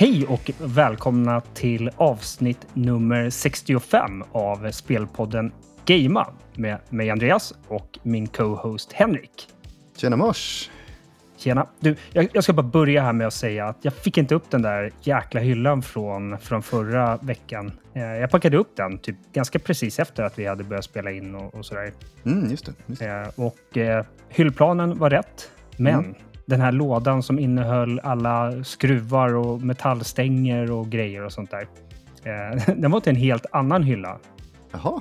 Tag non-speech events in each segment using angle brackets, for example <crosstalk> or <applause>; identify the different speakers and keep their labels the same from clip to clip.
Speaker 1: Hej och välkomna till avsnitt nummer 65 av spelpodden Gamea med mig Andreas och min co-host Henrik.
Speaker 2: Tjena mors!
Speaker 1: Tjena! Du, jag, jag, ska bara börja här med att säga att jag fick inte upp den där jäkla hyllan från, från förra veckan. Eh, jag packade upp den typ ganska precis efter att vi hade börjat spela in och, och sådär.
Speaker 2: Mm, just det. Just det.
Speaker 1: Eh, och eh, hyllplanen var rätt, men mm den här lådan som innehöll alla skruvar och metallstänger och grejer och sånt där. Eh, <laughs> den var till en helt annan hylla.
Speaker 2: Jaha.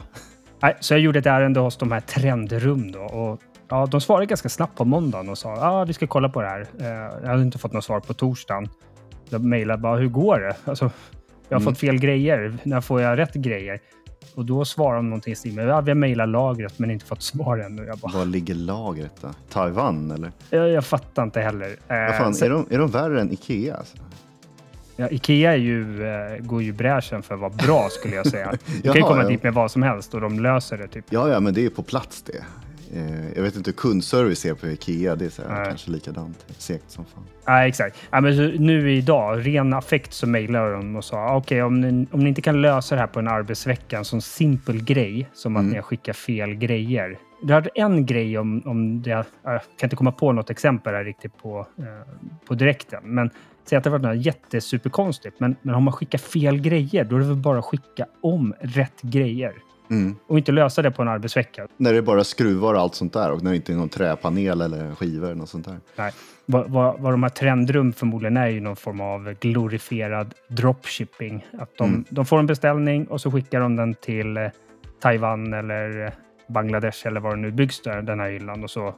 Speaker 1: Nej, så jag gjorde ett ärende hos de här Trendrum då. Och, ja, de svarade ganska snabbt på måndagen och sa att ah, vi ska kolla på det här. Eh, jag hade inte fått något svar på torsdagen. De mejlade bara, hur går det? Alltså, jag har mm. fått fel grejer. När får jag rätt grejer? Och då svarar de någonting i stil med ja, vi har mejlat lagret men inte fått svar ännu. Jag
Speaker 2: bara, Var ligger lagret då? Taiwan eller?
Speaker 1: Jag, jag fattar inte heller.
Speaker 2: Vad fan, så, är, de, är de värre än Ikea? Alltså?
Speaker 1: Ja, Ikea är ju, äh, går ju bräschen för att vara bra skulle jag säga. <laughs> Du kan ju komma ja. dit med vad som helst och de löser det. Typ.
Speaker 2: Ja, ja, men det är på plats det. Eh, jag vet inte hur kundservice är på Ikea. Det är så här, kanske likadant. Segt som fan.
Speaker 1: Nej, exakt. Ja, men nu idag, ren affekt, så mejlade de och sa okej, okay, om, ni, om ni inte kan lösa det här på en arbetsvecka, en sån simpel grej som att mm. ni har skickat fel grejer. Du hade en grej om, om det, jag kan inte komma på något exempel här riktigt på, eh, på direkten, men säg att det var något jättesuperkonstigt. Men, men om man skickar fel grejer, då är det väl bara att skicka om rätt grejer. Mm. Och inte lösa det på en arbetsvecka.
Speaker 2: När det är bara skruvar och allt sånt där och när det inte är någon träpanel eller skivor eller något sånt där.
Speaker 1: Nej. Vad, vad, vad de här trendrum förmodligen är ju någon form av glorifierad dropshipping. Att de, mm. de får en beställning och så skickar de den till eh, Taiwan eller eh, Bangladesh eller var det nu byggs där, den här hyllan. Och så,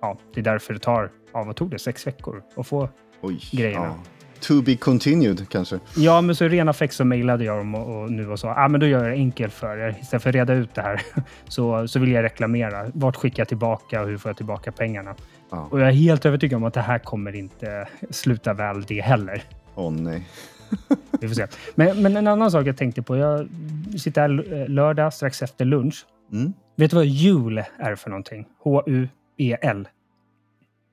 Speaker 1: ja, det är därför det tar, ja, vad tog det, sex veckor att få Oj, grejerna. Ja.
Speaker 2: To be continued kanske?
Speaker 1: Ja, men så i ren affekt så mejlade jag dem och, och nu och sa ah, men då gör jag det enkelt för er. Istället för att reda ut det här <laughs> så, så vill jag reklamera. Vart skickar jag tillbaka och hur får jag tillbaka pengarna? Ja. Och jag är helt övertygad om att det här kommer inte sluta väl det heller.
Speaker 2: Åh oh, nej. <laughs>
Speaker 1: Vi får se. Men, men, en annan sak jag tänkte på. Jag sitter här lördag strax efter lunch. Mm. Vet du vad jul är för någonting? H-U-E-L.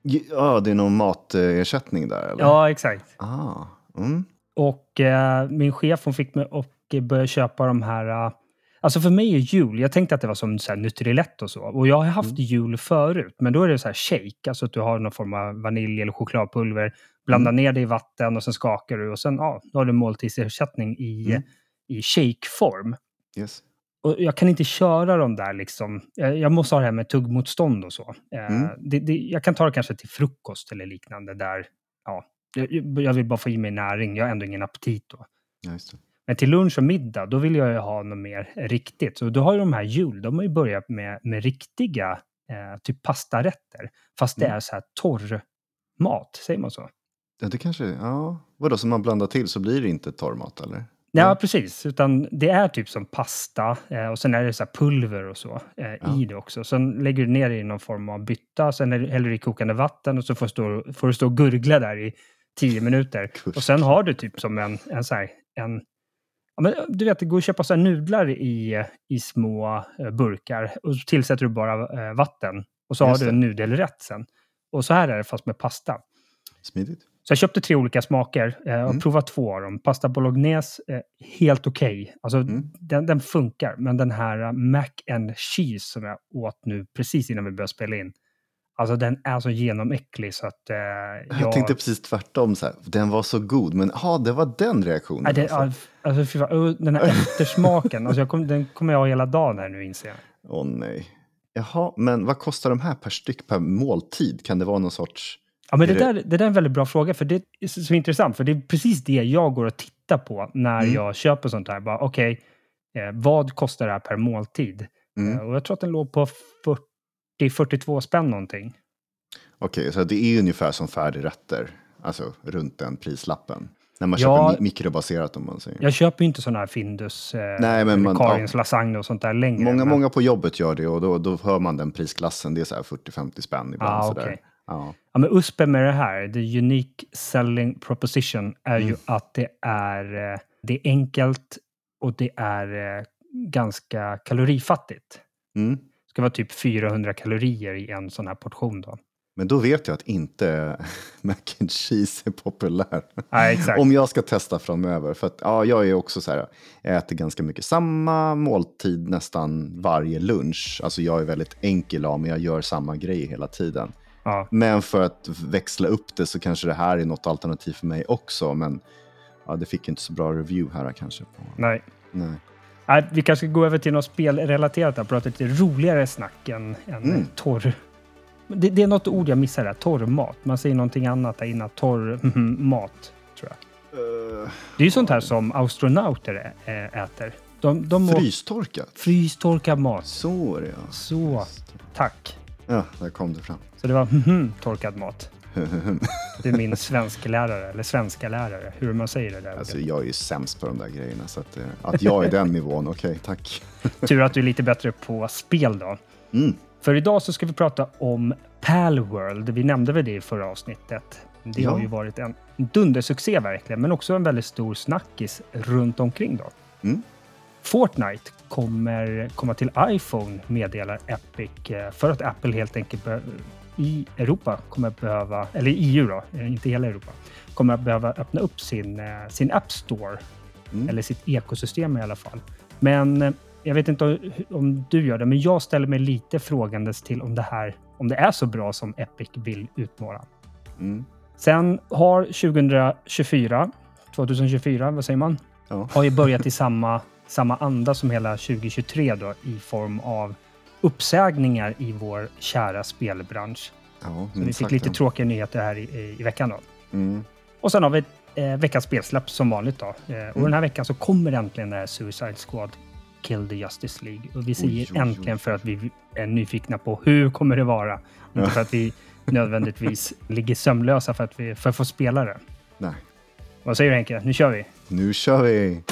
Speaker 2: Ja, det är någon matersättning där? Eller?
Speaker 1: Ja, exakt.
Speaker 2: Ah, mm.
Speaker 1: Och eh, min chef hon fick mig att börja köpa de här... Uh, alltså för mig är jul, jag tänkte att det var som så här Nutrilett och så. Och jag har haft mm. jul förut, men då är det så här shake. Alltså att du har någon form av vanilj eller chokladpulver. Blandar mm. ner det i vatten och sen skakar du och sen ja, då har du måltidsersättning i, mm. i shakeform.
Speaker 2: Yes
Speaker 1: och jag kan inte köra de där liksom. Jag måste ha det här med tuggmotstånd och så. Eh, mm. Det, det, jag kan ta det kanske till frukost eller liknande där. Ja, jag vill bara få i mig näring. Jag har ändå ingen aptit då.
Speaker 2: Ja,
Speaker 1: Men till lunch och middag, då vill jag ju ha något mer riktigt. Så då har ju de här jul, de har ju börjat med, med riktiga eh, typ pastarätter. Fast mm. det är så här torr mat, säger man så?
Speaker 2: Ja, det kanske, ja. Vadå, som man blandar till så blir det inte torrmat eller?
Speaker 1: Ja, mm. precis. Utan det är typ som pasta eh, och sen är det så pulver och så eh, ja. i det också. Sen lägger du ner det i någon form av bytta, sen häller du i kokande vatten och så får, stå, får du stå och gurgla där i tio minuter. <laughs> Och sen har du typ som en, en så här, en Ja, men du vet, det går att köpa så nudlar i, i små eh, burkar och så tillsätter du bara vatten. Och så Just har du en nudelrätt sen. Och så här är det fast med pasta.
Speaker 2: Smidigt.
Speaker 1: Så jag köpte tre olika smaker eh, och mm. provade två av dem. Pasta bolognese, eh, helt okej. Okay. Alltså, mm. den, den, funkar. Men den här uh, mac and cheese som jag åt nu precis innan vi började spela in. Alltså den är så genomäcklig så att... Eh, jag...
Speaker 2: jag tänkte precis tvärtom. Så här. Den var så god, men ja, det var den reaktionen.
Speaker 1: Ja, det, alltså. alltså, den här <laughs> eftersmaken, alltså, kom, den kommer jag ha hela dagen här nu inser jag.
Speaker 2: Åh oh, nej. Jaha, men vad kostar de här per styck per måltid? Kan det vara någon sorts...
Speaker 1: Ja, men det, där, det där är en väldigt bra fråga, för det är så, så intressant. För det är precis det jag går och tittar på när mm. jag köper sånt här. Okej, okay, eh, vad kostar det här per måltid? Mm. Eh, och jag tror att den låg på 40-42 spänn någonting.
Speaker 2: Okej, okay, så det är ungefär som färdigrätter, alltså runt den prislappen. När man ja, köper mikrobaserat om man säger.
Speaker 1: Jag köper ju inte sådana här Findus, eh, Nej, men man, Karins ja, lasagne och sånt där längre.
Speaker 2: Många, men... många på jobbet gör det och då, då hör man den prisklassen. Det är så här 40-50 spänn ibland. Ah, okay. Ja.
Speaker 1: Ja, men USPen med det här, the unique selling proposition, är ju att det är, eh, det är enkelt och det är eh, ganska kalorifattigt.
Speaker 2: Mm.
Speaker 1: Det ska vara typ 400 kalorier i en sån här portion då.
Speaker 2: Men då vet jag att inte <laughs> mac and cheese är populär.
Speaker 1: Ja.
Speaker 2: Om jag ska testa framöver. För att ja, jag är också så här, jag äter ganska mycket samma måltid nästan varje lunch. Alltså jag är väldigt enkel av mig, jag gör samma grej hela tiden.
Speaker 1: Ja.
Speaker 2: Men för att växla upp det så kanske det här är något alternativ för mig också. Men ja, det fick inte så bra review här kanske. På.
Speaker 1: Nej.
Speaker 2: Nej.
Speaker 1: Nej, vi kanske ska gå över till något spelrelaterat och prata lite roligare snack än, än
Speaker 2: Mm.
Speaker 1: torr... Det, det är något ord jag missar där, torrmat. Man säger någonting annat där innan, torr mat, tror jag.
Speaker 2: Uh,
Speaker 1: Det är ju sånt här som astronauter äter. De, de må-
Speaker 2: frystorkat.
Speaker 1: Frystorkad mat.
Speaker 2: Så är det ja.
Speaker 1: Så, tack.
Speaker 2: Ja, där kom det fram.
Speaker 1: Så det var mhm, torkad mat. Du är min svensklärare, eller svenska lärare, hur man säger det där.
Speaker 2: Alltså, jag är ju sämst på de där grejerna. Så att, eh, att jag är den <laughs> nivån, okej, tack.
Speaker 1: Tur att du är lite bättre på spel då.
Speaker 2: Mm.
Speaker 1: För idag så ska vi prata om Palworld. Vi nämnde väl det i förra avsnittet. Det
Speaker 2: Ja.
Speaker 1: har ju varit en dundersuccé verkligen, men också en väldigt stor snackis runt omkring då.
Speaker 2: Mm.
Speaker 1: Fortnite kommer komma till iPhone, meddelar Epic, eh, för att Apple helt enkelt i Europa kommer behöva, eller i EU då, eh, inte hela Europa, kommer att behöva öppna upp sin, eh, sin App Store,
Speaker 2: Mm.
Speaker 1: eller sitt ekosystem i alla fall. Men jag vet inte om- om du gör det, men jag ställer mig lite frågandes till om det här, om det är så bra som Epic vill utmåla.
Speaker 2: Mm.
Speaker 1: Sen har 2024, 2024, vad säger man?
Speaker 2: Ja.
Speaker 1: Har ju börjat i samma, samma anda som hela 2023 då, i form av uppsägningar i vår kära spelbransch.
Speaker 2: Ja,
Speaker 1: Så vi fick lite
Speaker 2: ja.
Speaker 1: tråkiga nyheter här i, i, i veckan då.
Speaker 2: Mm.
Speaker 1: Och sen har vi eh, veckans spelsläpp som vanligt då. Eh, och
Speaker 2: Mm.
Speaker 1: den här veckan så kommer äntligen det här Suicide Squad Kill the Justice League. Och vi säger
Speaker 2: oj, oj.
Speaker 1: äntligen för att vi är nyfikna på hur kommer det vara. Inte för att vi nödvändigtvis <laughs> ligger sömnlösa för att, vi, för att få spela det.
Speaker 2: Nej,
Speaker 1: Vad säger du Henke? Nu kör vi!
Speaker 2: nu kör vi!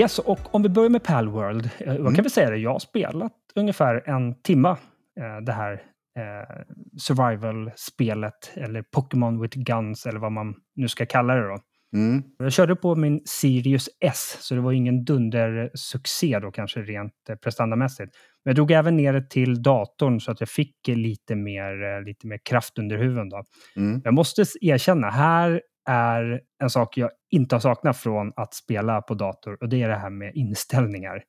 Speaker 1: Yes, och om vi börjar med Palworld. Eh, Jag kan väl säga det, jag har spelat ungefär en timma eh, det här eh, survival-spelet, eller Pokémon with Guns, eller vad man nu ska kalla det då.
Speaker 2: Mm.
Speaker 1: Jag körde på min Sirius S, så det var ingen dundersuccé då kanske rent eh, prestandamässigt. Men jag drog även ner det till datorn så att jag fick lite mer, eh, lite mer kraft under huven. Då.
Speaker 2: Mm.
Speaker 1: Jag måste erkänna, här är en sak jag inte har saknat från att spela på dator och det är det här med inställningar.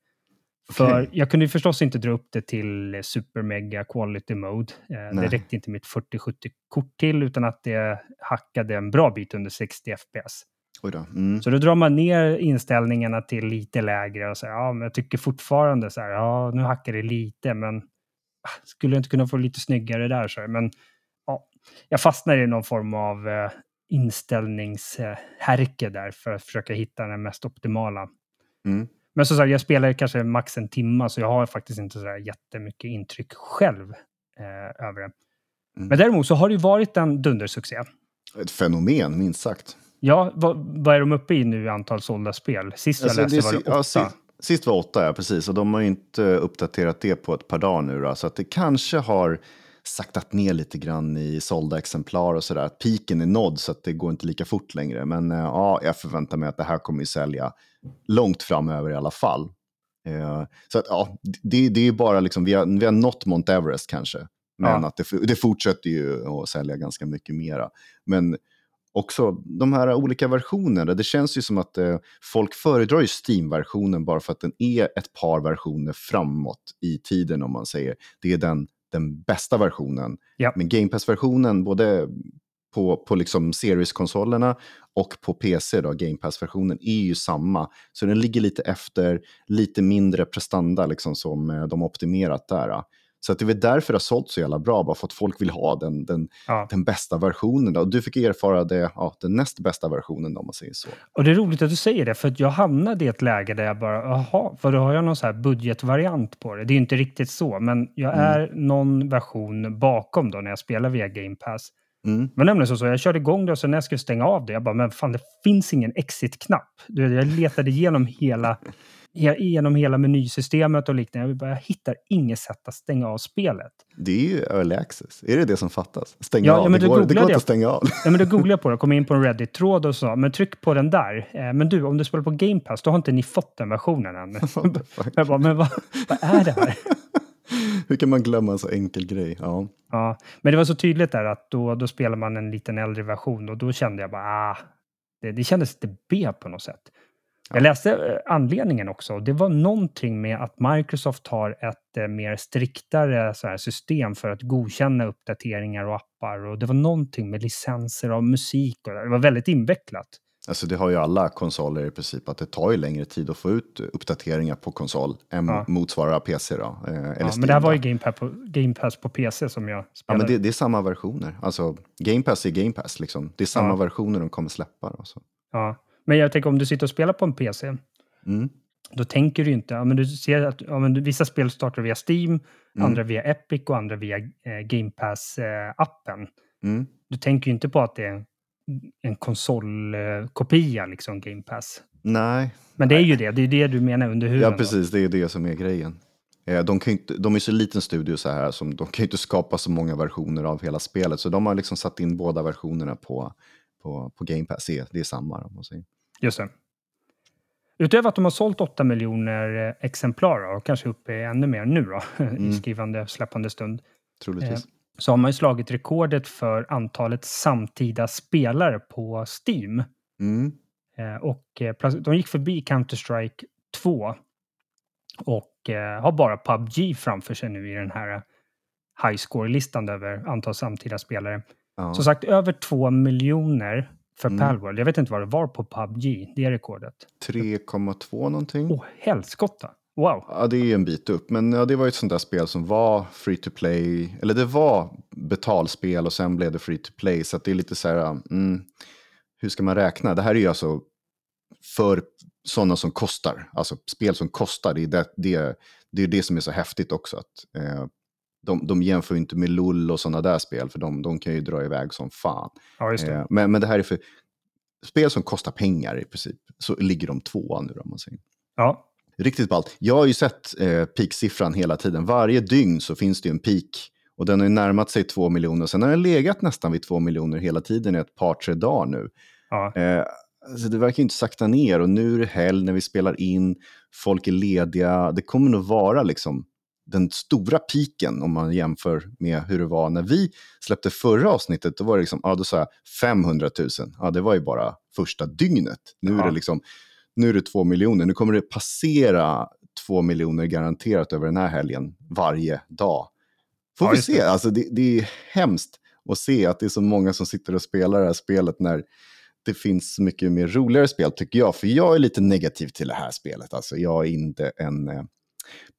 Speaker 1: För
Speaker 2: Okej.
Speaker 1: jag kunde förstås inte dra upp det till super mega quality mode. Eh, det räckte inte mitt 4070-kort till utan att det hackade en bra bit under 60 fps.
Speaker 2: Då. Mm.
Speaker 1: Så då drar man ner inställningarna till lite lägre och säger ja, men jag tycker fortfarande så här, ja, nu hackar det lite, men ah, skulle jag inte kunna få lite snyggare där så här. Men ja, jag fastnar i någon form av eh, inställningshärke där för att försöka hitta den mest optimala.
Speaker 2: Mm.
Speaker 1: Men som sagt, jag spelar kanske max en timma, så jag har faktiskt inte så där jättemycket intryck själv eh, över det.
Speaker 2: Mm.
Speaker 1: Men däremot så har det ju varit en dundersuccé.
Speaker 2: Ett fenomen, minst sagt.
Speaker 1: Ja, vad, vad är de uppe i nu i antal sålda spel? Sist jag
Speaker 2: Alltså,
Speaker 1: läste
Speaker 2: det
Speaker 1: var det åtta.
Speaker 2: ja, si- Sist var åtta, ja precis. Och de har ju inte uppdaterat det på ett par dagar nu. Då, så att det kanske har saktat ner lite grann i sålda exemplar och sådär. Piken är nådd så att det går inte lika fort längre. Men eh, ja, jag förväntar mig att det här kommer ju sälja långt framöver i alla fall. Eh, så att ja, det, det är bara liksom, vi har, vi har nått Mount Everest kanske. Men
Speaker 1: Ja.
Speaker 2: att det, det fortsätter ju att sälja ganska mycket mera. Men också de här olika versionerna. Det känns ju som att eh, folk föredrar ju Steam-versionen bara för att den är ett par versioner framåt i tiden om man säger. Det är den, den bästa versionen.
Speaker 1: Ja.
Speaker 2: Men Game Pass-versionen, både på, på liksom Series-konsolerna och på PC, då, Game Pass-versionen, är ju samma. Så den ligger lite efter, lite mindre prestanda liksom som eh, de optimerat där. Så att det är väl därför det har sålt så jävla bra, bara för att folk vill ha den, den,
Speaker 1: Ja.
Speaker 2: den bästa versionen. Och du fick erfara det, ja, den näst bästa versionen om man säger så.
Speaker 1: Och det är roligt att du säger det, för jag hamnade i ett läge där jag bara, jaha, för då har jag någon så här budgetvariant på det. Det är ju inte riktigt så, men jag
Speaker 2: Mm.
Speaker 1: är någon version bakom då när jag spelar via Game Pass.
Speaker 2: Mm.
Speaker 1: Men nämligen så, så jag körde igång det och sen när jag skulle stänga av det, jag bara, men fan det finns ingen exit-knapp. Jag letade igenom hela, igenom hela menysystemet och liknande. Jag, hittar inget sätt att stänga av spelet.
Speaker 2: Det är ju early access. Är det det som fattas? Stänga
Speaker 1: Ja,
Speaker 2: av?
Speaker 1: ja, men
Speaker 2: det, går, det går inte att stänga av.
Speaker 1: Ja, men då googlade jag på det, kom in på en Reddit-tråd och sa, men tryck på den där. Eh, Men du, om du spelar på Game Pass, då har inte ni fått den versionen än. <laughs> Jag bara, men vad, vad är det här? <laughs>
Speaker 2: Hur kan man glömma en så enkel grej? Ja.
Speaker 1: Ja, men det var så tydligt där att då, då spelar man en liten äldre version och då kände jag bara, ah, det, det kändes lite B på något sätt. Jag läste eh, anledningen också. Det var någonting med att Microsoft har ett eh, mer striktare så här, system för att godkänna uppdateringar och appar. Och det var någonting med licenser av musik. Och det var väldigt invecklat.
Speaker 2: Alltså det har ju alla konsoler i princip, att det tar ju längre tid att få ut uppdateringar på konsol än
Speaker 1: Ja.
Speaker 2: motsvarar PC då. eh, Eller
Speaker 1: Ja, men det här var ju Game Pass, på, Game Pass på PC som jag
Speaker 2: Ja,
Speaker 1: spelade.
Speaker 2: men det, det är samma versioner. Alltså, Game Pass är Game Pass. Liksom. Det är samma
Speaker 1: Ja.
Speaker 2: versioner de kommer släppa. Då, så.
Speaker 1: ja. Men jag tänker om du sitter och spelar på en PC,
Speaker 2: Mm.
Speaker 1: då tänker du inte, ja, men du ser att ja, men vissa spel startar via Steam,
Speaker 2: Mm.
Speaker 1: andra via Epic och andra via eh, Game Pass-appen.
Speaker 2: Mm.
Speaker 1: du tänker ju inte på att det är en, konsolkopia, liksom Game Pass.
Speaker 2: Nej,
Speaker 1: Men det är ju det, det är det du menar under huven.
Speaker 2: ja
Speaker 1: då.
Speaker 2: precis. Det är det som är grejen. Eh, De, kan inte, de är så liten studio så här, som de kan ju inte skapa så många versioner av hela spelet. Så de har liksom satt in båda versionerna på, på, på Game Pass. Det det är samma. Om man säger.
Speaker 1: Just det. Utöver att de har sålt 8 miljoner eh, exemplar, och kanske uppe i ännu mer nu då, <laughs>
Speaker 2: Mm.
Speaker 1: i skrivande, släppande stund,
Speaker 2: Troligtvis.
Speaker 1: så har man ju slagit rekordet för antalet samtida spelare på Steam.
Speaker 2: Mm.
Speaker 1: Eh, och eh, de gick förbi Counter-Strike 2 och eh, har bara PubG framför sig nu i den här eh, high score-listan över antal samtida spelare.
Speaker 2: Ja.
Speaker 1: Som sagt, över 2 miljoner för
Speaker 2: Mm.
Speaker 1: Palworld. Jag vet inte vad det var på PubG, det är rekordet.
Speaker 2: 3,2 någonting.
Speaker 1: Åh, helskotta! Wow!
Speaker 2: Ja, det är ju en bit upp. Men ja, det var ju ett sånt där spel som var free to play. Eller det var betalspel och sen blev det free to play. Så det är lite så här, mm, hur ska man räkna? Det här är ju alltså för sådana som kostar. Alltså spel som kostar. Det är det, det, det, är det som är så häftigt också. Att, eh, de, de jämför ju inte med LOL och sådana där spel. För de, de kan ju dra iväg som fan.
Speaker 1: Ja, det.
Speaker 2: Eh, men, men det här är för spel som kostar pengar i princip. Så ligger de tvåa nu om man säger.
Speaker 1: Ja,
Speaker 2: Riktigt ballt. Jag har ju sett eh, peaksiffran hela tiden. Varje dygn så finns det ju en peak. Och den har ju närmat sig två miljoner. Sen har den legat nästan vid två miljoner hela tiden i ett par, tre dagar nu.
Speaker 1: ja,
Speaker 2: Eh, alltså det verkar ju inte sakta ner. Och nu är det helg när vi spelar in. Folk är lediga. Det kommer nog vara liksom den stora piken om man jämför med hur det var när vi släppte förra avsnittet. Då var det liksom, ja då sa jag 500 000. Ja det var ju bara första dygnet. Nu är
Speaker 1: Ja.
Speaker 2: det liksom, nu är det två miljoner. Nu kommer det passera två miljoner garanterat över den här helgen varje dag. Får
Speaker 1: Ja,
Speaker 2: vi se, alltså det, det är hemskt att se att det är så många som sitter och spelar det här spelet när det finns så mycket mer roligare spel tycker jag. För jag är lite negativ till det här spelet. Alltså jag är inte en eh,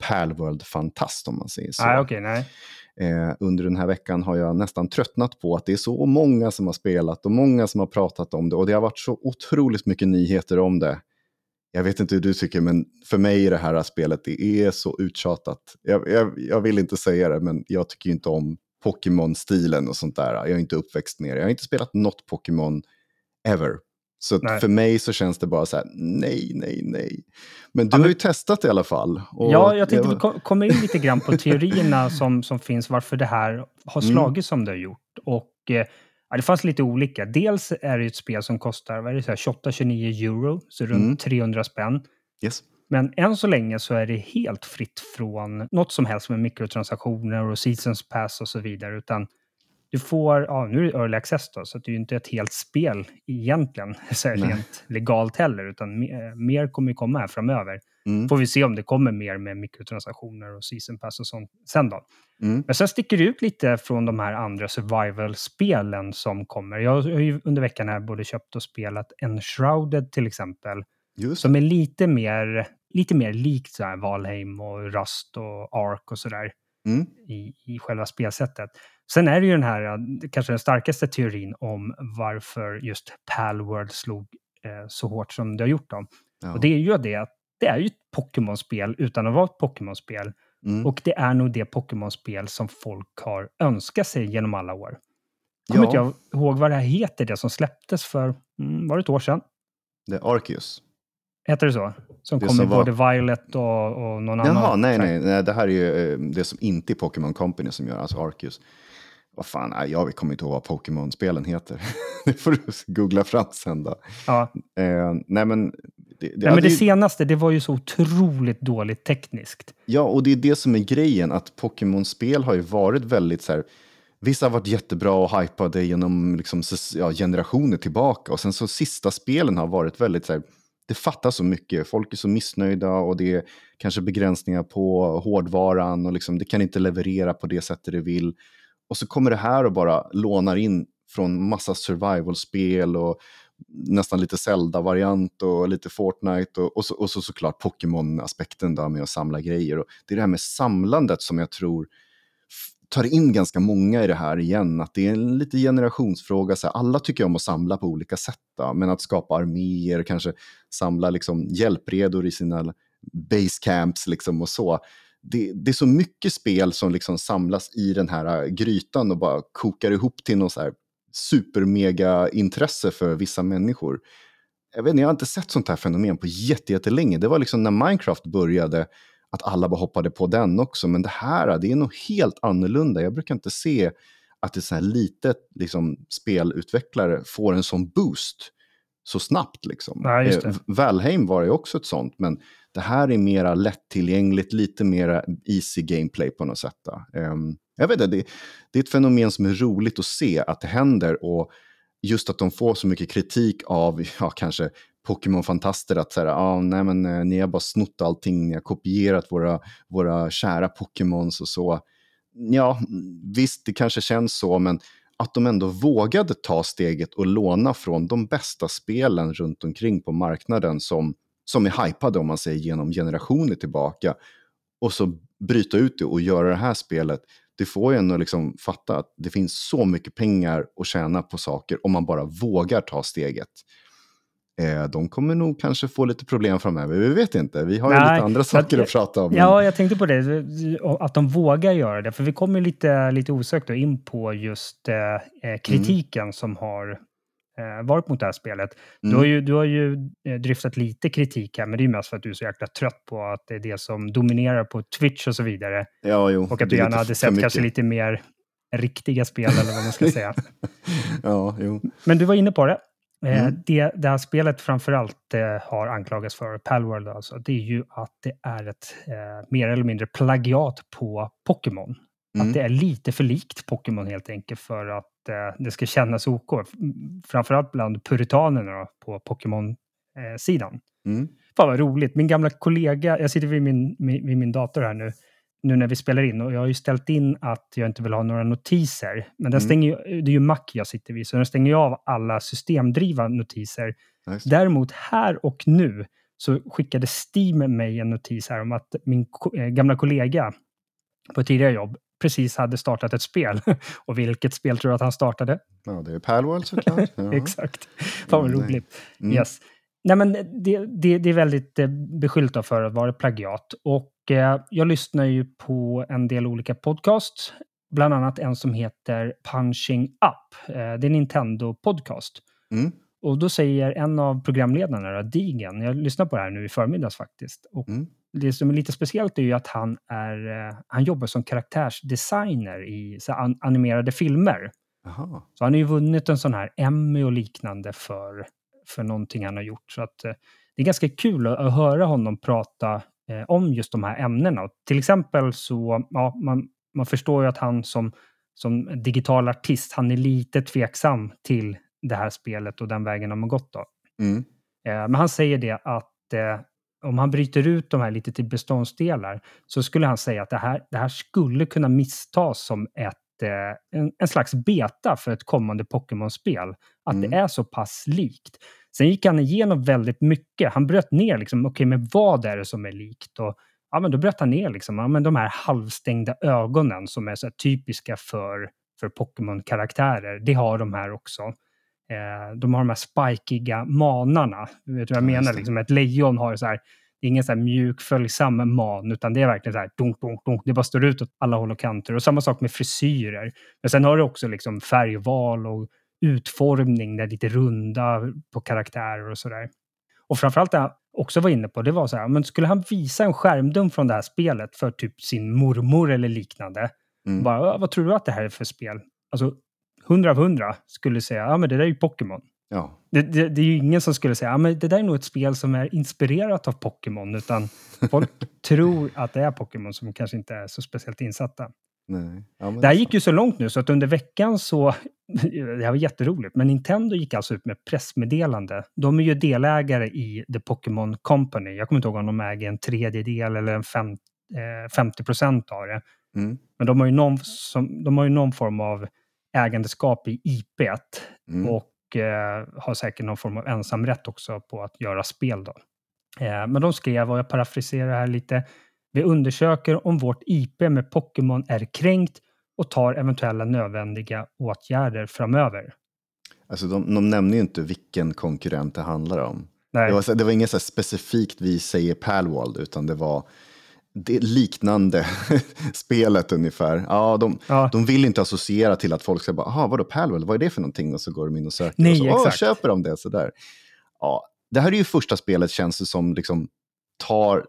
Speaker 2: Palworld-fantast om man säger så.
Speaker 1: nej okej, nej.
Speaker 2: Eh, under den här veckan har jag nästan tröttnat på att det är så många som har spelat och många som har pratat om det. Och det har varit så otroligt mycket nyheter om det. Jag vet inte hur du tycker, men för mig är det här spelet det är så uttjatat. Jag, jag, jag vill inte säga det, men jag tycker inte om Pokémon-stilen och sånt där. Jag är inte uppväxt med det. Jag har inte spelat något Pokémon ever. Så för mig så känns det bara så här, nej, nej, nej. Men du
Speaker 1: Ja, men-
Speaker 2: har ju testat i alla fall.
Speaker 1: Ja, jag tänkte
Speaker 2: det
Speaker 1: vi
Speaker 2: var-
Speaker 1: ko- komma in lite grann på <laughs> teorierna som, som finns varför det här har
Speaker 2: Mm.
Speaker 1: slagit som det har gjort. Och eh, ja, det fanns lite olika. Dels är det ett spel som kostar vad är det, så här, 28-29 euro, så runt
Speaker 2: Mm.
Speaker 1: 300 spänn.
Speaker 2: Yes.
Speaker 1: Men än så länge så är det helt fritt från något som helst med mikrotransaktioner och seasons pass och så vidare. Utan du får, ja nu är det early access då, så det är ju inte ett helt spel egentligen, <laughs> så här, rent legalt heller, utan mer, mer kommer ju komma här framöver.
Speaker 2: Mm.
Speaker 1: Får vi se om det kommer mer med mikrotransaktioner och season pass och sånt sen då.
Speaker 2: Mm.
Speaker 1: Men sen sticker det ut lite från de här andra survival-spelen som kommer. Jag har ju under veckan här både köpt och spelat Enshrouded till exempel,
Speaker 2: Just
Speaker 1: som är lite mer, lite mer likt så här Valheim och Rust och Ark och sådär.
Speaker 2: Mm.
Speaker 1: i, i själva spelsättet. Sen är det ju den här, kanske den starkaste teorin om varför just Palworld slog eh, så hårt som det har gjort. Dem.
Speaker 2: Ja.
Speaker 1: Och det är ju det att det är ju ett Pokémon-spel utan att vara ett Pokémon-spel.
Speaker 2: Mm.
Speaker 1: Och det är nog det Pokémon-spel som folk har önskat sig genom alla år. Kommer inte
Speaker 2: ja,
Speaker 1: jag ihåg vad det här heter, det som släpptes för, mm, var det ett år sedan?
Speaker 2: det är Arceus.
Speaker 1: Heter det så? Som
Speaker 2: Det
Speaker 1: kom med
Speaker 2: som var-
Speaker 1: både Violet och, och någon annan.
Speaker 2: Jaha, nej,
Speaker 1: färg.
Speaker 2: nej, nej, det här är ju eh, det som inte är Pokémon Company som gör, alltså Arceus. Vad fan, jag kommer inte ihåg vad Pokémon-spelen heter. <laughs> det får du googla fram sen då.
Speaker 1: Ja.
Speaker 2: Eh, nej, men... Det, det,
Speaker 1: Nej, men det
Speaker 2: det-
Speaker 1: senaste, det var ju så otroligt dåligt tekniskt.
Speaker 2: Ja, och det är det som är grejen, att Pokémon-spel har ju varit väldigt så här, vissa har varit jättebra och hypade genom liksom, ja, generationer tillbaka och sen så sista spelen har varit väldigt så här, det fattas så mycket, folk är så missnöjda och det är kanske begränsningar på hårdvaran och liksom, det kan inte leverera på det sättet det vill. Och så kommer det här och bara lånar in från massa survival-spel och nästan lite Zelda-variant och lite Fortnite och, och, så, och så såklart Pokémon-aspekten där med att samla grejer. Och det är det här med samlandet som jag tror tar in ganska många i det här igen, att det är en lite generationsfråga. Så här, alla tycker om att samla på olika sätt, då, men att skapa arméer, kanske samla liksom, hjälpredor i sina basecamps liksom, och så. Det, det är så mycket spel som liksom samlas i den här äh, grytan och bara kokar ihop till något så här supermega-intresse för vissa människor. Jag, vet, inte, jag har inte sett sånt här fenomen på jätte- jättelänge. Det var liksom när Minecraft började, att alla bara hoppade på den också. Men det här, det är nog helt annorlunda. Jag brukar inte se att ett så här litet liksom, spelutvecklare får en sån boost så snabbt. Liksom.
Speaker 1: Det.
Speaker 2: Eh, Valheim var ju också ett sånt, men det här är mera lättillgängligt, lite mera easy gameplay på något sätt. Då. Ehm, jag vet inte, det, det är ett fenomen som är roligt att se att det händer och just att de får så mycket kritik av, <laughs> ja, kanske Pokémon-fantaster att säga, ah, nej men eh, ni har bara snott allting, ni har kopierat våra, våra kära Pokémons och så. Ja, visst, det kanske känns så, men att de ändå vågade ta steget och låna från de bästa spelen runt omkring på marknaden som, som är hypade, om man säger, genom generationer tillbaka. Och så bryta ut det och göra det här spelet. Det får ju ändå liksom fatta att det finns så mycket pengar att tjäna på saker om man bara vågar ta steget. Eh, de kommer nog kanske få lite problem framöver, vi vet inte. Vi har ju
Speaker 1: Nej,
Speaker 2: lite andra
Speaker 1: så att-
Speaker 2: saker att prata om.
Speaker 1: Ja, jag tänkte på det. Att de vågar göra det. För vi kommer lite, lite osökt in på just eh, eh, kritiken som har eh, varit mot det här spelet. Du
Speaker 2: Mm.
Speaker 1: har ju, du har ju eh, dryftat lite kritik här, men det är ju mest för att du är så jäkla trött på att det är det som dominerar på Twitch och så vidare.
Speaker 2: ja, jo,
Speaker 1: Och att du
Speaker 2: är
Speaker 1: gärna hade sett kanske lite mer riktiga spel eller vad man ska säga. <laughs>
Speaker 2: ja, jo.
Speaker 1: Men du var inne på det. Eh,
Speaker 2: Mm.
Speaker 1: Det, det här spelet framförallt eh, har anklagats för, Palworld alltså, det är ju att det är ett eh, mer eller mindre plagiat på Pokémon.
Speaker 2: Mm.
Speaker 1: Att det är lite för likt Pokémon helt enkelt för att eh, det ska kännas OK. Framförallt bland puritanerna på Pokémon-sidan.
Speaker 2: Mm.
Speaker 1: Fan vad roligt. Min gamla kollega, jag sitter vid min, vid vid min dator här nu, nu när vi spelar in och jag har ju ställt in att jag inte vill ha några notiser. Men den
Speaker 2: Mm.
Speaker 1: stänger ju, det är ju Mac jag sitter vid, så den stänger ju av alla systemdriva notiser.
Speaker 2: Det.
Speaker 1: Däremot här och nu så skickade Steam mig en notis här om att min eh, gamla kollega på ett tidigare jobb precis hade startat ett spel. <laughs> och vilket spel tror du att han startade?
Speaker 2: Ja, det är Palworld såklart. <laughs> Ja.
Speaker 1: Exakt. Fan vad
Speaker 2: nej.
Speaker 1: roligt.
Speaker 2: Mm.
Speaker 1: Yes. Nej, men det, det, det är väldigt eh, beskyllt för att vara plagiat. Och eh, jag lyssnar ju på en del olika podcasts. Bland annat en som heter Punching Up. Eh, det är en Nintendo-podcast.
Speaker 2: Mm.
Speaker 1: Och då säger en av programledarna, Digen, jag lyssnar på det här nu i förmiddags faktiskt. Och
Speaker 2: Mm.
Speaker 1: Det som är lite speciellt är ju att han, är, eh, han jobbar som karaktärsdesigner i an- animerade filmer.
Speaker 2: Jaha.
Speaker 1: Så han har ju vunnit en sån här Emmy och liknande för, för någonting han har gjort. Så att, eh, det är ganska kul att, att höra honom prata eh, om just de här ämnena. Och till exempel så, ja, man, man förstår ju att han som, som digital artist, han är lite tveksam till det här spelet och den vägen har man gått då.
Speaker 2: Mm.
Speaker 1: Eh, Men han säger det att eh, om han bryter ut de här lite till beståndsdelar så skulle han säga att det här, det här skulle kunna misstas som ett, eh, en, en slags beta för ett kommande Pokémon-spel. Att
Speaker 2: Mm.
Speaker 1: det är så pass likt. Sen gick han igenom väldigt mycket. Han bröt ner liksom, okej, men vad är det som är likt? Och ja, men då bröt han ner liksom, ja, men de här halvstängda ögonen som är så typiska för, för Pokémon-karaktärer. Det har de här också. Eh, de har de här spikiga manarna. Vet du vad jag menar? Liksom, ett lejon har så här, det är ingen så mjuk följsam man, utan det är verkligen så här dunk, dunk, dunk. Det bara står ut åt alla håll och kanter. Och samma sak med frisyrer. Men sen har du också liksom färgval och utformning, det är lite runda på karaktärer och sådär. Och framförallt det jag också var inne på, det var så här, men skulle han visa en skärmdump från det här spelet för typ sin mormor eller liknande, mm. bara, vad tror du att det här är för spel? Alltså, hundra av hundra skulle säga, ja men det där är ju Pokémon.
Speaker 2: Ja.
Speaker 1: Det, det, det, är ju ingen som skulle säga, ja men det där är nog ett spel som är inspirerat av Pokémon, utan <laughs> folk tror att det är Pokémon som kanske inte är så speciellt insatta.
Speaker 2: Nej.
Speaker 1: Ja, det här gick ju så långt nu så att under veckan så, <laughs> det här var jätteroligt, men Nintendo gick alltså ut med pressmeddelande. De är ju delägare i The Pokémon Company. Jag kommer inte ihåg om de äger en tredjedel eller en fem, eh, 50 procent av det. Mm. Men de har, ju någon, som, de har ju någon form av ägandeskap i IP mm. och eh, har säkert någon form av ensamrätt också på att göra spel. Då. Eh, men de skrev, och jag parafraserar här lite, vi undersöker om vårt IP med Pokémon är kränkt och tar eventuella nödvändiga åtgärder framöver.
Speaker 2: Alltså de, de nämner ju inte vilken konkurrent det handlar om. Nej. Det var, det var inget så specifikt vi säger Palworld, utan det var det liknande <laughs> spelet ungefär. Ja, de, ja. de vill inte associera till att folk ska bara, aha, vadå Palworld, vad är det för någonting? Och så går de in och söker
Speaker 1: Nej,
Speaker 2: och så,
Speaker 1: exakt.
Speaker 2: köper de det sådär. Ja, det här är ju första spelet känns det som liksom tar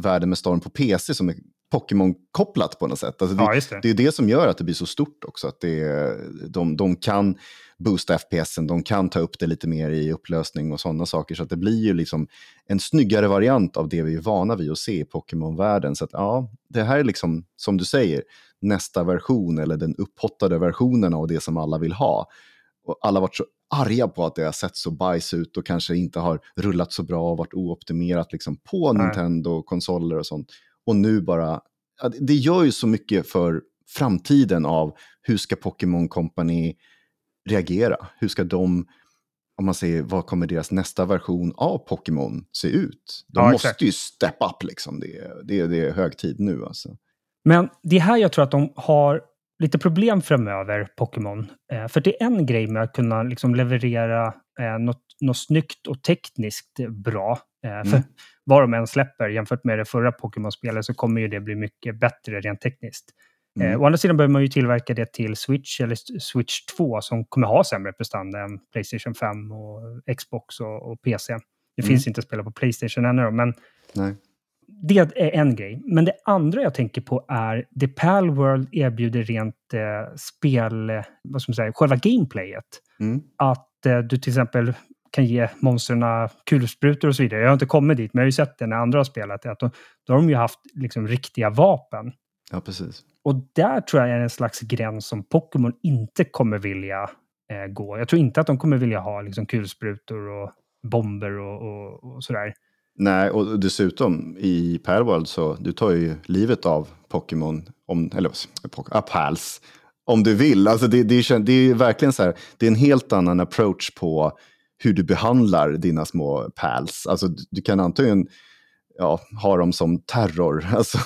Speaker 2: världen med storm på PC som är Pokémon-kopplat på något sätt. Alltså det, ja, det. det, är det som gör att det blir så stort också. Att det, de, de kan boosta FPSen, de kan ta upp det lite mer i upplösning och sådana saker. Så att det blir ju liksom en snyggare variant av det vi är vana vid att se i Pokémon-världen. Så att ja, det här är liksom, som du säger, nästa version eller den upphottade versionen av det som alla vill ha. Och alla varit så arga på att det har sett så bajs ut och kanske inte har rullat så bra och varit ooptimerat liksom på Nej. Nintendo-konsoler och sånt. Och nu bara, det gör ju så mycket för framtiden av hur ska Pokémon Company reagera? Hur ska de, om man säger, vad kommer deras nästa version av Pokémon se ut? De ja, måste ju step up liksom, det, det, det är hög tid nu alltså.
Speaker 1: Men det är här jag tror att de har lite problem framöver, Pokémon. Eh, för det är en grej med att kunna liksom leverera eh, något, något snyggt och tekniskt bra. Eh, mm. För vad de än släpper jämfört med det förra Pokémon-spelet så kommer ju det bli mycket bättre rent tekniskt. Eh, mm. Eh, å andra sidan behöver man ju tillverka det till Switch eller Switch 2 som kommer ha sämre prestanda än Playstation 5 och Xbox och, och PC. Det mm. finns inte att spela på Playstation ännu men
Speaker 2: Nej
Speaker 1: det är en grej. Men det andra jag tänker på är det Palworld erbjuder rent eh, spel, vad ska man säga, själva gameplayet.
Speaker 2: Mm.
Speaker 1: Att eh, du till exempel kan ge monstren kulsprutor och så vidare. Jag har inte kommit dit, men jag har ju sett det när andra har spelat. Att då, då har de ju haft liksom, riktiga vapen.
Speaker 2: Ja, precis.
Speaker 1: Och där tror jag är en slags gräns som Pokémon inte kommer vilja eh, gå. Jag tror inte att de kommer vilja ha liksom, kulsprutor och bomber och, och, och sådär.
Speaker 2: Nej, och dessutom i Palworld så du tar ju livet av Pokémon, om, eller ah, Pals, om du vill. Alltså det, det, det är verkligen så här, det är en helt annan approach på hur du behandlar dina små pals. Alltså du kan antagligen ja, ha dem som terror. <laughs> Alltså,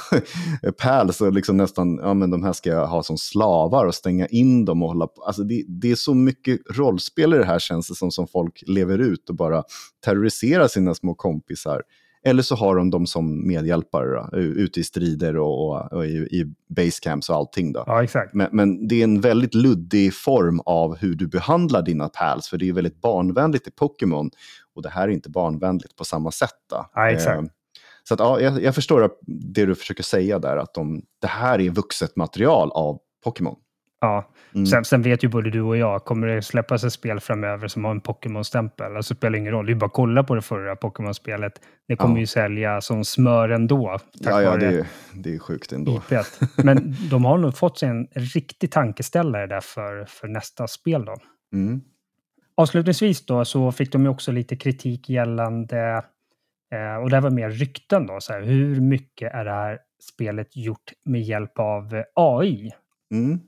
Speaker 2: pärls och liksom nästan, ja men de här ska jag ha som slavar och stänga in dem och hålla på. Alltså det, det är så mycket rollspel i det här känns det som, som folk lever ut och bara terroriserar sina små kompisar. Eller så har de dem som medhjälpare ute i strider och, och, och i, i basecamps och allting. Då.
Speaker 1: Ja, exakt.
Speaker 2: Men, men, det är en väldigt luddig form av hur du behandlar dina pals, för det är väldigt barnvänligt i Pokémon. Och det här är inte barnvänligt på samma sätt. Då.
Speaker 1: Ja, exakt. Eh,
Speaker 2: så att, ja, jag, jag, förstår det du försöker säga där, att de, det här är vuxet material av Pokémon.
Speaker 1: Ja, mm. sen, sen, vet ju både du och jag, kommer det släppas ett spel framöver som har en Pokémon-stämpel? Alltså spelar ingen roll, det är bara att kolla på det förra Pokémon-spelet. Det kommer ja. ju sälja som smör ändå.
Speaker 2: Ja, ja det, är, det är sjukt ändå.
Speaker 1: IPet. Men de har nog fått sig en riktig tankeställare där för, för nästa spel då.
Speaker 2: Mm.
Speaker 1: Avslutningsvis då så fick de ju också lite kritik gällande Eh, och det var mer rykten då, så här, hur mycket är det här spelet gjort med hjälp av eh, AI?
Speaker 2: Mm.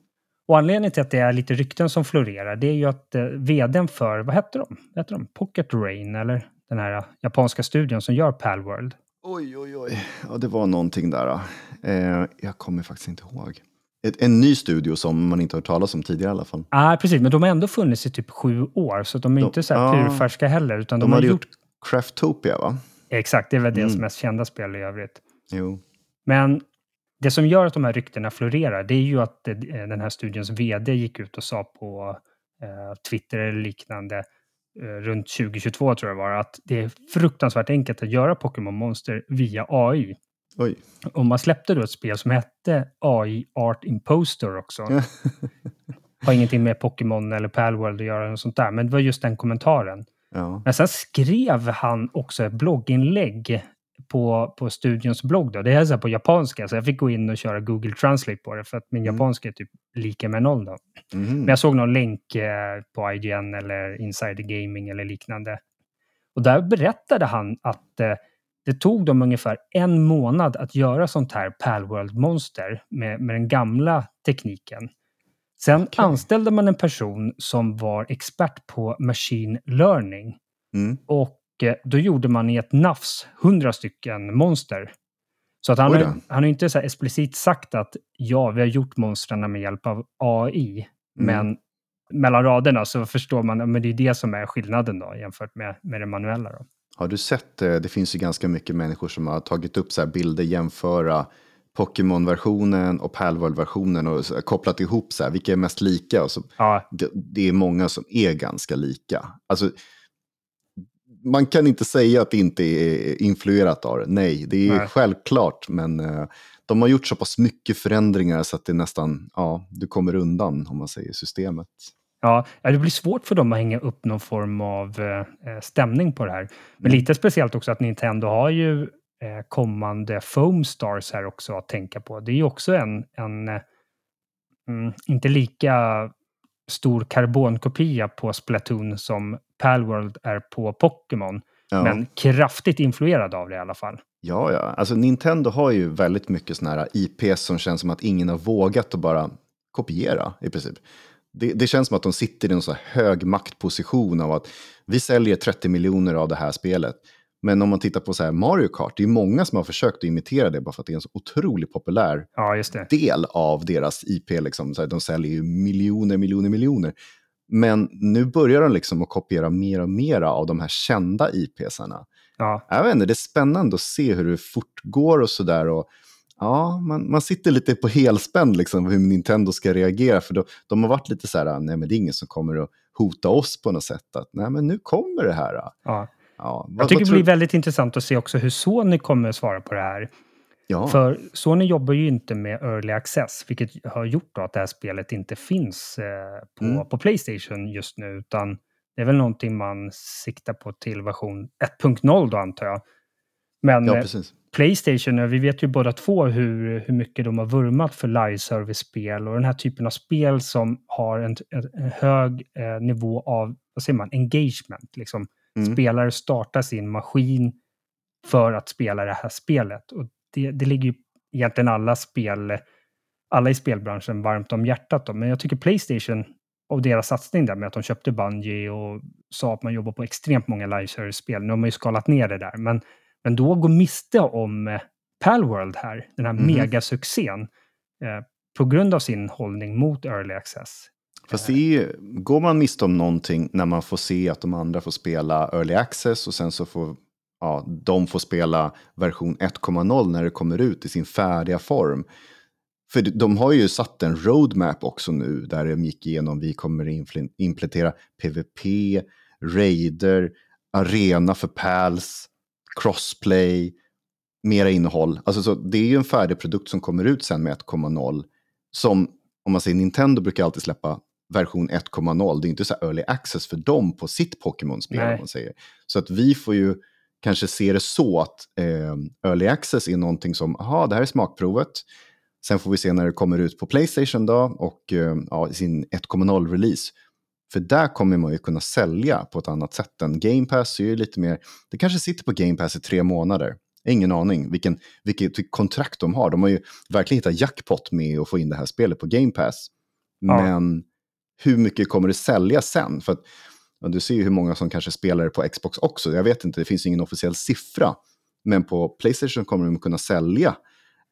Speaker 1: Och anledningen till att det är lite rykten som florerar, det är ju att eh, vdn för, vad heter de? Heter de? Pocket Rain, eller den här japanska studion som gör Palworld.
Speaker 2: Oj, oj, oj. Ja, det var någonting där. Eh, jag kommer faktiskt inte ihåg. Ett, en ny studio som man inte hört talas om tidigare i alla fall.
Speaker 1: Ah, precis. Men de har ändå funnits i typ sju år, så de är de, inte så här purfärska heller. Utan de, de har gjort...
Speaker 2: Craftopia, va?
Speaker 1: Exakt, det är väl mm. deras mest kända spel i övrigt.
Speaker 2: Jo.
Speaker 1: Men det som gör att de här ryktena florerar, det är ju att eh, den här studions vd gick ut och sa på eh, Twitter eller liknande eh, runt 2022 tror jag var, att det är fruktansvärt enkelt att göra Pokémon Monster via AI.
Speaker 2: Oj.
Speaker 1: Och man släppte då ett spel som hette AI Art Imposter också. Har ingenting med Pokémon eller Palworld att göra, och sånt där, men det var just den kommentaren.
Speaker 2: Ja.
Speaker 1: Men sen skrev han också ett blogginlägg på, på studions blogg. Då. Det är så på japanska, så jag fick gå in och köra Google Translate på det för att min mm. japanska är typ lika med noll. Då. Mm. Men jag såg någon länk eh, på IGN eller Insider Gaming eller liknande. Och där berättade han att eh, det tog dem ungefär en månad att göra sånt här Palworld-monster med, med den gamla tekniken. Sen okay. anställde man en person som var expert på machine learning.
Speaker 2: Mm.
Speaker 1: Och eh, då gjorde man i ett nafs hundra stycken monster. Så att han, har, han har inte så explicit sagt att ja, vi har gjort monstren med hjälp av AI. Mm. Men mellan raderna så förstår man att det är det som är skillnaden då jämfört med, med det manuella. Då.
Speaker 2: Har du sett, eh, det finns ju ganska mycket människor som har tagit upp så bilder, jämföra Pokémon-versionen och Palworld-versionen och kopplat ihop så här, vilka är mest lika? Och så,
Speaker 1: ja.
Speaker 2: det, det, är många som är ganska lika. Alltså, man kan inte säga att det inte är influerat av det. Nej, det är Nej. självklart, men uh, de har gjort så pass mycket förändringar så att det nästan, ja, du kommer undan om man säger systemet.
Speaker 1: Ja, det blir svårt för dem att hänga upp någon form av eh, stämning på det här. Men mm. lite speciellt också att Nintendo har ju kommande Foam Stars här också att tänka på. Det är ju också en, en eh, mm, inte lika stor karbonkopia på Splatoon som Palworld är på Pokémon. Ja. Men kraftigt influerad av det i alla fall.
Speaker 2: Ja, ja. Alltså Nintendo har ju väldigt mycket sådana här IPs som känns som att ingen har vågat att bara kopiera i princip. Det, det, känns som att de sitter i en så hög maktposition av att vi säljer 30 miljoner av det här spelet. Men om man tittar på så här Mario Kart, det är många som har försökt att imitera det bara för att det är en så otroligt populär
Speaker 1: ja,
Speaker 2: del av deras IP. Liksom. Så här, de säljer ju miljoner, miljoner, miljoner. Men nu börjar de liksom att kopiera mer och mer av de här kända IPsarna.
Speaker 1: Ja.
Speaker 2: Jag vet inte, det är spännande att se hur det fortgår och sådär ja, man, man sitter lite på helspänn liksom hur Nintendo ska reagera. För då, de har varit lite så här, nej men det är ingen som kommer att hota oss på något sätt. Att, nej men nu kommer det här.
Speaker 1: Ja.
Speaker 2: Ja,
Speaker 1: vad, Jag tycker det blir väldigt intressant att se också hur Sony kommer att svara på det här.
Speaker 2: Ja.
Speaker 1: För Sony jobbar ju inte med early access, vilket har gjort att det här spelet inte finns eh, på, mm. på Playstation just nu. Utan det är väl någonting man siktar på till version 1.0 då antar jag. Men
Speaker 2: ja,
Speaker 1: eh, Playstation, vi vet ju båda två hur, hur mycket de har vurmat för live-service-spel och den här typen av spel som har en, en hög eh, nivå av, vad säger man, engagement. Liksom. Mm. Spelare startar sin maskin för att spela det här spelet. Och det, det ligger ju egentligen alla spel, alla i spelbranschen varmt om hjärtat. Då. Men jag tycker Playstation och deras satsning där med att de köpte Bungie och sa att man jobbar på extremt många live-service-spel. Nu har man ju skalat ner det där, men men då går miste om eh, Palworld här, den här mm. megasuccén, eh, på grund av sin hållning mot early access.
Speaker 2: Fast det är, går man miste om någonting när man får se att de andra får spela early access och sen så får ja, de får spela version 1.0 när det kommer ut i sin färdiga form. För de har ju satt en roadmap också nu där de gick igenom, vi kommer implementera PVP, raider, arena för PALs, crossplay, mera innehåll. Alltså, så det är ju en färdig produkt som kommer ut sen med 1.0. Som, om man säger Nintendo brukar alltid släppa version 1.0. Det är inte så early access för dem på sitt Pokémon-spel. man säger. Så att vi får ju kanske se det så att eh, early access är någonting som, aha, det här är smakprovet. Sen får vi se när det kommer ut på Playstation då och eh, ja, sin 1.0-release. För där kommer man ju kunna sälja på ett annat sätt än Game Pass. Är ju lite mer, det kanske sitter på Game Pass i tre månader. Ingen aning vilken, vilket kontrakt de har. De har ju verkligen hittat jackpot med att få in det här spelet på Game Pass. Ja. Hur mycket kommer det sälja sen? För att, du ser ju hur många som kanske spelar på Xbox också. Jag vet inte, det finns ingen officiell siffra. Men på Playstation kommer de kunna sälja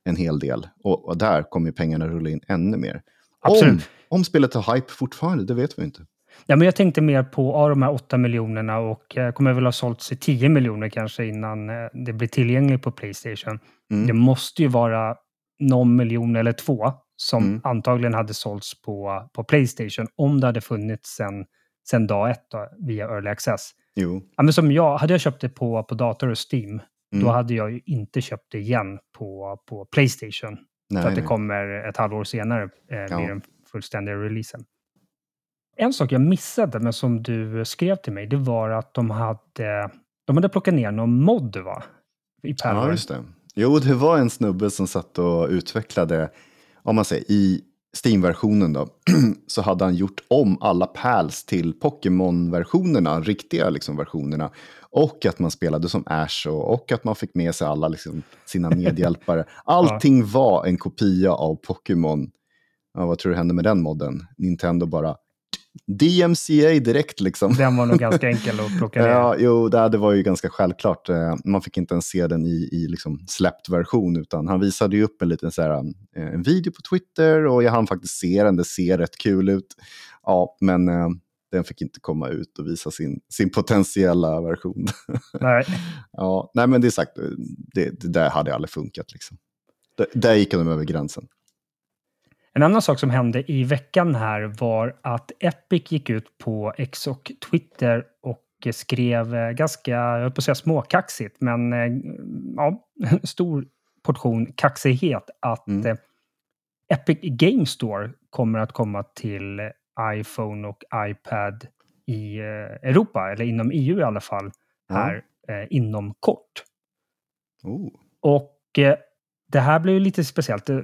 Speaker 2: en hel del. Och, och där kommer pengarna rulla in ännu mer.
Speaker 1: Absolut.
Speaker 2: Om, om spelet har hype fortfarande, det vet vi inte.
Speaker 1: Ja, men jag tänkte mer på av de här 8 miljonerna och eh, kommer väl ha sålts i 10 miljoner kanske innan eh, det blir tillgängligt på Playstation.
Speaker 2: Mm.
Speaker 1: Det måste ju vara någon miljon eller två som
Speaker 2: Mm.
Speaker 1: antagligen hade sålts på, på Playstation om det hade funnits sen, sen dag ett då, via Early Access.
Speaker 2: Jo.
Speaker 1: Ja, men som jag, hade jag köpt det på, på dator och Steam,
Speaker 2: Mm.
Speaker 1: då hade jag ju inte köpt det igen på, på Playstation.
Speaker 2: Nej,
Speaker 1: för att det
Speaker 2: nej.
Speaker 1: kommer ett halvår senare, eh,
Speaker 2: Ja.
Speaker 1: blir den fullständiga releasen. En sak jag missade, men som du skrev till mig, det var att de hade, de hade plockat ner någon mod, va? I
Speaker 2: Ja, just det. Jo, det var en snubbe som satt och utvecklade, om man säger i Steam-versionen då, <clears throat> så hade han gjort om alla pals till Pokémon-versionerna, riktiga liksom versionerna. Och att man spelade som Ash och, och att man fick med sig alla liksom, sina <laughs> medhjälpare. Allting var en kopia av Pokémon. Ja, vad tror du hände med den modden? Nintendo bara DMCA direkt liksom.
Speaker 1: Den var nog <laughs> ganska enkel att plocka ner.
Speaker 2: Ja, jo, det, det var ju ganska självklart. Eh, Man fick inte ens se den i, i liksom släppt version, utan han visade ju upp en liten så här, eh, en video på Twitter och jag hann faktiskt se den. Det ser rätt kul ut. Ja, men eh, den fick inte komma ut och visa sin, sin potentiella version. <laughs>
Speaker 1: Nej.
Speaker 2: ja, nej, men det är sagt, det, det där hade aldrig funkat. Liksom. Där gick de över gränsen.
Speaker 1: En annan sak som hände i veckan här var att Epic gick ut på X och Twitter och skrev eh, ganska, jag höll på att säga småkaxigt, men eh, ja, <laughs> stor portion kaxighet att
Speaker 2: Mm.
Speaker 1: eh, Epic Game Store kommer att komma till iPhone och iPad i Europa, eller inom EU i alla fall, här eh, inom kort.
Speaker 2: Oh.
Speaker 1: Och det här blir ju lite speciellt. Eh,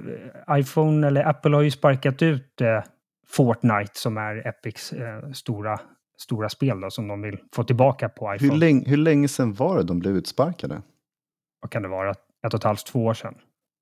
Speaker 1: iPhone eller Apple har ju sparkat ut eh, Fortnite som är Epics eh, stora, stora spel då, som de vill få tillbaka på
Speaker 2: Hur,
Speaker 1: iPhone.
Speaker 2: länge, hur länge sedan var det de blev utsparkade?
Speaker 1: Vad kan det vara? Ett och ett halvt, två år sedan.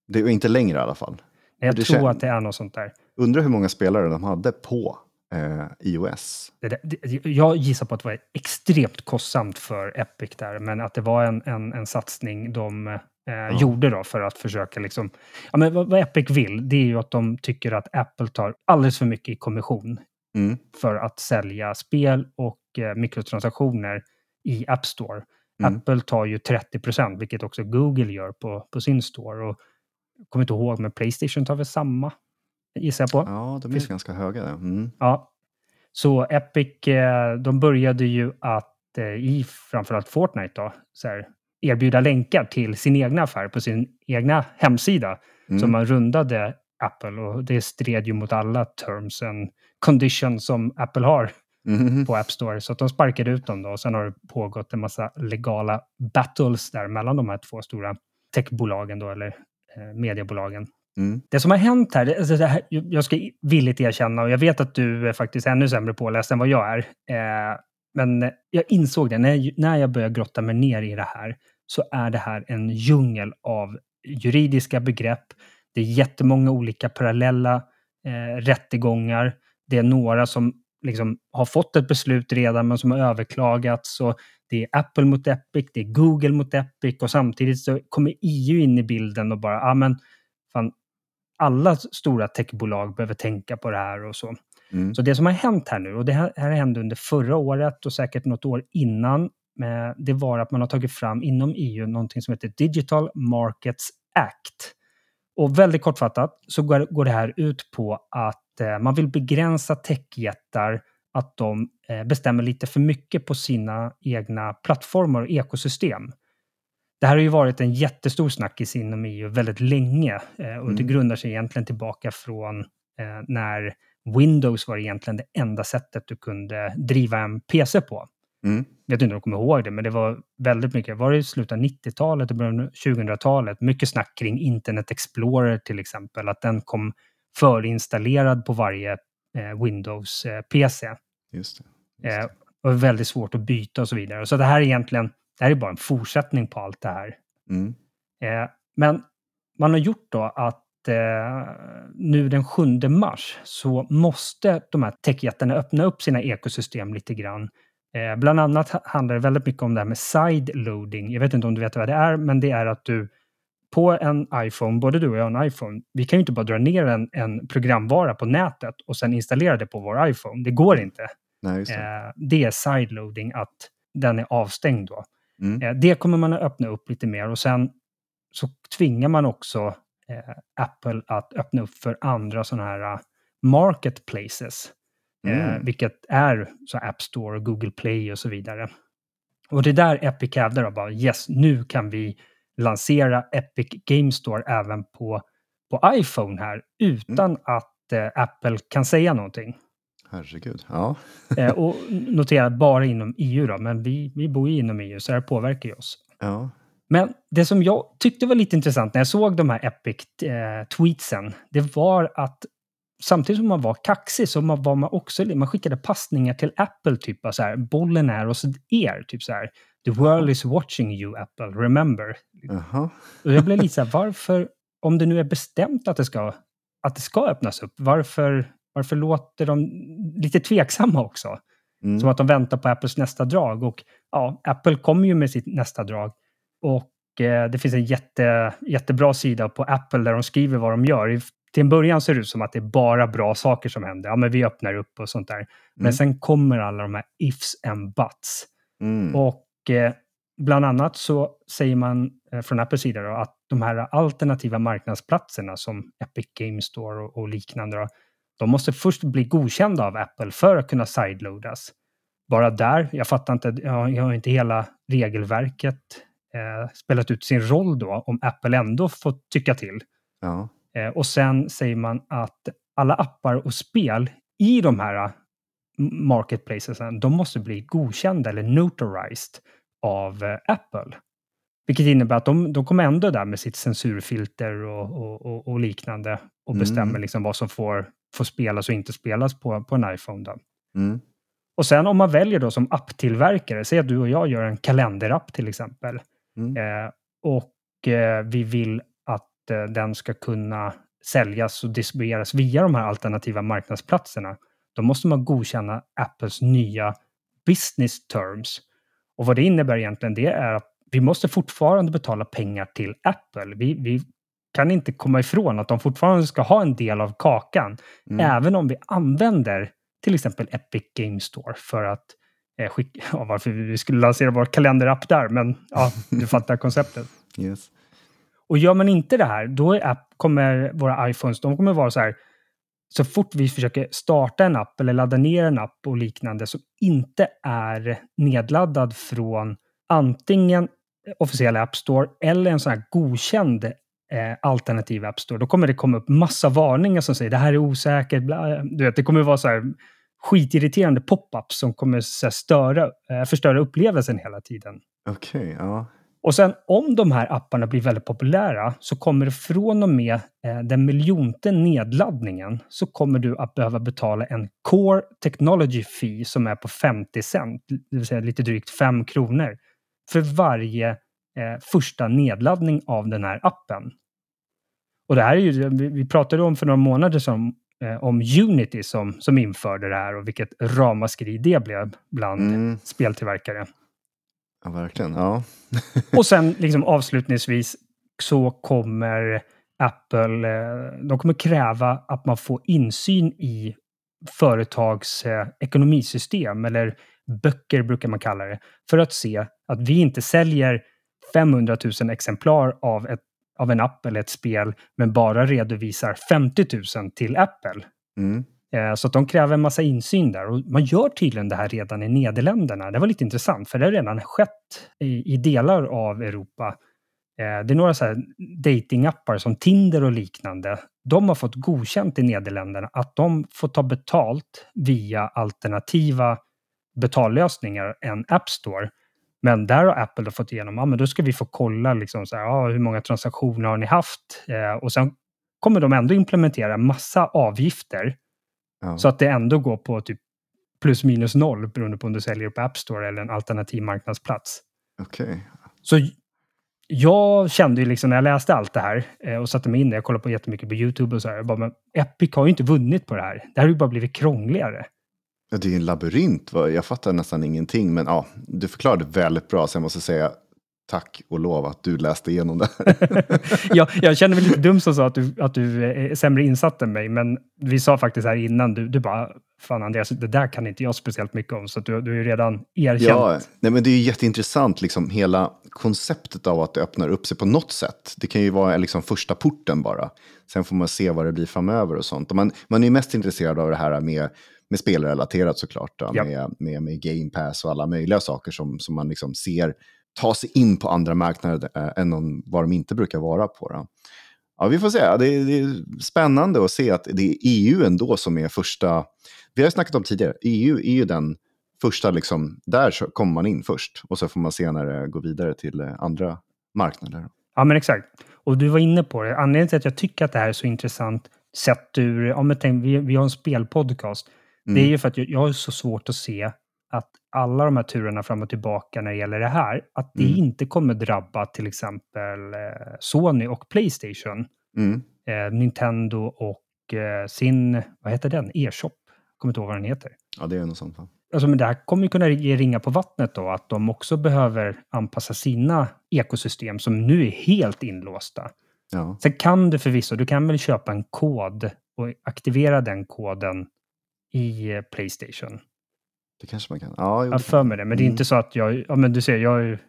Speaker 2: Det är inte längre i alla fall.
Speaker 1: Jag
Speaker 2: det
Speaker 1: tror att det är något sånt där.
Speaker 2: Undrar hur många spelare de hade på eh, iOS.
Speaker 1: Det, där- det, jag gissar på att det var extremt kostsamt för Epic där, men att det var en, en, en satsning de eh, gjorde då för att försöka liksom... Ja, men vad, vad Epic vill, det är ju att de tycker att Apple tar alldeles för mycket i kommission
Speaker 2: Mm.
Speaker 1: för att sälja spel och eh, mikrotransaktioner i App Store.
Speaker 2: Mm.
Speaker 1: Apple tar ju 30 procent, vilket också Google gör på, på sin store. Och, jag kommer inte ihåg, men Playstation tar väl samma, gissar jag på.
Speaker 2: Ja, de är
Speaker 1: Finns-
Speaker 2: ganska höga. där. Mm.
Speaker 1: Ja. Så Epic, eh, de började ju att eh, i framförallt Fortnite då, så här, erbjuda länkar till sin egna affär på sin egna hemsida.
Speaker 2: Mm.
Speaker 1: Så man rundade Apple och det stred ju mot alla terms and conditions som Apple har
Speaker 2: Mhm.
Speaker 1: på App Store. Så att de sparkade ut dem då och sen har det pågått en massa legala battles där mellan de här två stora techbolagen då, eller eh, mediebolagen.
Speaker 2: Mm.
Speaker 1: Det som har hänt här, alltså här, jag ska villigt erkänna, och jag vet att du är faktiskt ännu sämre påläst än vad jag är. Eh, men eh, jag insåg det, när, när jag började grotta mig ner i det här, så är det här en djungel av juridiska begrepp. Det är jättemånga olika parallella eh, rättegångar. Det är några som liksom har fått ett beslut redan, men som har överklagats. Och det är Apple mot Epic, det är Google mot Epic och samtidigt så kommer EU in i bilden och bara, ja men fan, alla stora techbolag behöver tänka på det här och så.
Speaker 2: Mm.
Speaker 1: Så det som har hänt här nu, och det här, hände under förra året och säkert något år innan, eh, det var att man har tagit fram inom EU någonting som heter Digital Markets Act. Och väldigt kortfattat så går, det här ut på att eh, man vill begränsa techjättar att de eh, bestämmer lite för mycket på sina egna plattformar och ekosystem. Det här har ju varit en jättestor snackis inom EU väldigt länge och det
Speaker 2: Mm.
Speaker 1: grundar sig egentligen tillbaka från när Windows var egentligen det enda sättet du kunde driva en PC på.
Speaker 2: Mm.
Speaker 1: Jag vet inte om du kommer ihåg det, men det var väldigt mycket. Var det i slutet av 90-talet och början av 2000-talet? Mycket snack kring Internet Explorer till exempel, att den kom förinstallerad på varje eh, Windows-PC.
Speaker 2: Just det. Just
Speaker 1: Eh,
Speaker 2: det.
Speaker 1: och väldigt svårt att byta och så vidare. Så det här är egentligen, det här är bara en fortsättning på allt det här.
Speaker 2: Mm.
Speaker 1: Eh, men man har gjort då att eh, nu den 7 mars så måste de här techjättarna öppna upp sina ekosystem lite grann Eh, bland annat handlar det väldigt mycket om det här med sideloading. Jag vet inte om du vet vad det är, men det är att du på en iPhone, både du och jag har en iPhone, vi kan ju inte bara dra ner en, en programvara på nätet och sen installera det på vår iPhone. Det går inte.
Speaker 2: Nej, det.
Speaker 1: Eh, det är sideloading, att den är avstängd då.
Speaker 2: Mm.
Speaker 1: Eh, det kommer man att öppna upp lite mer och sen så tvingar man också eh, Apple att öppna upp för andra sådana här uh, marketplaces. Eh,
Speaker 2: Mm.
Speaker 1: vilket är så App Store, Google Play och så vidare. Och det är där Epic hävdar då bara yes, nu kan vi lansera Epic Game Store även på, på iPhone här utan att eh, Apple kan säga någonting.
Speaker 2: Herregud. Ja. <laughs>
Speaker 1: Eh, och notera bara inom EU då, men vi, vi bor ju inom EU så det här påverkar ju oss.
Speaker 2: ja.
Speaker 1: Men det som jag tyckte var lite intressant när jag såg de här Epic-tweetsen, det var att samtidigt som man var kaxig så man- var man också, man skickade passningar till Apple, typ så här, bollen är hos er, typ så här, the world is watching you Apple, remember.
Speaker 2: Jaha.
Speaker 1: Och jag blev lite så här, varför, om det nu är bestämt att det ska, att det ska öppnas upp, varför, varför låter de lite tveksamma också?
Speaker 2: Mm.
Speaker 1: Som att de väntar på Apples nästa drag. Och ja, Apple kommer ju med sitt nästa drag. Och eh, det finns en jätte, jättebra sida på Apple där de skriver vad de gör. I, till en början ser det ut som att det är bara bra saker som händer. Ja, men vi öppnar upp och sånt där. Men
Speaker 2: Mm.
Speaker 1: sen kommer alla de här ifs and buts.
Speaker 2: Mm.
Speaker 1: Och eh, bland annat så säger man eh, från Apples sida då, att de här alternativa marknadsplatserna som Epic Game Store och, och liknande, då, de måste först bli godkända av Apple för att kunna sideloadas. Bara där, jag fattar inte, jag, jag har inte hela regelverket eh, spelat ut sin roll då, om Apple ändå får tycka till.
Speaker 2: Ja.
Speaker 1: Eh, och sen säger man att alla appar och spel i de här eh, marketplacesen, de måste bli godkända eller notarized av eh, Apple. Vilket innebär att de, de kommer ändå där med sitt censurfilter och, och, och, och liknande och
Speaker 2: Mm.
Speaker 1: bestämmer liksom vad som får, får spelas och inte spelas på, på en iPhone. Då.
Speaker 2: Mm.
Speaker 1: Och sen om man väljer då som apptillverkare, säg att du och jag gör en kalenderapp till exempel,
Speaker 2: Mm.
Speaker 1: Eh, och eh, vi vill att eh, den ska kunna säljas och distribueras via de här alternativa marknadsplatserna. Då måste man godkänna Apples nya business terms. Och vad det innebär egentligen, det är att vi måste fortfarande betala pengar till Apple. Vi, vi kan inte komma ifrån att de fortfarande ska ha en del av kakan,
Speaker 2: Mm.
Speaker 1: även om vi använder till exempel Epic Game Store för att eh, skicka, <laughs> ja, varför vi skulle lansera vår kalenderapp där, men ja, <laughs> du fattar konceptet.
Speaker 2: Yes.
Speaker 1: Och gör man inte det här, då är app, kommer våra iPhones, de kommer vara så här, så fort vi försöker starta en app eller ladda ner en app och liknande som inte är nedladdad från antingen officiella App Store eller en sån här godkänd eh, alternativ App Store, då kommer det komma upp massa varningar som säger det här är osäkert. Bla, du vet, det kommer vara så här skitirriterande pop-ups som kommer så här, störa, eh, förstöra upplevelsen hela tiden.
Speaker 2: Okej, ja.
Speaker 1: Och sen om de här apparna blir väldigt populära så kommer det från och med eh, den miljonte nedladdningen så kommer du att behöva betala en Core Technology Fee som är på 50 cent, det vill säga lite drygt 5 kronor, för varje eh, första nedladdning av den här appen. Och det här är ju, vi pratade om för några månader sedan eh, om Unity som, som införde det här och vilket ramaskri det blev bland
Speaker 2: Mm.
Speaker 1: speltillverkare.
Speaker 2: ja, verkligen. Ja. <laughs>
Speaker 1: Och sen liksom avslutningsvis så kommer Apple, eh, de kommer kräva att man får insyn i företags eh, ekonomisystem eller böcker brukar man kalla det, för att se att vi inte säljer 500 000 exemplar av, ett, av en app eller ett spel, men bara redovisar 50 000 till Apple.
Speaker 2: Mm.
Speaker 1: Eh, Så att de kräver en massa insyn där. Och man gör tydligen det här redan i Nederländerna. Det var lite intressant, för det har redan skett i, i delar av Europa. Eh, Det är några så här datingappar som Tinder och liknande. De har fått godkänt i Nederländerna att de får ta betalt via alternativa betallösningar än App Store. Men där har Apple fått igenom, ja men då ska vi få kolla liksom så här, ja, hur många transaktioner har ni haft? Eh, och sen kommer de ändå implementera massa avgifter
Speaker 2: Ja.
Speaker 1: så att det ändå går på typ plus minus noll beroende på om du säljer på App Store eller en alternativ marknadsplats.
Speaker 2: Okej.
Speaker 1: Så jag kände ju liksom när jag läste allt det här eh, och satte mig in det, jag kollade på jättemycket på YouTube och så här, jag bara, men Epic har ju inte vunnit på det här. Det här har ju bara blivit krångligare.
Speaker 2: Ja, det är en labyrint. Jag fattar nästan ingenting. Men ja, du förklarade väldigt bra. Så jag måste säga tack och lov att du läste igenom det. <laughs>
Speaker 1: ja, jag känner mig lite dum som sa att du, att du är sämre insatt än mig. Men vi sa faktiskt här innan, du, du bara, fan Andreas, det där kan inte jag speciellt mycket om. Så du, du är ju redan erkänt. Ja,
Speaker 2: nej, men det är jätteintressant, liksom, hela konceptet av att det öppnar upp sig på något sätt. Det kan ju vara liksom första porten bara. Sen får man se vad det blir framöver och sånt. Och man, man är mest intresserad av det här med med spelrelaterat såklart, då, ja. med, med, med Game Pass och alla möjliga saker som, som man liksom ser ta sig in på andra marknader äh, än om, vad de inte brukar vara på. Då. Ja, vi får se. Det är, det är, spännande att se att det är EU ändå som är första... Vi har snackat om tidigare, EU är ju den första, liksom, där kommer man in först. Och så får man senare gå vidare till eh, andra marknader.
Speaker 1: Ja, men exakt. Och du var inne på det. Anledningen till att jag tycker att det här är så intressant sett ur... Ja, men tänk, vi, vi har en spelpodcast. Mm. Det är mm. ju för att jag, jag har så svårt att se att alla de här turerna fram och tillbaka när det gäller det här, att det mm. inte kommer drabba till exempel eh, Sony och Playstation, mm. eh, Nintendo och eh, sin, vad heter den, e-shop? Kommer inte ihåg vad den heter.
Speaker 2: Ja, det är något sånt. Va?
Speaker 1: Alltså, men det här kommer ju kunna ge ringa på vattnet då, att de också behöver anpassa sina ekosystem som nu är helt inlåsta. Ja. Sen kan du förvisso, du kan väl köpa en kod och aktivera den koden i eh, Playstation.
Speaker 2: Det kanske man kan. Ja,
Speaker 1: jag har för mig det. Men det är mm. inte så att jag... Ja, men du ser, jag är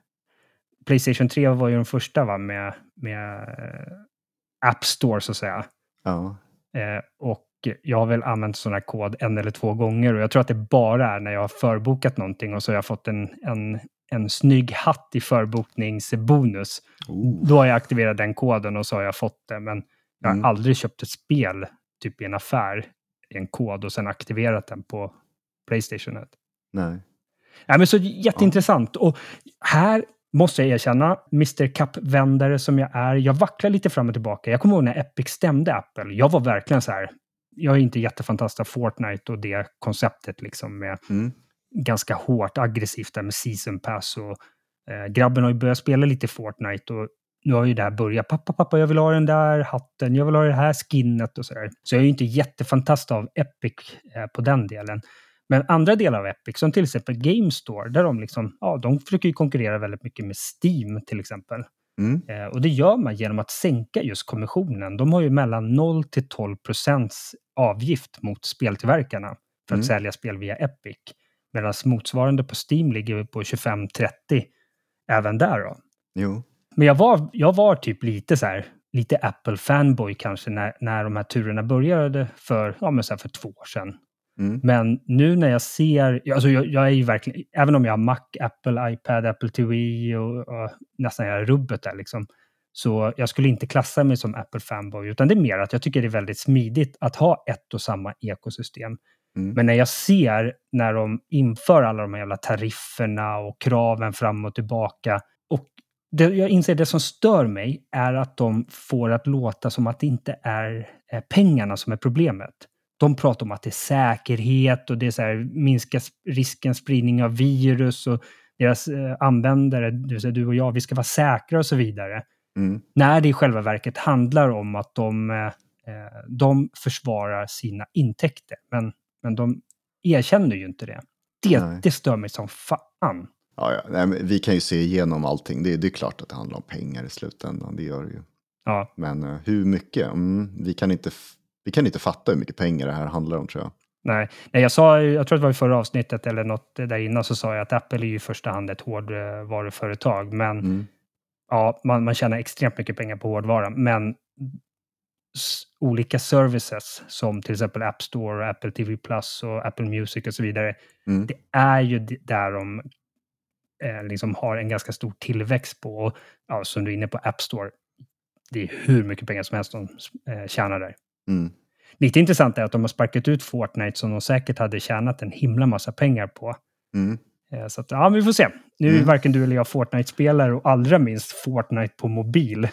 Speaker 1: Playstation 3 var ju den första va, med, med eh, App Store så att säga. Ja. Eh, och jag har väl använt sån här kod en eller två gånger och jag tror att det bara är när jag har förbokat någonting och så har jag fått en, en, en snygg hatt i förbokningsbonus. Oh. Då har jag aktiverat den koden och så har jag fått det. Men jag har mm. aldrig köpt ett spel typ i en affär, en kod och sen aktiverat den på Playstation 1.
Speaker 2: Nej.
Speaker 1: Ja, men så jätteintressant. Ja. Och här måste jag erkänna, Mr Cup-vändare som jag är, jag vacklar lite fram och tillbaka. Jag kommer ihåg när Epic stämde Apple. Jag var verkligen så här, jag är inte jättefantast av Fortnite och det konceptet liksom med mm. ganska hårt aggressivt där med season pass och eh, grabben har ju börjat spela lite Fortnite och nu har ju det här börjat. Pappa, pappa, jag vill ha den där hatten, jag vill ha det här skinnet och så där. Så jag är ju inte jättefantast av Epic eh, på den delen. Men andra delar av Epic, som till exempel Game Store, där de, liksom, ja, de försöker ju konkurrera väldigt mycket med Steam till exempel. Mm. Eh, och det gör man genom att sänka just kommissionen. De har ju mellan 0 till 12 procents avgift mot speltillverkarna för att mm. sälja spel via Epic. Medan motsvarande på Steam ligger på 25-30 även där. Då.
Speaker 2: Jo.
Speaker 1: Men jag var, jag var typ lite så här, lite Apple-fanboy kanske när, när de här turerna började för, ja, men så för två år sedan. Mm. Men nu när jag ser, alltså jag, jag, är ju verkligen, även om jag har Mac, Apple, iPad, Apple TV och, och nästan hela rubbet där liksom, så jag skulle inte klassa mig som Apple-fanboy, utan det är mer att jag tycker det är väldigt smidigt att ha ett och samma ekosystem. Mm. Men när jag ser när de inför alla de här jävla tarifferna och kraven fram och tillbaka, och det, jag inser det som stör mig är att de får att låta som att det inte är pengarna som är problemet de pratar om att det är säkerhet och det är så här, minska risken spridning av virus och deras eh, användare, det vill säga du och jag, vi ska vara säkra och så vidare. Mm. När det i själva verket handlar om att de, eh, de försvarar sina intäkter. Men, men de erkänner ju inte det. Det, det stör mig som fan.
Speaker 2: Ja, ja. Nej, vi kan ju se igenom allting. Det, det, är klart att det handlar om pengar i slutändan. Det gör det ju.
Speaker 1: Ja.
Speaker 2: Men uh, hur mycket? Mm, vi kan inte vi kan inte fatta hur mycket pengar det här handlar om tror jag.
Speaker 1: Nej, Nej jag, sa, jag tror det var i förra avsnittet eller något där innan så sa jag att Apple är ju i första hand ett hårdvaruföretag. Men mm. ja, man, man tjänar extremt mycket pengar på hårdvara. Men olika services som till exempel App Store, Apple TV Plus och Apple Music och så vidare. Mm. Det är ju där de liksom har en ganska stor tillväxt på. Och, ja, som du är inne på, App Store. Det är hur mycket pengar som helst de eh, tjänar där. Mm. Lite intressant är att de har sparkat ut Fortnite som de säkert hade tjänat en himla massa pengar på. Mm. Eh, så att, ja, vi får se. Nu är mm. varken du eller jag Fortnite-spelare och allra minst Fortnite på mobil.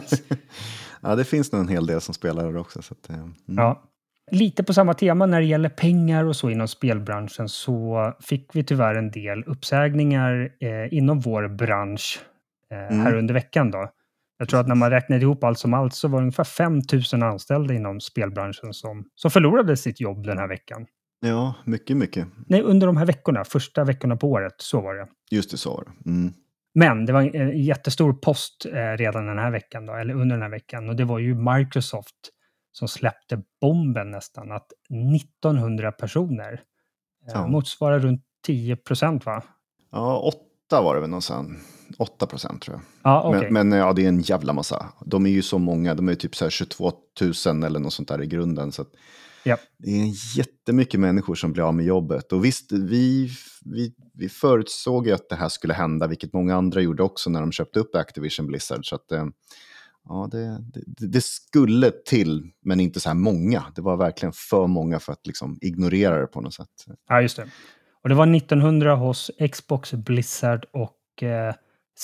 Speaker 1: <laughs>
Speaker 2: ja, det finns nog en hel del som spelar det också. Så att, eh, mm.
Speaker 1: ja. Lite på samma tema när det gäller pengar och så inom spelbranschen så fick vi tyvärr en del uppsägningar eh, inom vår bransch eh, här mm. under veckan. Då. Jag tror att när man räknar ihop allt som allt så var det ungefär 5 000 anställda inom spelbranschen som, som förlorade sitt jobb den här veckan.
Speaker 2: Ja, mycket, mycket.
Speaker 1: Nej, under de här veckorna, första veckorna på året, så var det.
Speaker 2: Just det, så var det. Mm.
Speaker 1: Men det var en jättestor post eh, redan den här veckan, då, eller under den här veckan, och det var ju Microsoft som släppte bomben nästan, att 1900 personer, eh,
Speaker 2: Ja.
Speaker 1: motsvarar runt 10 procent va?
Speaker 2: Ja, åtta var det väl någonstans. Åtta procent tror jag.
Speaker 1: Ja, okej.
Speaker 2: Men, men ja, det är en jävla massa. De är ju så många, de är typ så här 22 000 eller något sånt där i grunden. Så
Speaker 1: Ja.
Speaker 2: det är jättemycket människor som blir av med jobbet. Och visst, vi, vi, vi förutsåg ju att det här skulle hända, vilket många andra gjorde också när de köpte upp Activision Blizzard. Så att, eh, ja, det, det, det skulle till, men inte så här många. Det var verkligen för många för att liksom ignorera det på något sätt.
Speaker 1: Ja, just det. Och det var 1900 hos Xbox, Blizzard och eh,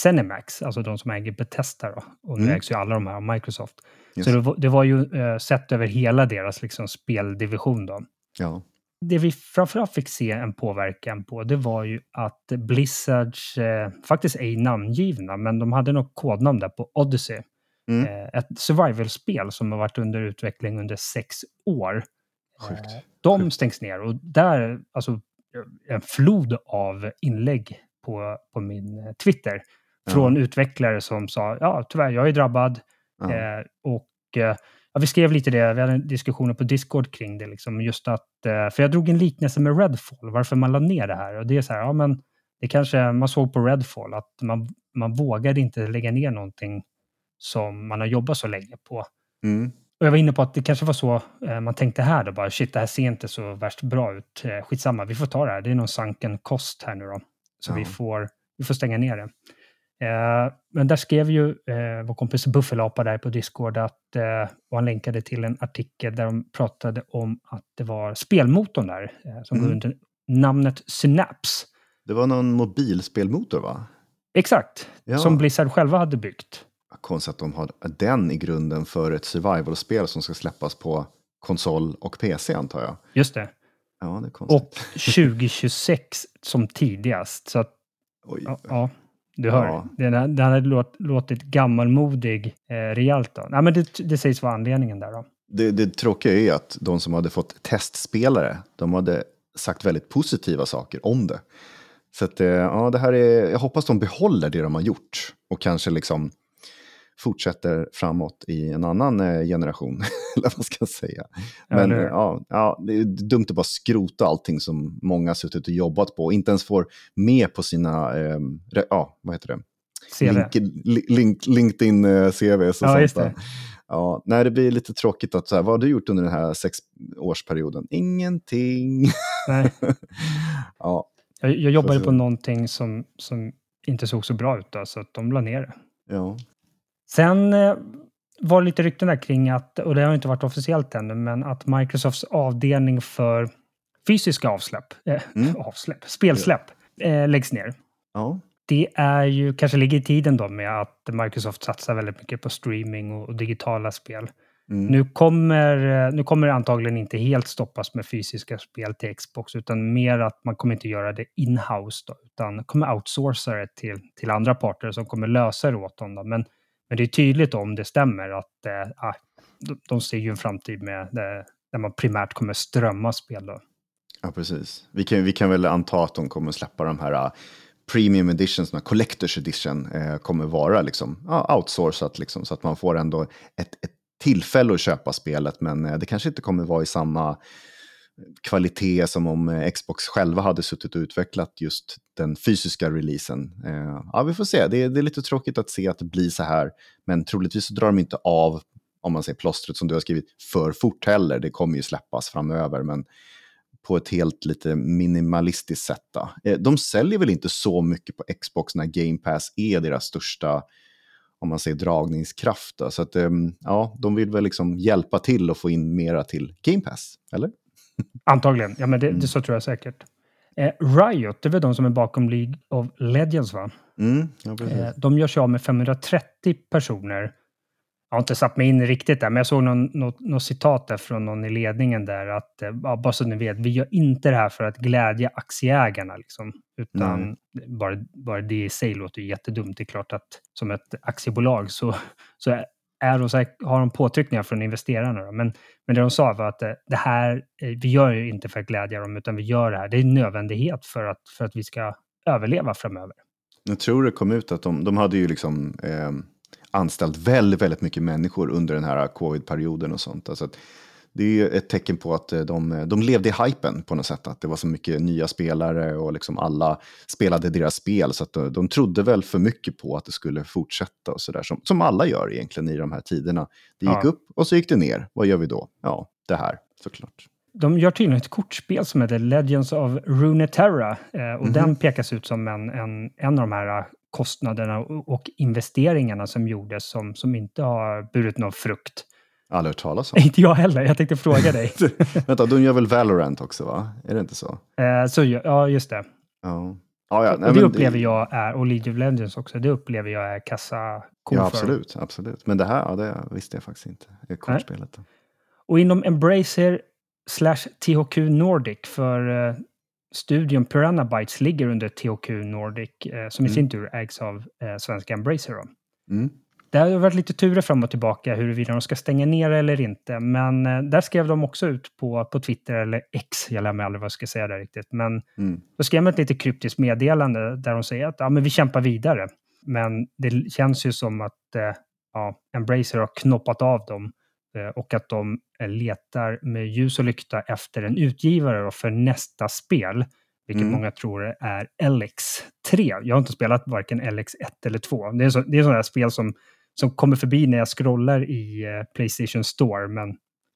Speaker 1: Zenimax, alltså de som äger Bethesda. Då. Och nu
Speaker 2: Mm.
Speaker 1: ägs ju alla de här av Microsoft.
Speaker 2: Just
Speaker 1: Så det var, det var ju eh, sett över hela deras liksom, speldivision. Då.
Speaker 2: Ja,
Speaker 1: Det vi framförallt fick se en påverkan på, det var ju att Blizzards, eh, faktiskt ej namngivna, men de hade något kodnamn där på Odyssey.
Speaker 2: Mm.
Speaker 1: Eh, ett survival-spel som har varit under utveckling under sex år.
Speaker 2: Sjukt.
Speaker 1: Eh, de stängs ner och där, alltså en flod av inlägg på, på min eh, Twitter från utvecklare som sa, ja tyvärr, jag är drabbad.
Speaker 2: ja.
Speaker 1: Eh, och eh, ja, vi skrev lite det, vi hade diskussioner på Discord kring det. Liksom, just att, eh, för jag drog en liknelse med Redfall, varför man la ner det här. Och det är så här, ja men det kanske man såg på Redfall, att man, man vågade inte lägga ner någonting som man har jobbat så länge på.
Speaker 2: Mm.
Speaker 1: Och jag var inne på att det kanske var så eh, man tänkte här då, bara shit det här ser inte så värst bra ut. Eh, skitsamma, vi får ta det här, det är någon sunken kost här nu då. Så vi,
Speaker 2: Ja.
Speaker 1: får, vi får stänga ner det. Eh, men där skrev ju eh, vår kompis Buffelapa där på Discord att, eh, och han länkade till en artikel där de pratade om att det var spelmotorn där eh, som går
Speaker 2: Mm.
Speaker 1: under namnet Synapse.
Speaker 2: Det var någon mobilspelmotor va?
Speaker 1: Exakt,
Speaker 2: Ja.
Speaker 1: som Blizzard själva hade byggt.
Speaker 2: Konstigt att de har den i grunden för ett survival-spel som ska släppas på konsol och PC antar jag.
Speaker 1: Just det.
Speaker 2: Ja, det är konstigt.
Speaker 1: Och 2026 som tidigast. Så att. Ja, ja du hör.
Speaker 2: Ja.
Speaker 1: Den, här- den hade låt, låtit gammalmodig eh, rejält. Då. Nej, men det, det sägs vara anledningen där. Då.
Speaker 2: Det, det tråkiga är ju att de som hade fått testspelare, de hade sagt väldigt positiva saker om det. Så att, eh, ja, det här är, jag hoppas de behåller det de har gjort och kanske liksom fortsätter framåt i en annan eh, generation, <laughs> eller vad ska säga. Men eh,
Speaker 1: hur?
Speaker 2: ja, ja, det är dumt att bara skrota allting som många har suttit och jobbat på och inte ens får med på sina, eh, ja, vad heter det?
Speaker 1: CV.
Speaker 2: Link, li- link, LinkedIn-CVs och
Speaker 1: Ja, just det.
Speaker 2: Ja, nej, det blir lite tråkigt att så här, vad har du gjort under den här sexårsperioden? Ingenting.
Speaker 1: Nej, <laughs>
Speaker 2: ja,
Speaker 1: jag, jag jobbade på någonting som, som inte såg så bra ut, då, så att de la ner det.
Speaker 2: ja.
Speaker 1: Sen eh, var det lite rykten där kring att, och det har inte varit officiellt ännu, men att Microsofts avdelning för fysiska avsläpp, eh,
Speaker 2: Mm. <laughs>
Speaker 1: avsläpp, spelsläpp, eh, läggs ner.
Speaker 2: ja.
Speaker 1: Det är ju, kanske ligger i tiden då med att Microsoft satsar väldigt mycket på streaming och, och digitala spel.
Speaker 2: Mm.
Speaker 1: Nu kommer, eh, nu kommer det antagligen inte helt stoppas med fysiska spel till Xbox, utan mer att man kommer inte göra det in-house, då, utan kommer outsourca det till, till andra parter som kommer lösa det åt dem. Då. Men, men det är tydligt om det stämmer att eh, ah, de, ser ju en framtid med det, där man primärt kommer strömma spel. Då.
Speaker 2: ja, precis. Vi kan, vi kan väl anta att de kommer släppa de här uh, premium editions, de här collectors edition, uh, kommer vara liksom, uh, outsourcat, liksom, så att man får ändå ett, ett tillfälle att köpa spelet, men uh, det kanske inte kommer vara i samma kvalitet som om Xbox själva hade suttit och utvecklat just den fysiska releasen. Eh, ja, vi får se. Det är, det är lite tråkigt att se att det blir så här, men troligtvis så drar de inte av, om man säger plåstret som du har skrivit, för fort heller. Det kommer ju släppas framöver, men på ett helt lite minimalistiskt sätt. Då. Eh, De säljer väl inte så mycket på Xbox när Game Pass är deras största om man säger dragningskraft. Då. Så att, ehm, ja, de vill väl liksom hjälpa till att få in mera till Game Pass, eller?
Speaker 1: Antagligen, ja men det,
Speaker 2: Mm.
Speaker 1: det så tror jag säkert. Eh, Riot, det är väl de som är bakom League of Legends va?
Speaker 2: Mm, ja.
Speaker 1: Eh, de gör sig av med 530 personer. Jag har inte satt mig in riktigt där, men jag såg någon, något, något citat där från någon i ledningen där att, eh, ja, bara så ni vet, vi gör inte det här för att glädja aktieägarna, liksom, utan bara, bara det i sig låter jättedumt. Det är klart att som ett aktiebolag så, så är, de har de påtryckningar från investerarna. Då. Men, men det de sa var att eh, det här, eh, vi gör det inte för att glädja dem, utan vi gör det här. Det är en nödvändighet för att, för att vi ska överleva framöver.
Speaker 2: Jag tror det kom ut att de, de hade ju liksom eh, anställt väldigt, väldigt mycket människor under den här eh, covid-perioden och sånt. Alltså att det är ju ett tecken på att de, de levde i hypen på något sätt. Att det var så mycket nya spelare och liksom alla spelade deras spel. Så att de, de trodde väl för mycket på att det skulle fortsätta och sådär. Som, som alla gör egentligen i de här tiderna. Det gick ja. upp och så gick det ner. Vad gör vi då? Ja, det här såklart.
Speaker 1: De gör tydligen ett kortspel som heter Legends of Runeterra. Eh, och mm -hmm. den pekas ut som en, en, en av de här kostnaderna och investeringarna som gjordes som, som inte har burit någon frukt.
Speaker 2: Aldrig hört talas om. <laughs>
Speaker 1: inte jag heller, jag tänkte fråga dig. <laughs>
Speaker 2: Vänta, de gör väl Valorant också va? Är det inte så?
Speaker 1: Eh, så ja, just det.
Speaker 2: Ja.
Speaker 1: Ja, ja. Nej, det upplever det... jag är, och League of Legends också, det upplever jag är kassa
Speaker 2: Ja, absolut, absolut. Men det här, ja, det visste jag faktiskt inte. Det är kortspelet.
Speaker 1: Och inom Embracer slash THQ Nordic för eh, studion Piranha Bytes ligger under THQ Nordic eh, som i mm. sin tur ägs av eh, svenska Embracer. Då. Mm. Det har varit lite turer fram och tillbaka huruvida de ska stänga ner eller inte. Men eh, där skrev de också ut på, på Twitter, eller X, jag lär mig aldrig vad jag ska säga där riktigt. Men mm. då skrev de ett lite kryptiskt meddelande där de säger att ja, men vi kämpar vidare. Men det känns ju som att eh, ja, Embracer har knoppat av dem eh, och att de letar med ljus och lykta efter en utgivare för nästa spel. Vilket mm. många tror är LX3. Jag har inte spelat varken LX1 eller 2. Det är, så, det är sådana spel som som kommer förbi när jag scrollar i eh, Playstation Store. Men...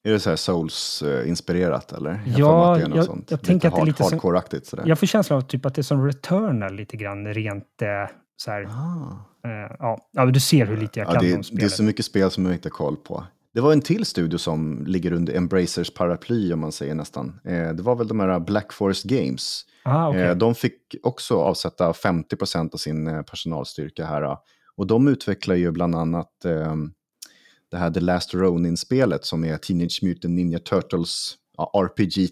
Speaker 2: Är det så här Souls-inspirerat eller?
Speaker 1: Jag ja, jag, jag, jag tänker att det är lite
Speaker 2: hardcore-aktigt. Sådär.
Speaker 1: Jag får känslan av typ att det är som Returnal lite grann rent eh, så här.
Speaker 2: Ah.
Speaker 1: Eh, ja. ja, du ser hur lite jag
Speaker 2: ja,
Speaker 1: kan
Speaker 2: det,
Speaker 1: om spelet.
Speaker 2: Det är så mycket spel som jag inte har koll på. Det var en till studio som ligger under Embracers paraply om man säger nästan. Eh, det var väl de här Black Forest Games.
Speaker 1: Ah, okay.
Speaker 2: eh, de fick också avsätta 50 procent av sin personalstyrka här och de utvecklar ju bland annat eh, det här The Last Ronin-spelet som är Teenage Mutant Ninja Turtles ja, RPG.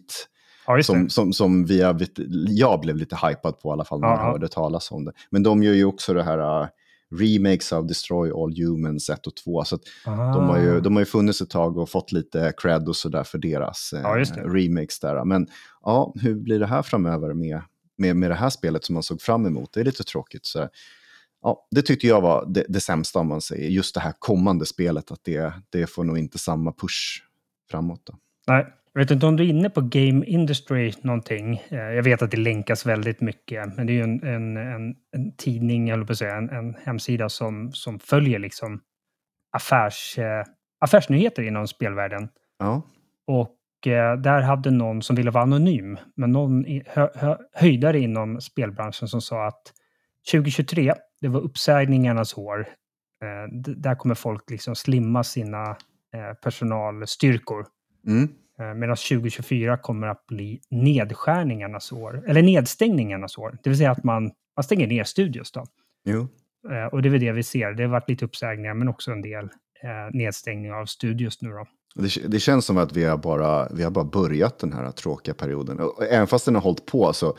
Speaker 2: Ja, som, som, som vi har, jag blev lite hypad på i alla fall när ja, man hörde talas om det. Men de gör ju också det här uh, remakes av Destroy All Humans 1 och 2. Så de, har ju, de har ju funnits ett tag och fått lite cred och sådär för deras eh, remakes där. Men ja, hur blir det här framöver med, med, med det här spelet som man såg fram emot? Det är lite tråkigt. Så ja, det tyckte jag var det, det sämsta om man säger. Just det här kommande spelet, att det, det får nog inte samma push framåt. Då.
Speaker 1: Nej, jag vet inte om du är inne på Game Industry någonting. Eh, jag vet att det länkas väldigt mycket, men det är ju en, en, en, en tidning, jag på att säga, en, en hemsida som, som följer liksom affärs, eh, affärsnyheter inom spelvärlden.
Speaker 2: Ja.
Speaker 1: Och eh, där hade någon som ville vara anonym, men någon hö, hö, höjdare inom spelbranschen som sa att 2023 det var uppsägningarnas år. Eh, där kommer folk liksom slimma sina eh, personalstyrkor.
Speaker 2: Mm.
Speaker 1: Eh, Medan 2024 kommer att bli nedskärningarnas år, eller nedstängningarnas år. Det vill säga att man, man stänger ner studios. Då.
Speaker 2: Jo.
Speaker 1: Och det är väl det vi ser. Det har varit lite uppsägningar, men också en del eh, nedstängning av studios nu. Då.
Speaker 2: Det, det, känns som att vi har, bara, vi har bara börjat den här tråkiga perioden. Och även fast den har hållit på så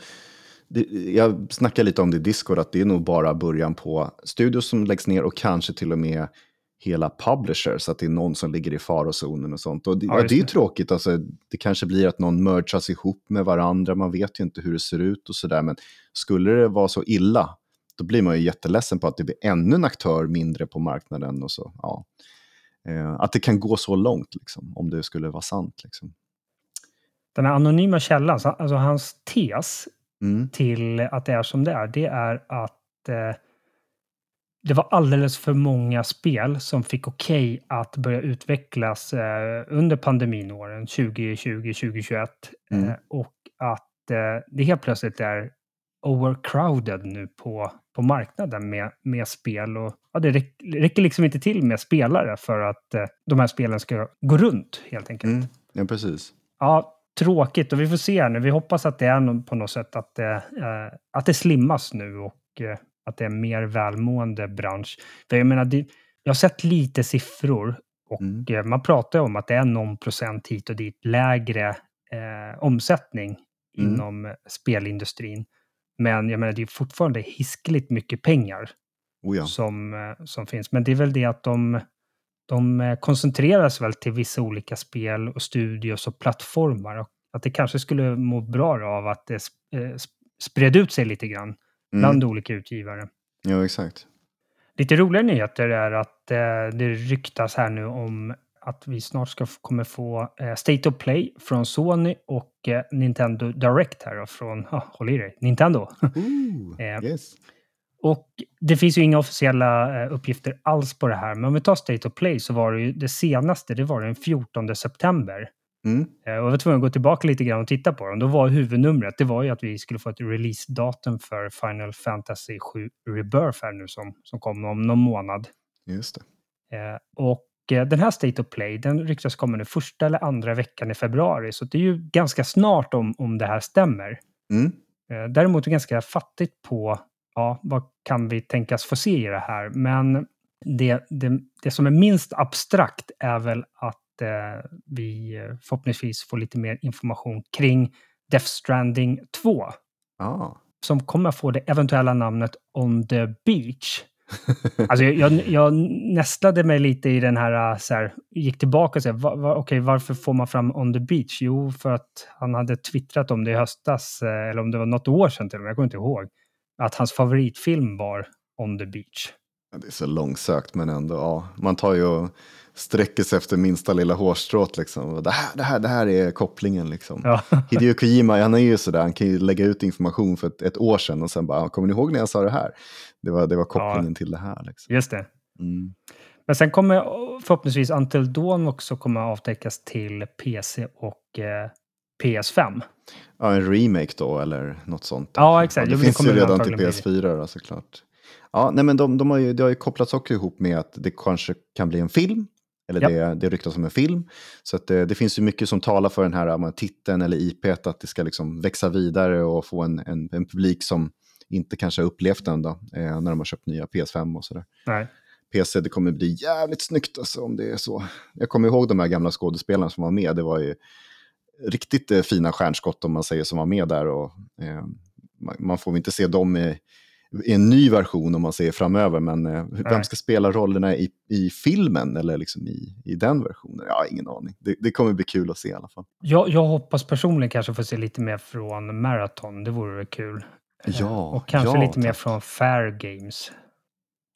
Speaker 2: det, jag snackar lite om det i Discord, att det är nog bara början på studios som läggs ner och kanske till och med hela publishers, att det är någon som ligger i farozonen och sånt. Och det, ja, det är ju tråkigt, alltså, det kanske blir att någon mergas ihop med varandra, man vet ju inte hur det ser ut och sådär, men skulle det vara så illa, då blir man ju jätteledsen på att det blir ännu en aktör mindre på marknaden och så. Ja. Eh, att det kan gå så långt, liksom, om det skulle vara sant. Liksom.
Speaker 1: Den här anonyma källan, alltså hans tes mm. till att det är som det är, det är att eh, det var alldeles för många spel som fick okej okay att börja utvecklas eh, under pandeminåren 2020, 2021 mm. eh, och att eh, det helt plötsligt är overcrowded nu på, på marknaden med, med spel. Och, ja, det räcker liksom inte till med spelare för att eh, de här spelen ska gå runt helt enkelt. Mm.
Speaker 2: Ja, precis.
Speaker 1: Ja, tråkigt och vi får se nu. Vi hoppas att det är på något sätt att det, eh, att det slimmas nu och eh, att det är en mer välmående bransch. För jag menar, jag har sett lite siffror och mm. eh, man pratar om att det är någon procent hit och dit lägre eh, omsättning mm. inom spelindustrin. Men jag menar, det är fortfarande hiskligt mycket pengar
Speaker 2: oh ja.
Speaker 1: som, som finns. Men det är väl det att de de eh, koncentreras väl till vissa olika spel och studios och plattformar. Och att det kanske skulle må bra av att det eh, spred ut sig lite grann bland mm. olika utgivare.
Speaker 2: Ja, exakt.
Speaker 1: Lite roliga nyheter är att eh, det ryktas här nu om att vi snart ska kommer få eh, State of Play från Sony och eh, Nintendo Direct här då, från, ah, håll i dig, Nintendo.
Speaker 2: Ooh, <laughs> yes.
Speaker 1: Och det finns ju inga officiella eh, uppgifter alls på det här, men om vi tar State of Play så var det ju det senaste, det var den 14 september.
Speaker 2: Mm.
Speaker 1: Eh, och jag var tvungen att gå tillbaka lite grann och titta på dem. Då var huvudnumret, det var ju att vi skulle få ett releasedatum för Final Fantasy 7 Rebirth här nu som, som kommer om någon månad.
Speaker 2: Just
Speaker 1: det. Eh, och den här State of Play, den ryktas komma nu första eller andra veckan i februari, så det är ju ganska snart om, om det här stämmer.
Speaker 2: Mm.
Speaker 1: Däremot är det ganska fattigt på ja, vad kan vi tänkas få se i det här? Men det, det, det som är minst abstrakt är väl att eh, vi förhoppningsvis får lite mer information kring Death Stranding 2.
Speaker 2: Ah.
Speaker 1: Som kommer få det eventuella namnet On the Beach. Alltså jag, jag, nästlade mig lite i den här, så här gick tillbaka och sa, va, va, okay, varför får man fram On the Beach? Jo, för att han hade twittrat om det i höstas, eh, eller om det var något år sedan till och med, jag kommer inte ihåg att hans favoritfilm var On the Beach.
Speaker 2: Det är så långsökt men ändå, ja. Man tar ju och sträcker sig efter minsta lilla hårstrået liksom. Det här, det här, det här är kopplingen liksom.
Speaker 1: Ja. <laughs>
Speaker 2: Hideo Kojima, han är ju sådär, han kan ju lägga ut information för ett, ett, år sedan och sen bara, kommer ni ihåg när jag sa det här? Det var, det var kopplingen ja. till det här. Liksom.
Speaker 1: Just det.
Speaker 2: Mm.
Speaker 1: Men sen kommer förhoppningsvis Until Dawn också kommer avtäckas till PC och eh, PS5.
Speaker 2: Ja, en remake då eller något sånt.
Speaker 1: Ja, exakt.
Speaker 2: Ja, det, finns ju redan till PS4 då, såklart. Ja, nej, men de, de har ju, det har ju kopplats också ihop med att det kanske kan bli en film. Eller ja. det, det ryktas om en film. Så det, det, finns ju mycket som talar för den här titeln eller IP, att det ska liksom växa vidare och få en, en, en publik som inte kanske har upplevt den då, eh, när de har köpt nya PS5 och sådär.
Speaker 1: Nej.
Speaker 2: PC, det kommer bli jävligt snyggt alltså, om det är så. Jag kommer ihåg de här gamla skådespelarna som var med. Det var ju riktigt eh, fina stjärnskott om man säger som var med där. Och, eh, man, man, får inte se dem i, i, en ny version om man säger framöver. Men eh, vem ska spela rollerna i, i filmen eller liksom i, i den versionen? Har ingen aning. Det, det kommer bli kul att se i alla fall.
Speaker 1: Jag, jag hoppas personligen kanske få se lite mer från Marathon. Det vore kul.
Speaker 2: Ja,
Speaker 1: och kanske
Speaker 2: ja,
Speaker 1: lite tack. mer från Fair Games.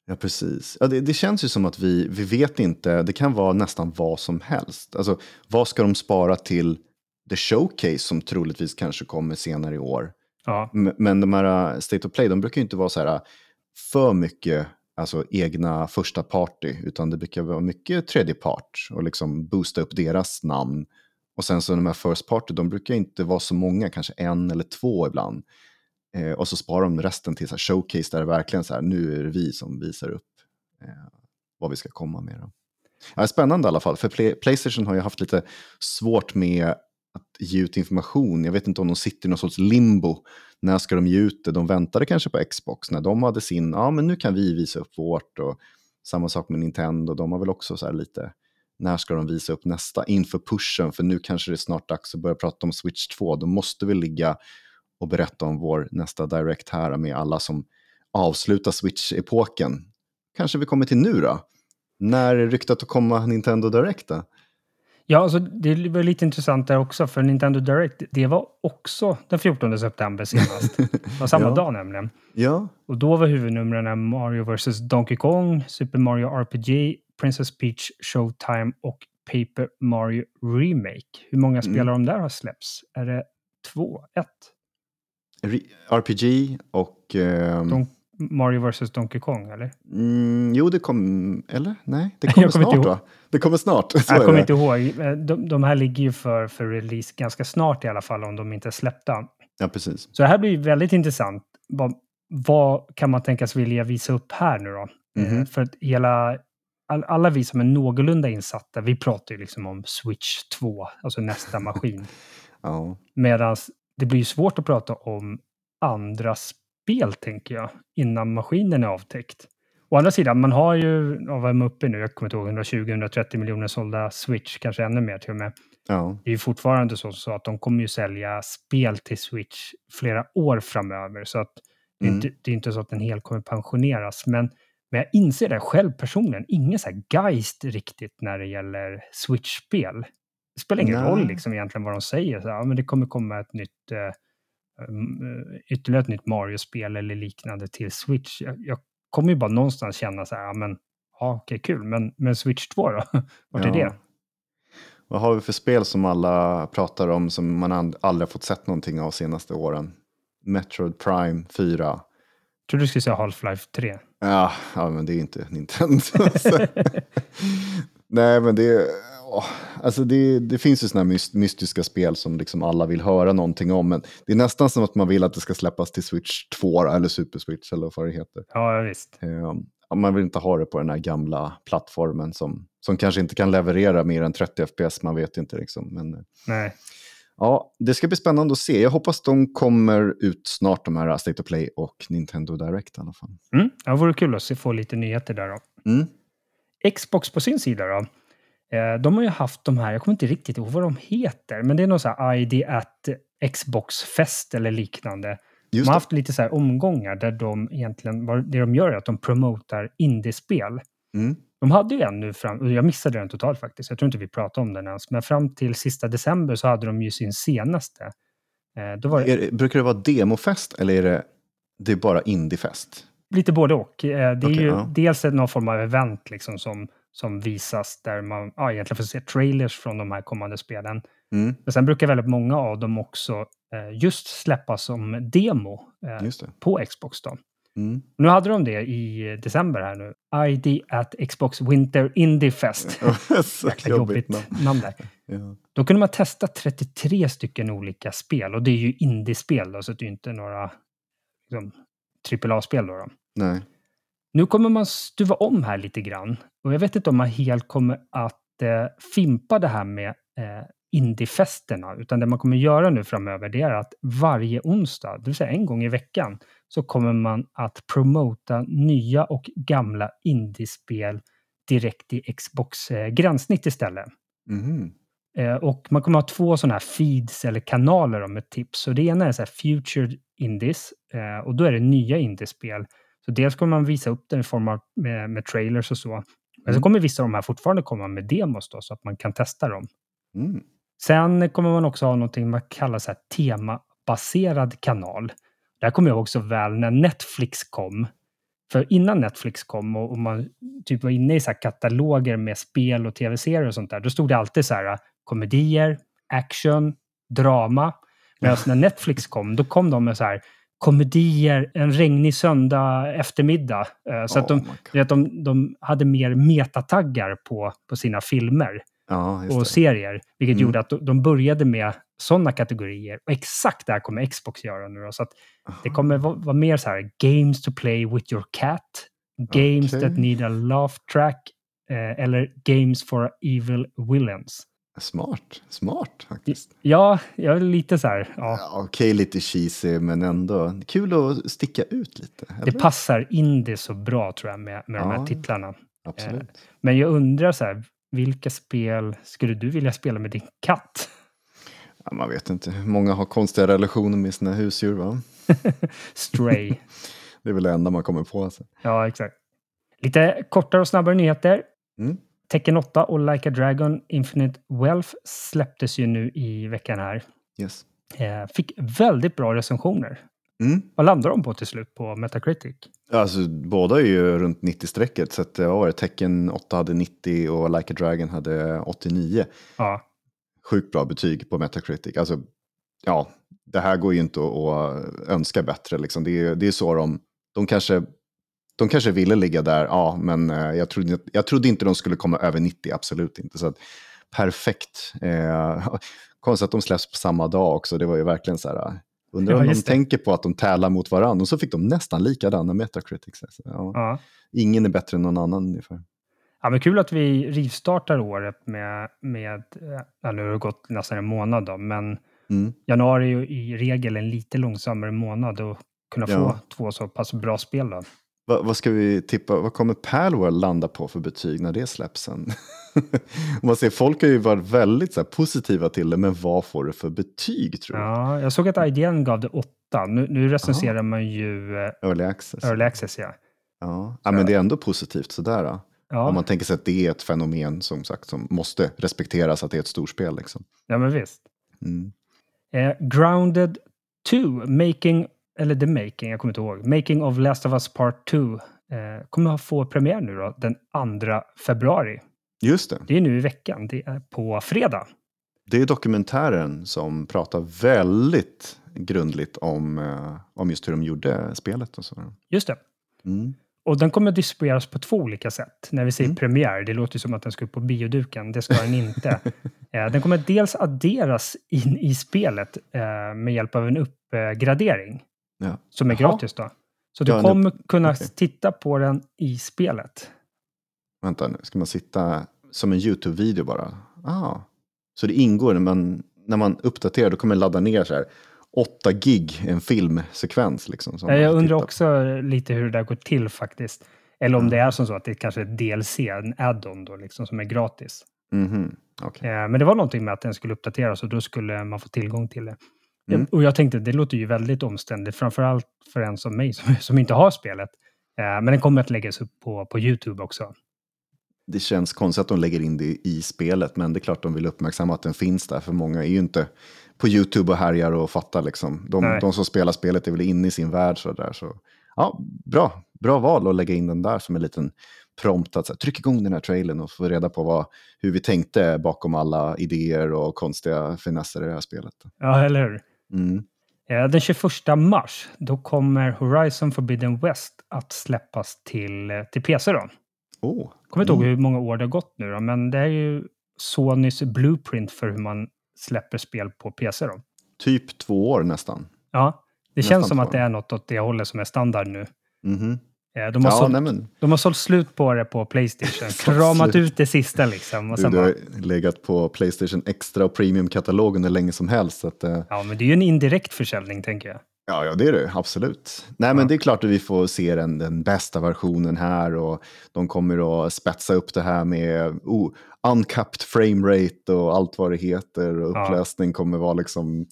Speaker 2: Ja, precis. Ja, det, det, känns ju som att vi, vi vet inte, det kan vara nästan vad som helst. Alltså, vad ska de spara till The Showcase som troligtvis kanske kommer senare i år.
Speaker 1: Ja.
Speaker 2: Men de här uh, State of Play, de brukar ju inte vara så här uh, för mycket alltså, egna första party, utan det brukar vara mycket tredje part och liksom boosta upp deras namn. Och sen så de här first party, de brukar inte vara så många, kanske en eller två ibland. Eh, och så sparar de resten till så här showcase där det verkligen så här, nu är det vi som visar upp eh, vad vi ska komma med. Då. Ja, spännande i alla fall, för Play Playstation har ju haft lite svårt med att ge ut information. Jag vet inte om de sitter i någon sorts limbo. När ska de ge ut det? De väntade kanske på Xbox när de hade sin, ja men nu kan vi visa upp vårt. Och samma sak med Nintendo, de har väl också så här lite, när ska de visa upp nästa inför pushen? För nu kanske det är snart dags att börja prata om Switch 2. Då måste vi ligga och berätta om vår nästa Direct här med alla som avslutar Switch-epoken. Kanske vi kommer till nu då? När är ryktat att komma Nintendo Direct då?
Speaker 1: Ja, alltså, det var lite intressant där också, för Nintendo Direct, det var också den 14 september senast. <laughs> Det var samma ja. dag nämligen.
Speaker 2: Ja.
Speaker 1: Och då var huvudnumren Mario vs Donkey Kong, Super Mario RPG, Princess Peach Showtime och Paper Mario Remake. Hur många spelare mm. de där har släppts? Är det två? Ett?
Speaker 2: RPG och... Eh...
Speaker 1: Don Mario vs Donkey Kong, eller?
Speaker 2: Mm, jo, det kom... Eller? Nej, det <laughs> kommer snart, va? Det kommer snart. <laughs>
Speaker 1: jag kommer inte ihåg. Eh, de, de, här ligger ju för, för release ganska snart i alla fall, om de inte är släppta.
Speaker 2: Ja, precis.
Speaker 1: Så det här blir väldigt intressant. Vad, vad kan man tänkas vilja visa upp här nu då?
Speaker 2: Mm -hmm.
Speaker 1: För att hela... All, alla vi som är någorlunda insatta, vi pratar ju liksom om Switch 2, alltså nästa <laughs> maskin.
Speaker 2: ja.
Speaker 1: Medan det blir svårt att prata om andra spel, tänker jag, innan maskinen är avtäckt. Å andra sidan, man har ju, vad är man uppe nu? Jag kommer inte ihåg, 120-130 miljoner sålda Switch, kanske ännu mer till och med.
Speaker 2: Ja.
Speaker 1: Det är ju fortfarande så, så, att de kommer ju sälja spel till Switch flera år framöver. Så att det, är mm. inte, det är inte så att den helt kommer pensioneras. Men Men jag inser det själv personligen, ingen så här geist riktigt när det gäller Switch-spel. Det spelar ingen
Speaker 2: Nej.
Speaker 1: roll liksom egentligen vad de säger. Så, ja, men det kommer komma ett nytt, eh, ytterligare ett nytt Mario-spel eller liknande till Switch. Jag, jag kommer ju bara någonstans känna så här, ja men, ja okej kul, men, men Switch 2 då? <laughs> Vart är
Speaker 2: Ja.
Speaker 1: det?
Speaker 2: Vad har vi för spel som alla pratar om som man aldrig fått sett någonting av senaste åren? Metroid Prime 4.
Speaker 1: Tror du skulle säga Half-Life 3?
Speaker 2: Ja, ja, men det är inte Nintendo. <laughs> Nej, men det, alltså det, det finns ju sådana här mys- mystiska spel som liksom alla vill höra någonting om. Men det är nästan som att man vill att det ska släppas till Switch 2 då, eller Super Switch eller vad det heter.
Speaker 1: Ja, visst.
Speaker 2: Eh, man vill inte ha det på den här gamla plattformen som, som kanske inte kan leverera mer än 30 FPS, man vet inte. Liksom. Men, eh,
Speaker 1: Nej.
Speaker 2: ja, det ska bli spännande att se. Jag hoppas de kommer ut snart, de här State of Play och Nintendo Direct i alla fall.
Speaker 1: Mm, ja, det vore kul att få lite nyheter där då.
Speaker 2: Mm.
Speaker 1: Xbox på sin sida då. Eh, de har ju haft de här, jag kommer inte riktigt ihåg vad de heter, men det är någon så här ID at Xbox-fest eller liknande. De
Speaker 2: Just
Speaker 1: har
Speaker 2: det.
Speaker 1: haft lite så här omgångar där de egentligen, det de gör är att de promotar indiespel.
Speaker 2: Mm.
Speaker 1: De hade ju en nu fram, och jag missade den totalt faktiskt, jag tror inte vi pratade om den ens, men fram till sista december så hade de ju sin senaste. Eh, då var det
Speaker 2: brukar det vara demofest eller är det, det är bara indiefest?
Speaker 1: lite både och. Eh, det är ju
Speaker 2: ja.
Speaker 1: dels någon form av event liksom som, som visas där man ja, egentligen får se trailers från de här kommande spelen.
Speaker 2: Mm.
Speaker 1: Men sen brukar väldigt många av dem också eh, just släppas som demo eh, på Xbox. Då.
Speaker 2: Mm.
Speaker 1: Nu hade de det i december här nu. ID at Xbox Winter Indie Fest. <laughs> <laughs> Jäkla jobbigt
Speaker 2: namn.
Speaker 1: där. <laughs>
Speaker 2: Ja.
Speaker 1: Då kunde man testa 33 stycken olika spel och det är ju indiespel då, så det är inte några liksom, AAA-spel då. då.
Speaker 2: Nej.
Speaker 1: Nu kommer man stuva om här lite grann. Och jag vet inte om man helt kommer att eh, fimpa det här med eh, indiefesterna. Utan det man kommer göra nu framöver det är att varje onsdag, det vill säga en gång i veckan, så kommer man att promota nya och gamla indiespel direkt i Xbox eh, gränssnitt istället.
Speaker 2: Mhm.
Speaker 1: Eh, och man kommer ha två sådana här feeds eller kanaler om ett tips. Och det ena är så Future Indies eh, och då är det nya indiespel. Så dels kommer man visa upp den i form av med, med trailers och så. Men så
Speaker 2: Mm.
Speaker 1: kommer vissa av de här fortfarande komma med demos då, så att man kan testa dem.
Speaker 2: Mm.
Speaker 1: Sen kommer man också ha någonting man kallar så här temabaserad kanal. Där kommer jag också väl när Netflix kom. För innan Netflix kom och, och man typ var inne i så kataloger med spel och tv-serier och sånt där, då stod det alltid så här komedier, action, drama. Medan när <laughs> Netflix kom, då kom de med så här komedier, en regnig söndag eftermiddag. Eh, Så att
Speaker 2: Oh
Speaker 1: de, det är att de, de hade mer metataggar på, på sina filmer
Speaker 2: Ja,
Speaker 1: och
Speaker 2: det.
Speaker 1: serier. Vilket
Speaker 2: Mm.
Speaker 1: gjorde att de- de började med sådana kategorier. Och exakt det här kommer Xbox göra nu. Då. Så att det kommer vara vara mer så här, games to play with your cat, games
Speaker 2: Okej.
Speaker 1: that need a laugh track, eh, eller games for evil villains.
Speaker 2: Smart, smart faktiskt.
Speaker 1: Ja, jag är lite så här, ja,
Speaker 2: Ja, Okej, lite cheesy, men ändå kul att sticka ut lite.
Speaker 1: det
Speaker 2: eller?
Speaker 1: passar in det så bra tror jag med, med de här
Speaker 2: Ja.
Speaker 1: titlarna.
Speaker 2: Absolut.
Speaker 1: Men jag undrar så här, vilka spel skulle du vilja spela med din katt?
Speaker 2: Ja, man vet inte. Många har konstiga relationer med sina husdjur, va? <laughs>
Speaker 1: Stray. <laughs>
Speaker 2: Det är väl det enda man kommer på. Alltså.
Speaker 1: Ja, exakt. Lite kortare och snabbare nyheter.
Speaker 2: Mm.
Speaker 1: Tekken 8 och Like a Dragon Infinite Wealth släpptes ju nu i veckan här.
Speaker 2: Yes.
Speaker 1: Eh, fick väldigt bra recensioner.
Speaker 2: Mm.
Speaker 1: Vad landade de på till slut på Metacritic?
Speaker 2: Alltså, båda är ju runt 90-strecket, så att, vad var det? Tecken 8 hade 90 och Like a Dragon hade 89.
Speaker 1: Ja,
Speaker 2: Sjukt bra betyg på Metacritic. Alltså, ja, det här går ju inte att, att önska bättre. Liksom. Det, är, det är så de, de kanske, de kanske ville ligga där, ja, men eh, jag trodde, jag trodde inte de skulle komma över 90, absolut inte. Så att, perfekt. Eh, <laughs> konstigt att de släpps på samma dag också, det var ju verkligen så här, eh, undrar
Speaker 1: Ja,
Speaker 2: om de
Speaker 1: det.
Speaker 2: tänker på att de tävlar mot varandra, och så fick de nästan likadana Metacritics. Så, ja,
Speaker 1: ja.
Speaker 2: Ingen är bättre än någon annan ungefär.
Speaker 1: ja men kul att vi rivstartar året med, med eh, ja, nu har det gått nästan en månad då, men
Speaker 2: Mm.
Speaker 1: januari är ju i regel en lite långsammare månad och kunna få
Speaker 2: Ja.
Speaker 1: två så pass bra spel då.
Speaker 2: Va, vad ska vi tippa, vad kommer Palworld landa på för betyg när det släpps sen? <laughs> Man ser, folk har ju varit väldigt så här, positiva till det, men vad får det för betyg tror du?
Speaker 1: Ja, jag såg att IGN gav det åtta. Nu, nu recenserar man ju eh,
Speaker 2: Early access.
Speaker 1: Early Access, ja.
Speaker 2: Ja. ja, men det är ändå positivt sådär. Då.
Speaker 1: Ja,
Speaker 2: Om man tänker sig att det är ett fenomen som sagt som måste respekteras, att det är ett storspel. Liksom.
Speaker 1: ja men visst.
Speaker 2: Mm.
Speaker 1: Eh, Grounded 2, Making, eller The Making, jag kommer inte ihåg. Making of Last of Us Part 2 eh, kommer att få premiär nu då, den 2 februari.
Speaker 2: Just det.
Speaker 1: Det är nu i veckan, det är på fredag.
Speaker 2: Det är dokumentären som pratar väldigt grundligt om, eh, om just hur de gjorde spelet. Och så.
Speaker 1: Just det.
Speaker 2: Mm.
Speaker 1: Och den kommer att distribueras på två olika sätt. När vi säger
Speaker 2: Mm.
Speaker 1: premiär, det låter som att den ska upp på bioduken. Det ska den inte. <laughs> Eh, den kommer dels adderas in i spelet eh, med hjälp av en uppgradering
Speaker 2: Ja.
Speaker 1: som är
Speaker 2: Jaha.
Speaker 1: gratis då. Så du
Speaker 2: Ja,
Speaker 1: kommer kunna
Speaker 2: okej.
Speaker 1: titta på den i spelet.
Speaker 2: Vänta nu, ska man sitta som en YouTube-video bara? Ah. Så det ingår när man, när man uppdaterar, då kommer det ladda ner så här 8 gig, en filmsekvens. Liksom, som
Speaker 1: Ja, jag undrar också lite hur det där går till faktiskt. Eller om
Speaker 2: Ja.
Speaker 1: det är som så att det kanske är ett DLC, en add-on då, liksom, som är gratis.
Speaker 2: Mhm, okej.
Speaker 1: Eh, men det var någonting med att den skulle uppdateras och då skulle man få tillgång till det.
Speaker 2: Mm.
Speaker 1: Och jag tänkte, det låter ju väldigt omständigt, framförallt för en som mig <laughs> som, som inte har spelet. Eh, men den kommer att läggas upp på, på YouTube också.
Speaker 2: Det känns konstigt att de lägger in det i spelet, men det är klart de vill uppmärksamma att den finns där, för många är ju inte på YouTube och härjar och fattar liksom. De, de som spelar spelet är väl inne i sin värld så där. Så. Ja, bra. Bra val att lägga in den där som en liten prompt att så här, tryck igång den här trailern och få reda på vad, hur vi tänkte bakom alla idéer och konstiga finesser i det här spelet.
Speaker 1: Ja, eller hur?
Speaker 2: Mm.
Speaker 1: Eh, den 21 mars, då kommer Horizon Forbidden West att släppas till, eh, till PC då.
Speaker 2: Oh.
Speaker 1: kommer inte ihåg hur många år det har gått nu då, men det är ju Sonys blueprint för hur man släpper spel på PC då.
Speaker 2: Typ två år nästan.
Speaker 1: Ja, det
Speaker 2: Nästan
Speaker 1: känns som att det är något åt det hållet som är standard nu.
Speaker 2: Mhm.
Speaker 1: Eh, De har,
Speaker 2: Ja,
Speaker 1: sålt,
Speaker 2: men,
Speaker 1: de har sålt slut på det på Playstation, <laughs> kramat ut det sista liksom. Och
Speaker 2: du,
Speaker 1: sen
Speaker 2: du
Speaker 1: bara,
Speaker 2: har legat på Playstation Extra och Premium-katalogen hur länge som helst. Att, eh,
Speaker 1: ja, men det är ju en indirekt försäljning tänker jag.
Speaker 2: Ja, ja, det är det. Absolut. Nej, men det är klart att vi får se den, den bästa versionen här och de kommer att spetsa upp det här med oh, uncapped framerate och allt vad det heter och
Speaker 1: Ja.
Speaker 2: upplösning kommer vara liksom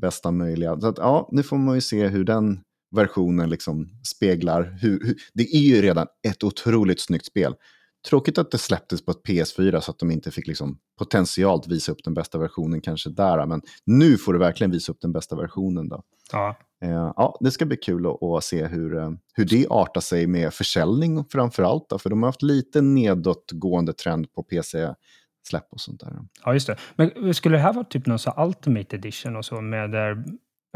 Speaker 2: bästa möjliga. Så att, ja, nu får man ju se hur den versionen liksom speglar. Hur, hur, det är ju redan ett otroligt snyggt spel. Tråkigt att det släpptes på ett PS4 så att de inte fick liksom potentialt visa upp den bästa versionen kanske där. Men nu får du verkligen visa upp den bästa versionen då.
Speaker 1: Ja,
Speaker 2: Eh, ja, det ska bli kul att, att se hur, eh, hur det artar sig med försäljning framför allt. Då, för de har haft lite nedåtgående trend på PC-släpp och sånt där.
Speaker 1: ja just det. Men skulle det här vara typ någon så Ultimate Edition och så med där...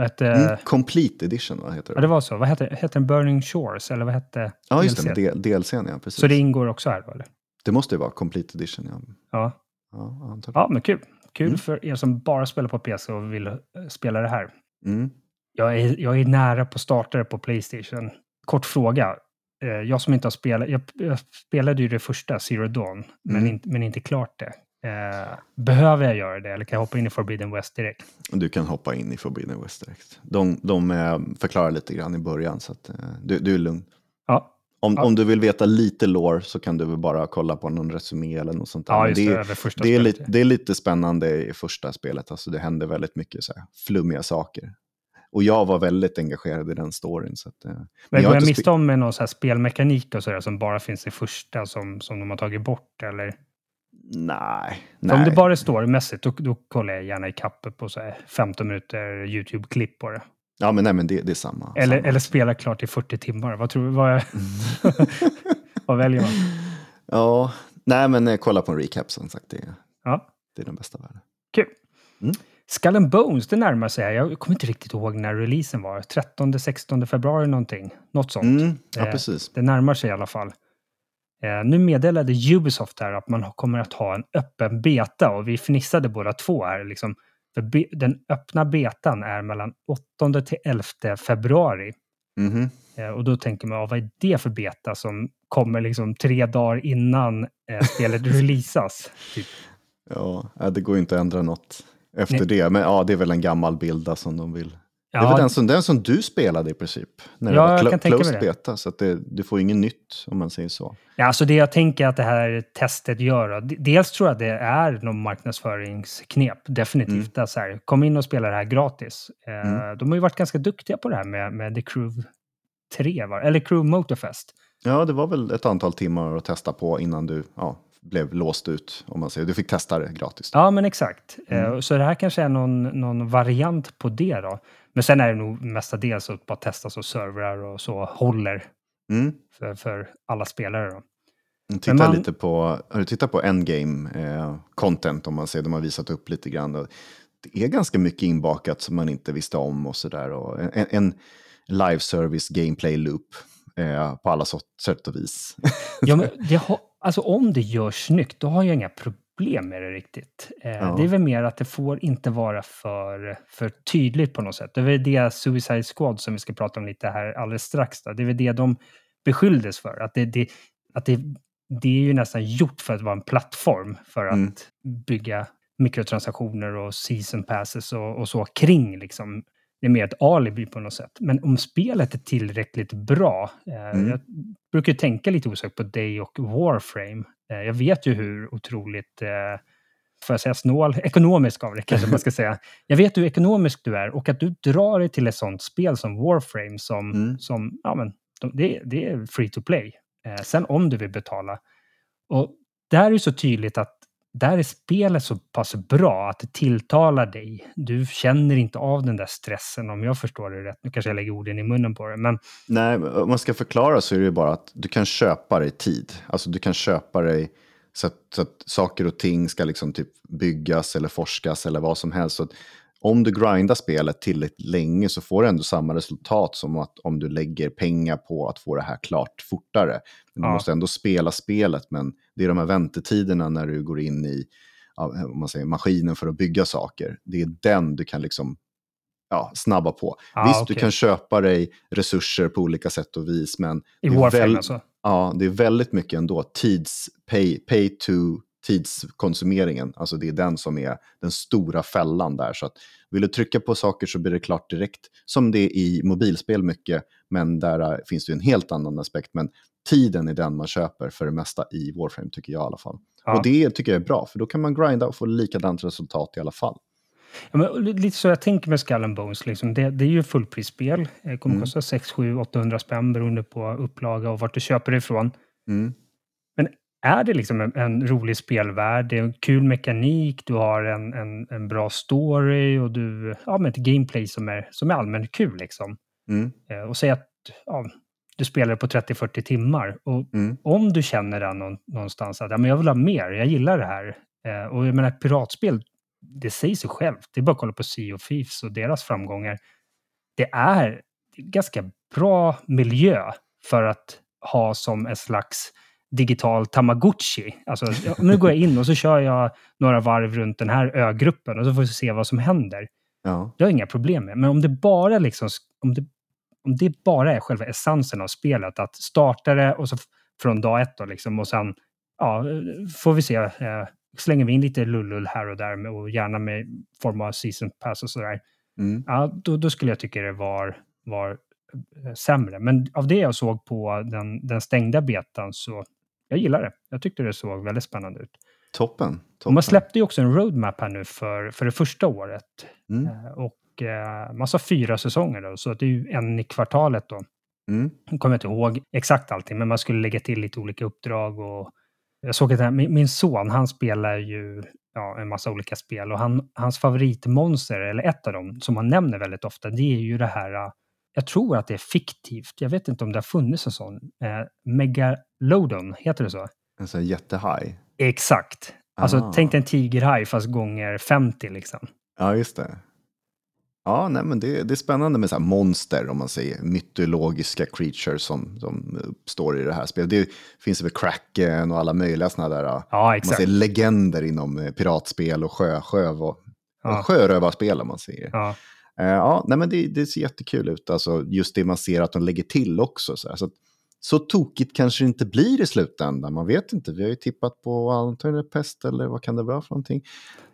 Speaker 1: Ett, eh,
Speaker 2: Mm, Complete Edition, vad heter det?
Speaker 1: Ja, det var så. Vad hette, hette den? Burning Shores? Eller vad hette
Speaker 2: ja, just
Speaker 1: DLC?
Speaker 2: det, DLCn, ja. Precis.
Speaker 1: Så det ingår också här eller?
Speaker 2: det måste ju vara Complete Edition, ja.
Speaker 1: Ja.
Speaker 2: Ja, antar.
Speaker 1: Ja, men kul. Kul
Speaker 2: Mm.
Speaker 1: för er som bara spelar på PC och vill eh, spela det här.
Speaker 2: Mm.
Speaker 1: Jag är, jag är nära på att starta det på Playstation. Kort fråga. Eh, Jag som inte har spelat, jag, jag spelade ju det första, Zero Dawn, men,
Speaker 2: Mm.
Speaker 1: inte, men inte klart det. Eh, behöver jag göra det eller kan jag hoppa in i Forbidden West direkt?
Speaker 2: Du kan hoppa in i Forbidden West direkt. De, de eh, förklarar lite grann i början, så att, eh, du, du är lugn.
Speaker 1: Ja,
Speaker 2: Om,
Speaker 1: Ja.
Speaker 2: om du vill veta lite lore så kan du väl bara kolla på någon resumé eller något sånt där.
Speaker 1: ja
Speaker 2: Men
Speaker 1: just
Speaker 2: det,
Speaker 1: det. första
Speaker 2: det, är lite, det är lite spännande i första spelet. Alltså det händer väldigt mycket så här, flummiga saker. Och jag var väldigt engagerad i den storyn. Så att, eh,
Speaker 1: Men
Speaker 2: jag
Speaker 1: går jag miste om med någon så här spelmekanik och sådär som bara finns i första som, som de har tagit bort? Eller?
Speaker 2: Nej.
Speaker 1: För om
Speaker 2: nej.
Speaker 1: det bara är storymässigt, då, då kollar jag gärna i kappe på så här 15 minuter YouTube-klipp på det.
Speaker 2: Ja, men nej, men det, det är samma.
Speaker 1: Eller,
Speaker 2: samma.
Speaker 1: eller spela klart i 40 timmar. Vad tror du? Vad, <laughs> vad väljer man?
Speaker 2: Ja, nej men eh, kolla på en recap som sagt. Det,
Speaker 1: Ja,
Speaker 2: det är den bästa världen.
Speaker 1: kul.
Speaker 2: Mm.
Speaker 1: Skull and Bones, det närmar sig. Jag kommer inte riktigt ihåg när releasen var. 13-16 februari någonting. Något sånt.
Speaker 2: Mm, ja,
Speaker 1: Eh,
Speaker 2: precis.
Speaker 1: Det närmar sig i alla fall. Eh, nu meddelade Ubisoft här att man kommer att ha en öppen beta och vi fnissade båda två här. Liksom, den öppna betan är mellan 8 till 11 februari.
Speaker 2: Mhm.
Speaker 1: Eh, och då tänker man, ja, vad är det för beta som kommer liksom tre dagar innan eh, spelet <laughs> releasas? Typ.
Speaker 2: Ja, ja, det går ju inte att ändra något efter
Speaker 1: Nej.
Speaker 2: det. Men ja, det är väl en gammal bild som de vill. Det är
Speaker 1: Ja,
Speaker 2: väl den som, den som du spelade i princip. När
Speaker 1: Ja,
Speaker 2: det var
Speaker 1: mig
Speaker 2: closed beta. Så att det, du får inget nytt om man säger så.
Speaker 1: Ja, alltså det jag tänker att det här testet gör, då, dels tror jag det är någon marknadsföringsknep, definitivt. Är så här, kom in och spela det här gratis. Eh,
Speaker 2: Mm.
Speaker 1: De har ju varit ganska duktiga på det här med, med The Crew tre, var, eller Crew Motorfest.
Speaker 2: Ja, det var väl ett antal timmar att testa på innan du ja, blev låst ut, om man säger. Du fick testa det gratis.
Speaker 1: Ja, men exakt. Mm. Så det här kanske är någon, någon variant på det då. Men sen är det nog mestadels att bara testa så servrar och så håller mm. för, för alla spelare. Då.
Speaker 2: Titta man... lite på, har du tittat på endgame eh, content om man säger, de har visat upp lite grann. Och det är ganska mycket inbakat som man inte visste om och sådär. En, en live service gameplay loop eh, på alla sätt och vis.
Speaker 1: ja, <laughs> men det har, alltså om det görs snyggt, då har jag inga problem med det riktigt. Eh, ja. Det är väl mer att det får inte vara för, för tydligt på något sätt. Det är väl det Suicide Squad som vi ska prata om lite här alldeles strax. Då. Det är väl det de beskylldes för. Att det, det, att det, det är ju nästan gjort för att vara en plattform för att mm. bygga mikrotransaktioner och season passes och, och så kring liksom det är mer ett alibi på något sätt. Men om spelet är tillräckligt bra, eh, mm. jag brukar tänka lite osökt på Day och Warframe. Eh, jag vet ju hur otroligt, eh, får jag säga snål, <laughs> ekonomisk av det kanske man ska säga. Jag vet hur ekonomisk du är och att du drar dig till ett sånt spel som Warframe som, mm. som ja men, det, det är free to play. Eh, sen om du vill betala. Och där är det så tydligt att där är spelet så pass bra att det tilltalar dig. Du känner inte av den där stressen om jag förstår det rätt. Nu kanske jag lägger orden i munnen på det. Men...
Speaker 2: Nej, om man ska förklara så är det ju bara att du kan köpa dig tid. Alltså du kan köpa dig så att, så att saker och ting ska liksom typ byggas eller forskas eller vad som helst. Så om du grindar spelet tillräckligt länge så får du ändå samma resultat som att om du lägger pengar på att få det här klart fortare. Men du ja. måste ändå spela spelet, men det är de här väntetiderna när du går in i om man säger, maskinen för att bygga saker. Det är den du kan liksom ja, snabba på. Ah, Visst, okay. du kan köpa dig resurser på olika sätt och vis, men
Speaker 1: I är väl, alltså.
Speaker 2: ja, det är väldigt mycket ändå tids, pay, pay to tidskonsumeringen. Alltså det är den som är den stora fällan där. Så att vill du trycka på saker så blir det klart direkt, som det är i mobilspel mycket, men där äh, finns det en helt annan aspekt. Men tiden är den man köper för det mesta i Warframe, tycker jag i alla fall. Ja. Och det tycker jag är bra, för då kan man grinda och få likadant resultat i alla fall.
Speaker 1: Ja, men lite så jag tänker med Skull and Bones, liksom. det, det är ju fullprisspel. Det kommer mm. kosta 6, 7, 800 spänn beroende på upplaga och vart du köper det ifrån. Mm är det liksom en, en, rolig spelvärld, det är en kul mekanik, du har en, en, en bra story och du, ja, men ett gameplay som är, som är allmänt kul. Liksom. Mm. Eh, och säg att ja, du spelar på 30-40 timmar. Och mm. om du känner det någonstans att ja, men jag vill ha mer, jag gillar det här. Eh, och jag menar, ett piratspel, det säger sig självt. Det är bara att kolla på Sea of Thieves och deras framgångar. Det är ganska bra miljö för att ha som en slags digital tamagotchi. Alltså, nu går jag in och så kör jag några varv runt den här ögruppen och så får vi se vad som händer. Ja. Det har jag inga problem med. Men om det bara liksom, om det, om det bara är själva essensen av spelet, att starta det och så från dag ett då liksom, och sen ja, får vi se. Eh, slänger vi in lite lullull här och där och gärna med form av season pass och sådär. Mm. Ja, då, då, skulle jag tycka det var, var eh, sämre. Men av det jag såg på den, den stängda betan så jag gillar det. Jag tyckte det såg väldigt spännande ut.
Speaker 2: Toppen. toppen.
Speaker 1: Man släppte ju också en roadmap här nu för, för det första året. Mm. Eh, och eh, man sa fyra säsonger då, så det är ju en i kvartalet då. Mm. Jag kommer inte ihåg exakt allting, men man skulle lägga till lite olika uppdrag. Och jag såg att min, min son, han spelar ju ja, en massa olika spel och han, hans favoritmonster, eller ett av dem, som han nämner väldigt ofta, det är ju det här jag tror att det är fiktivt. Jag vet inte om det har funnits en sån. Eh, Megalodon, heter det så?
Speaker 2: En sån jättehaj?
Speaker 1: Exakt. Alltså ah. tänk dig en tigerhaj fast gånger 50 liksom.
Speaker 2: Ja, just det. Ja, nej, men det, det är spännande med så monster, om man säger mytologiska creatures som, som står i det här spelet. Det finns väl Kraken och alla möjliga sådana där ja, exakt. Man säger, legender inom eh, piratspel och sjö, sjö, ja. sjörövarspel, om man säger. Ja. Uh, ja, nej, men det, det, ser jättekul ut, alltså, just det man ser att de lägger till också. Så, så, så tokigt kanske det inte blir i slutändan, man vet inte. Vi har ju tippat på antagligen pest eller vad kan det vara för någonting.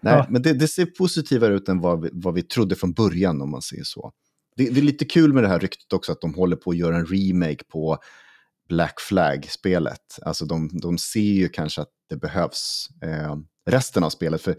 Speaker 2: Nej, ja. men det, det, ser positivare ut än vad vi, vad vi trodde från början om man säger så. Det, det, är lite kul med det här ryktet också att de håller på att göra en remake på Black Flag-spelet. Alltså de, de ser ju kanske att det behövs eh, resten av spelet. För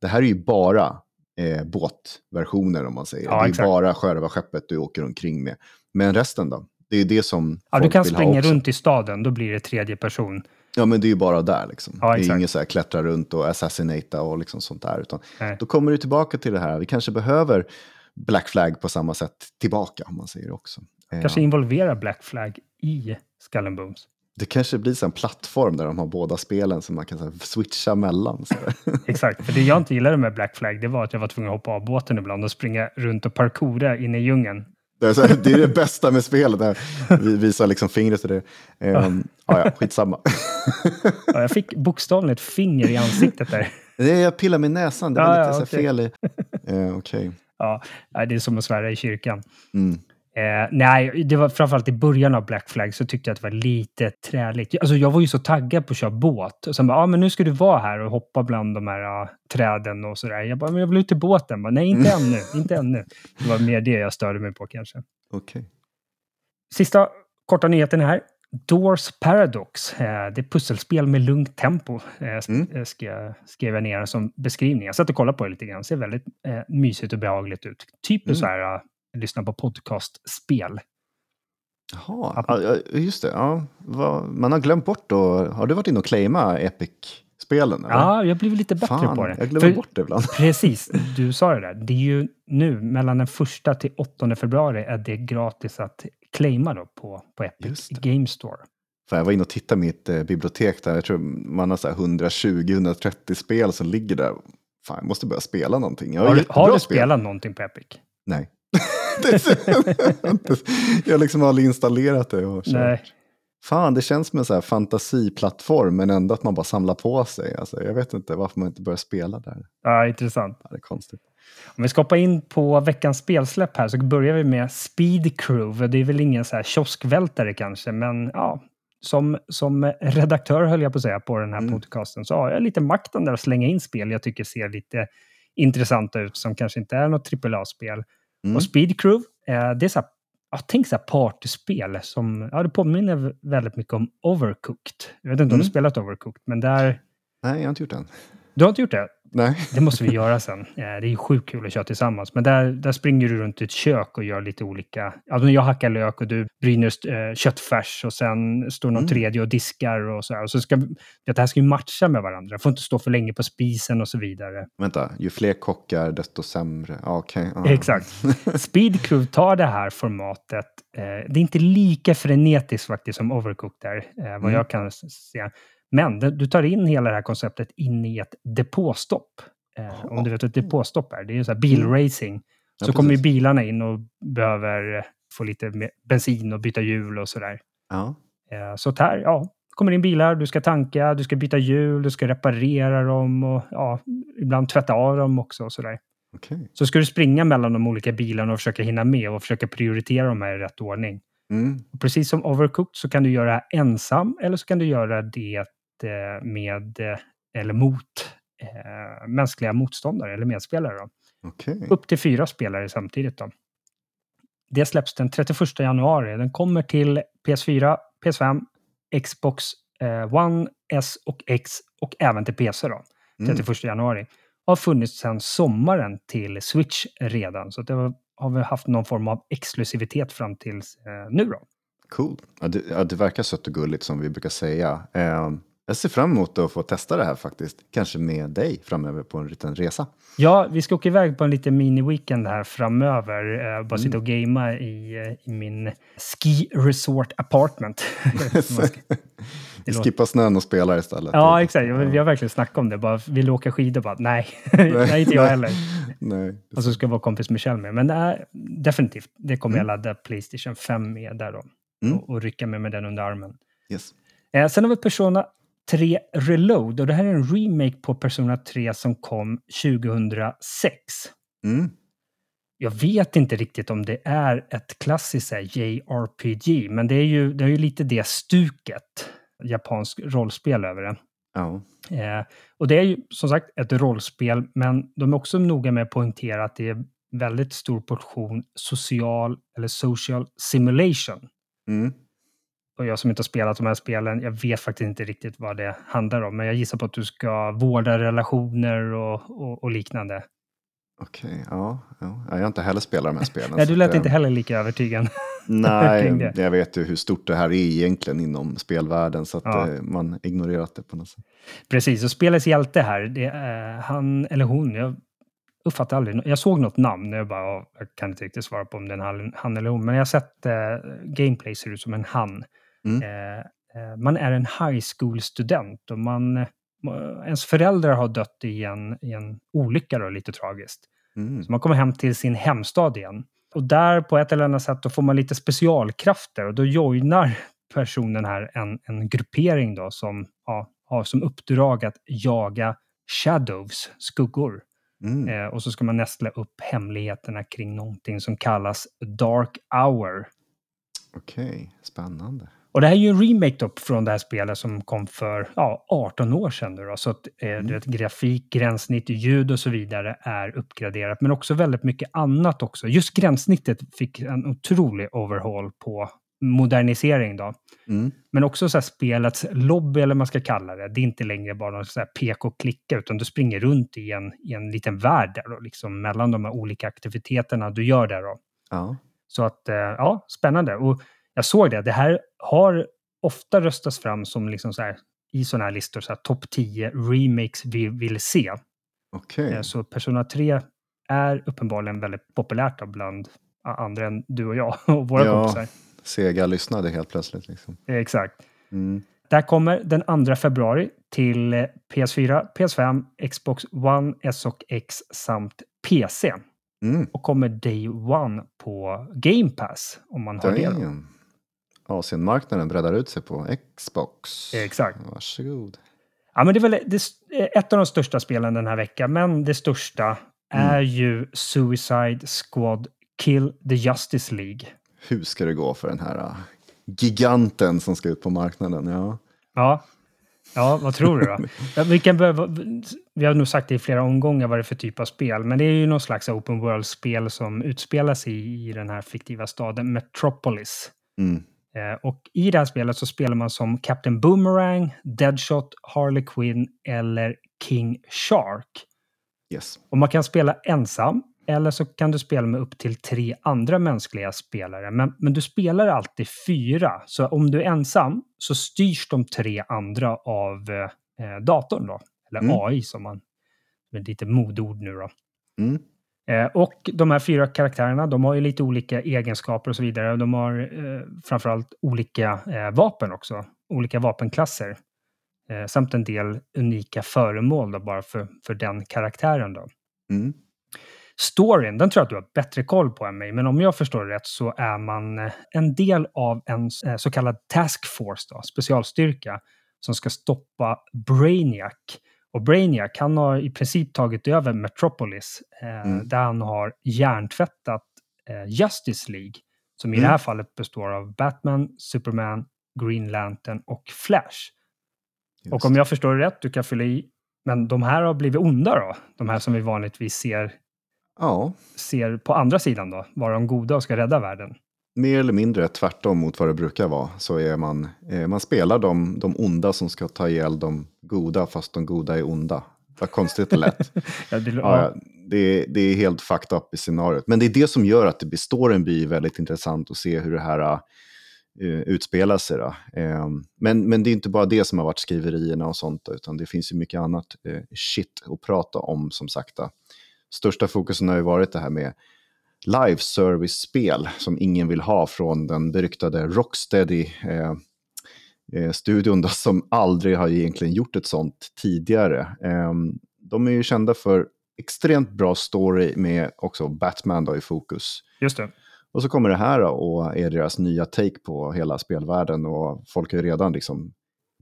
Speaker 2: det här är ju bara eh, båtversioner om man säger. Ja, det är exakt. bara sjörövarskeppet du åker omkring med. Men resten då? Det är det som
Speaker 1: Ja, du kan
Speaker 2: vill
Speaker 1: springa
Speaker 2: också.
Speaker 1: runt i staden, då blir det tredje person.
Speaker 2: Ja, men det är ju bara där liksom.
Speaker 1: Ja,
Speaker 2: det är inget så här klättra runt och assassinata och liksom sånt där. Utan
Speaker 1: Nej.
Speaker 2: då kommer du tillbaka till det här. Vi kanske behöver Black Flag på samma sätt tillbaka, om man säger också. Eh,
Speaker 1: Kanske involvera Black Flag i Skull Bones.
Speaker 2: Det kanske blir så en plattform där de har båda spelen som man kan här, switcha mellan. <laughs>
Speaker 1: Exakt, för det jag inte gillade med Black Flag, det var att jag var tvungen att hoppa av båten ibland och springa runt och parkoura inne i djungeln.
Speaker 2: Det är, här, det är det bästa med spelet. Där. Vi visar liksom fingret till det. Um, ja, ja, skitsamma. <laughs>
Speaker 1: Ja, jag fick bokstavligen ett finger i ansiktet där.
Speaker 2: Det jag pillar med näsan, det var
Speaker 1: Ja,
Speaker 2: lite
Speaker 1: ja, okej.
Speaker 2: fel i... Eh, Okej.
Speaker 1: Ja, nej, det är som att svära i kyrkan.
Speaker 2: Mm.
Speaker 1: Eh, nej, det var framförallt i början av Black Flag så tyckte jag att det var lite träligt. Alltså jag var ju så taggad på att köra båt. Och sen bara, ja men nu ska du vara här och hoppa bland de här ah, träden och sådär. Jag bara, men jag vill ut till båten. Bara, nej, inte ännu, <laughs> inte ännu. Det var mer det jag störde mig på kanske.
Speaker 2: Okej.
Speaker 1: Sista korta nyheten här. Doors Paradox. Eh, det är pusselspel med lugnt tempo. Eh,
Speaker 2: Mm.
Speaker 1: eh, ska jag skriva ner som beskrivning. Jag satt och kollade på det lite grann. ser väldigt eh, mysigt och behagligt ut. Typ
Speaker 2: Mm.
Speaker 1: så här, lyssna på podcastspel.
Speaker 2: Jaha, ja, ja, just det. Ja, man har glömt bort då. Har du varit inne och claima Epic-spelen? eller?
Speaker 1: Ja, jag blev lite bättre
Speaker 2: Fan,
Speaker 1: på det.
Speaker 2: jag glömmer
Speaker 1: För-
Speaker 2: bort det ibland. <laughs> <laughs>
Speaker 1: Precis, du sa det där. Det är ju nu, mellan den första till 8 februari, är det gratis att claima då på, på Epic. Game Store.
Speaker 2: Fan, jag var inne och tittade i mitt eh, bibliotek där. Jag tror man har så här 120-130 spel som ligger där. Fan, jag måste börja spela någonting. Har,
Speaker 1: Har du, du
Speaker 2: spel.
Speaker 1: spelat någonting på Epic?
Speaker 2: Nej. Jag liksom har aldrig installerat det och kört.
Speaker 1: Nej.
Speaker 2: Fan, det känns som en så här fantasiplattform, men ändå att man bara samlar på sig. Alltså, jag vet inte varför man inte börjar spela där.
Speaker 1: Ja, intressant.
Speaker 2: Ja, det är konstigt.
Speaker 1: Om vi ska hoppa in på veckans spelsläpp här så börjar vi med Speed Crew. Det är väl ingen så här kioskvältare kanske, men ja, som, som redaktör höll jag på att säga på den här
Speaker 2: Mm.
Speaker 1: podcasten så har jag lite makten där att slänga in spel jag tycker ser lite intressanta ut som kanske inte är något AAA-spel.
Speaker 2: Mm.
Speaker 1: Och Speed Crew, eh, det är så här, ja, tänk så här partyspel som, ja det påminner väldigt mycket om Overcooked. Jag vet inte om
Speaker 2: Mm.
Speaker 1: du spelat Overcooked, men där,
Speaker 2: Nej, jag har inte gjort det än.
Speaker 1: Du har inte gjort det?
Speaker 2: Nej.
Speaker 1: Det måste vi göra sen. <laughs> Eh, Det är ju sjukt kul att köra tillsammans. Men där, där springer du runt i ett kök och gör lite olika... Alltså jag hackar lök och du bryner eh, köttfärs och sen står någon
Speaker 2: Mm.
Speaker 1: tredje och diskar och så här. Och så ska, det här ska ju matcha med varandra. Får inte stå för länge på spisen och så vidare.
Speaker 2: Vänta, ju fler kockar desto sämre. Ja, Okej. ja. <laughs>
Speaker 1: Exakt. Speed Crew tar det här formatet. Eh, det är inte lika frenetiskt faktiskt som Overcooked är, eh, vad
Speaker 2: Mm.
Speaker 1: jag kan s- se. Men du tar in hela det här konceptet in i ett depåstopp. Eh, om du vet vad ett depåstopp är. Det är ju så här bilracing.
Speaker 2: Mm. Ja,
Speaker 1: Så kommer ju bilarna in och behöver eh, få lite bensin och byta hjul och sådär.
Speaker 2: Ja.
Speaker 1: Eh, så här, ja, kommer in bilar, du ska tanka, du ska byta hjul, du ska reparera dem och ja, ibland tvätta av dem också och sådär.
Speaker 2: Okej.
Speaker 1: Så ska du springa mellan de olika bilarna och försöka hinna med och försöka prioritera dem här i rätt ordning.
Speaker 2: Mm.
Speaker 1: Precis som Overcooked så kan du göra det ensam eller så kan du göra det med eh, eller mot eh, mänskliga motståndare eller medspelare. Då.
Speaker 2: Okej.
Speaker 1: Upp till fyra spelare samtidigt. Då. Det släpps den 31 januari. Den kommer till PS4, PS5, Xbox eh, One, S och X och även till PC. Då.
Speaker 2: Mm.
Speaker 1: 31 januari. Har funnits sedan sommaren till Switch redan. Så det har, vi haft någon form av exklusivitet fram till eh, nu då.
Speaker 2: Cool. Ja, det, ja, det verkar sött och gulligt som vi brukar säga. Eh, jag ser fram emot att få testa det här faktiskt. Kanske med dig framöver på en liten resa.
Speaker 1: Ja, vi ska åka iväg på en liten mini-weekend här framöver.
Speaker 2: Mm.
Speaker 1: bara sitta och gamea i, eh, i min ski resort apartment. <laughs>
Speaker 2: Skippar snön och spelar istället.
Speaker 1: ja, exakt. Jag- Vi har verkligen snackat om det. Bara, vill du åka skidor? Bara, nej, nej, <laughs> inte jag
Speaker 2: Nej.
Speaker 1: heller. <laughs>
Speaker 2: Nej.
Speaker 1: Och så ska jag vara kompis med Kjell med. Men det är, definitivt, det kommer
Speaker 2: Mm.
Speaker 1: jag ladda Playstation 5 med där då.
Speaker 2: Mm.
Speaker 1: Och, och rycka med, med den under armen.
Speaker 2: Yes.
Speaker 1: Eh, sen har vi Persona 3 Reload. Och det här är en remake på Persona 3 som kom 2006.
Speaker 2: Mm.
Speaker 1: Jag vet inte riktigt om det är ett klassiskt här, JRPG, men det är ju, det är ju lite det stuket. Japansk rollspel över det.
Speaker 2: Ja.
Speaker 1: Eh, och det är ju som sagt ett rollspel, men de är också noga med att poängtera att det är väldigt stor portion social eller social simulation.
Speaker 2: Mm.
Speaker 1: Och jag som inte har spelat de här spelen, jag vet faktiskt inte riktigt vad det handlar om. Men jag gissar på att du ska vårda relationer och, och, och liknande.
Speaker 2: Okej, ja, ja. Jag har inte heller spelat de här <laughs> spelen.
Speaker 1: Nej, du lät
Speaker 2: att,
Speaker 1: inte
Speaker 2: eh,
Speaker 1: heller lika övertygad. <laughs>
Speaker 2: Nej, jag vet ju hur stort det här är egentligen inom spelvärlden så att ja. Eh, man ignorerat det på något sätt.
Speaker 1: Precis, och spelets hjälte här, det är han eller hon, jag uppfattade aldrig, jag såg något namn, jag bara, jag kan inte riktigt svara på om det är han, han eller hon, men jag har sett eh, gameplay ser ut som en han. Mm. Eh, eh man är en high school-student och man, eh, ens föräldrar har dött i en, i en olycka, då, lite tragiskt. Mm. Så man kommer hem till sin hemstad igen. Och där på ett eller annat sätt då får man lite specialkrafter och då joinar personen här en, en gruppering då som ja, har som uppdrag att jaga shadows, skuggor. Mm. Eh, och så ska man nästla upp hemligheterna kring någonting som kallas Dark Hour.
Speaker 2: Okej, okay. spännande.
Speaker 1: Och det här är ju en remake då från det här spelet som kom för ja, 18 år sedan. Då, så att eh, mm. grafik, gränssnitt, ljud och så vidare är uppgraderat. Men också väldigt mycket annat också. Just gränssnittet fick en otrolig overhaul på modernisering då. Mm. Men också så här spelets lobby, eller vad man ska kalla det. Det är inte längre bara någon så här peka och klicka, utan du springer runt i en, i en liten värld där då, liksom mellan de här olika aktiviteterna du gör där då. Ja. Så att, eh, ja, spännande. Och jag såg det, det här har ofta röstats fram som liksom så här, i sådana här listor, så här, topp 10 remakes vi vill se.
Speaker 2: Okay. Eh,
Speaker 1: så Persona 3 är uppenbarligen väldigt populärt bland andra än du och jag <laughs> och våra ja, kompisar.
Speaker 2: Sega lyssnade helt plötsligt. Liksom.
Speaker 1: Eh, exakt. Mm. Där kommer den 2 februari till PS4, PS5, Xbox One, S och X samt PC. Mm. Och kommer Day One på Game Pass om man har Damn. det.
Speaker 2: Asienmarknaden breddar ut sig på Xbox.
Speaker 1: Exakt.
Speaker 2: Varsågod.
Speaker 1: Ja, men det är väl det, ett av de största spelen den här veckan, men det största mm. är ju Suicide Squad Kill the Justice League.
Speaker 2: Hur ska det gå för den här uh, giganten som ska ut på marknaden? Ja,
Speaker 1: ja. ja vad tror du då? vi, kan börja, vi har nog sagt det i flera omgångar vad det är för typ av spel, men det är ju någon slags open world-spel som utspelar sig i, i den här fiktiva staden Metropolis. Mm. Eh, och i det här spelet så spelar man som Captain Boomerang, Deadshot, Harley Quinn eller King Shark.
Speaker 2: Yes.
Speaker 1: Och man kan spela ensam eller så kan du spela med upp till tre andra mänskliga spelare. Men, men du spelar alltid fyra. Så om du är ensam så styrs de tre andra av eh, datorn då. Eller mm. AI som man... Det är lite modord nu då. Mm. Eh, och de här fyra karaktärerna, de har ju lite olika egenskaper och så vidare. De har eh, framförallt olika eh, vapen också, olika vapenklasser. Eh, samt en del unika föremål då, bara för, för den karaktären. Då. Mm. Storyn, den tror jag att du har bättre koll på än mig, men om jag förstår det rätt så är man eh, en del av en eh, så kallad task force, då, specialstyrka, som ska stoppa Brainiac och Brainiac, han har i princip tagit över Metropolis, eh, mm. där han har hjärntvättat eh, Justice League, som i mm. det här fallet består av Batman, Superman, Green Lantern och Flash. Just. Och om jag förstår det rätt, du kan fylla i, men de här har blivit onda då? De här som vi vanligtvis ser,
Speaker 2: ja.
Speaker 1: ser på andra sidan då, vara de goda och ska rädda världen?
Speaker 2: Mer eller mindre tvärtom mot vad det brukar vara. Så är man, eh, man spelar de, de onda som ska ta ihjäl de goda, fast de goda är onda. Vad konstigt det lät. <laughs> ja, det, ja, det, det, är helt fucked up i scenariot. Men det är det som gör att det består en by väldigt intressant att se hur det här uh, utspelar sig. Uh, men, men det är inte bara det som har varit skriverierna och sånt, utan det finns ju mycket annat uh, shit att prata om som sagt. Största fokusen har ju varit det här med live service-spel som ingen vill ha från den beryktade Rocksteady. Eh, eh, studion då, som aldrig har egentligen gjort ett sånt tidigare. Eh, de är ju kända för extremt bra story med också Batman då i fokus.
Speaker 1: Just det.
Speaker 2: Och så kommer det här då och är deras nya take på hela spelvärlden och folk har ju redan liksom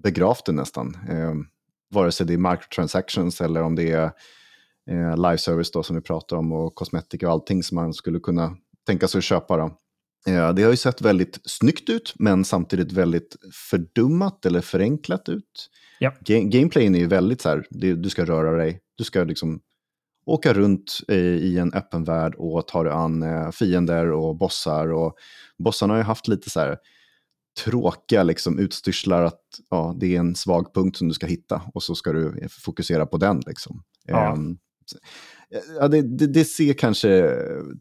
Speaker 2: begravt det nästan. Eh, vare sig det är microtransactions eller om det är eh, live service då som vi pratar om och kosmetika och allting som man skulle kunna tänka sig att köpa. Då. Eh, det har ju sett väldigt snyggt ut men samtidigt väldigt fördummat eller förenklat ut.
Speaker 1: Ja.
Speaker 2: Ga gameplayen är ju väldigt så här, det, du ska röra dig, du ska liksom åka runt eh, i en öppen värld och ta dig an eh, fiender och bossar. Och bossarna har ju haft lite så här tråkiga liksom, utstyrslar att ja, det är en svag punkt som du ska hitta och så ska du fokusera på den. Liksom.
Speaker 1: Ja. Um,
Speaker 2: Ja, det, det, det, ser kanske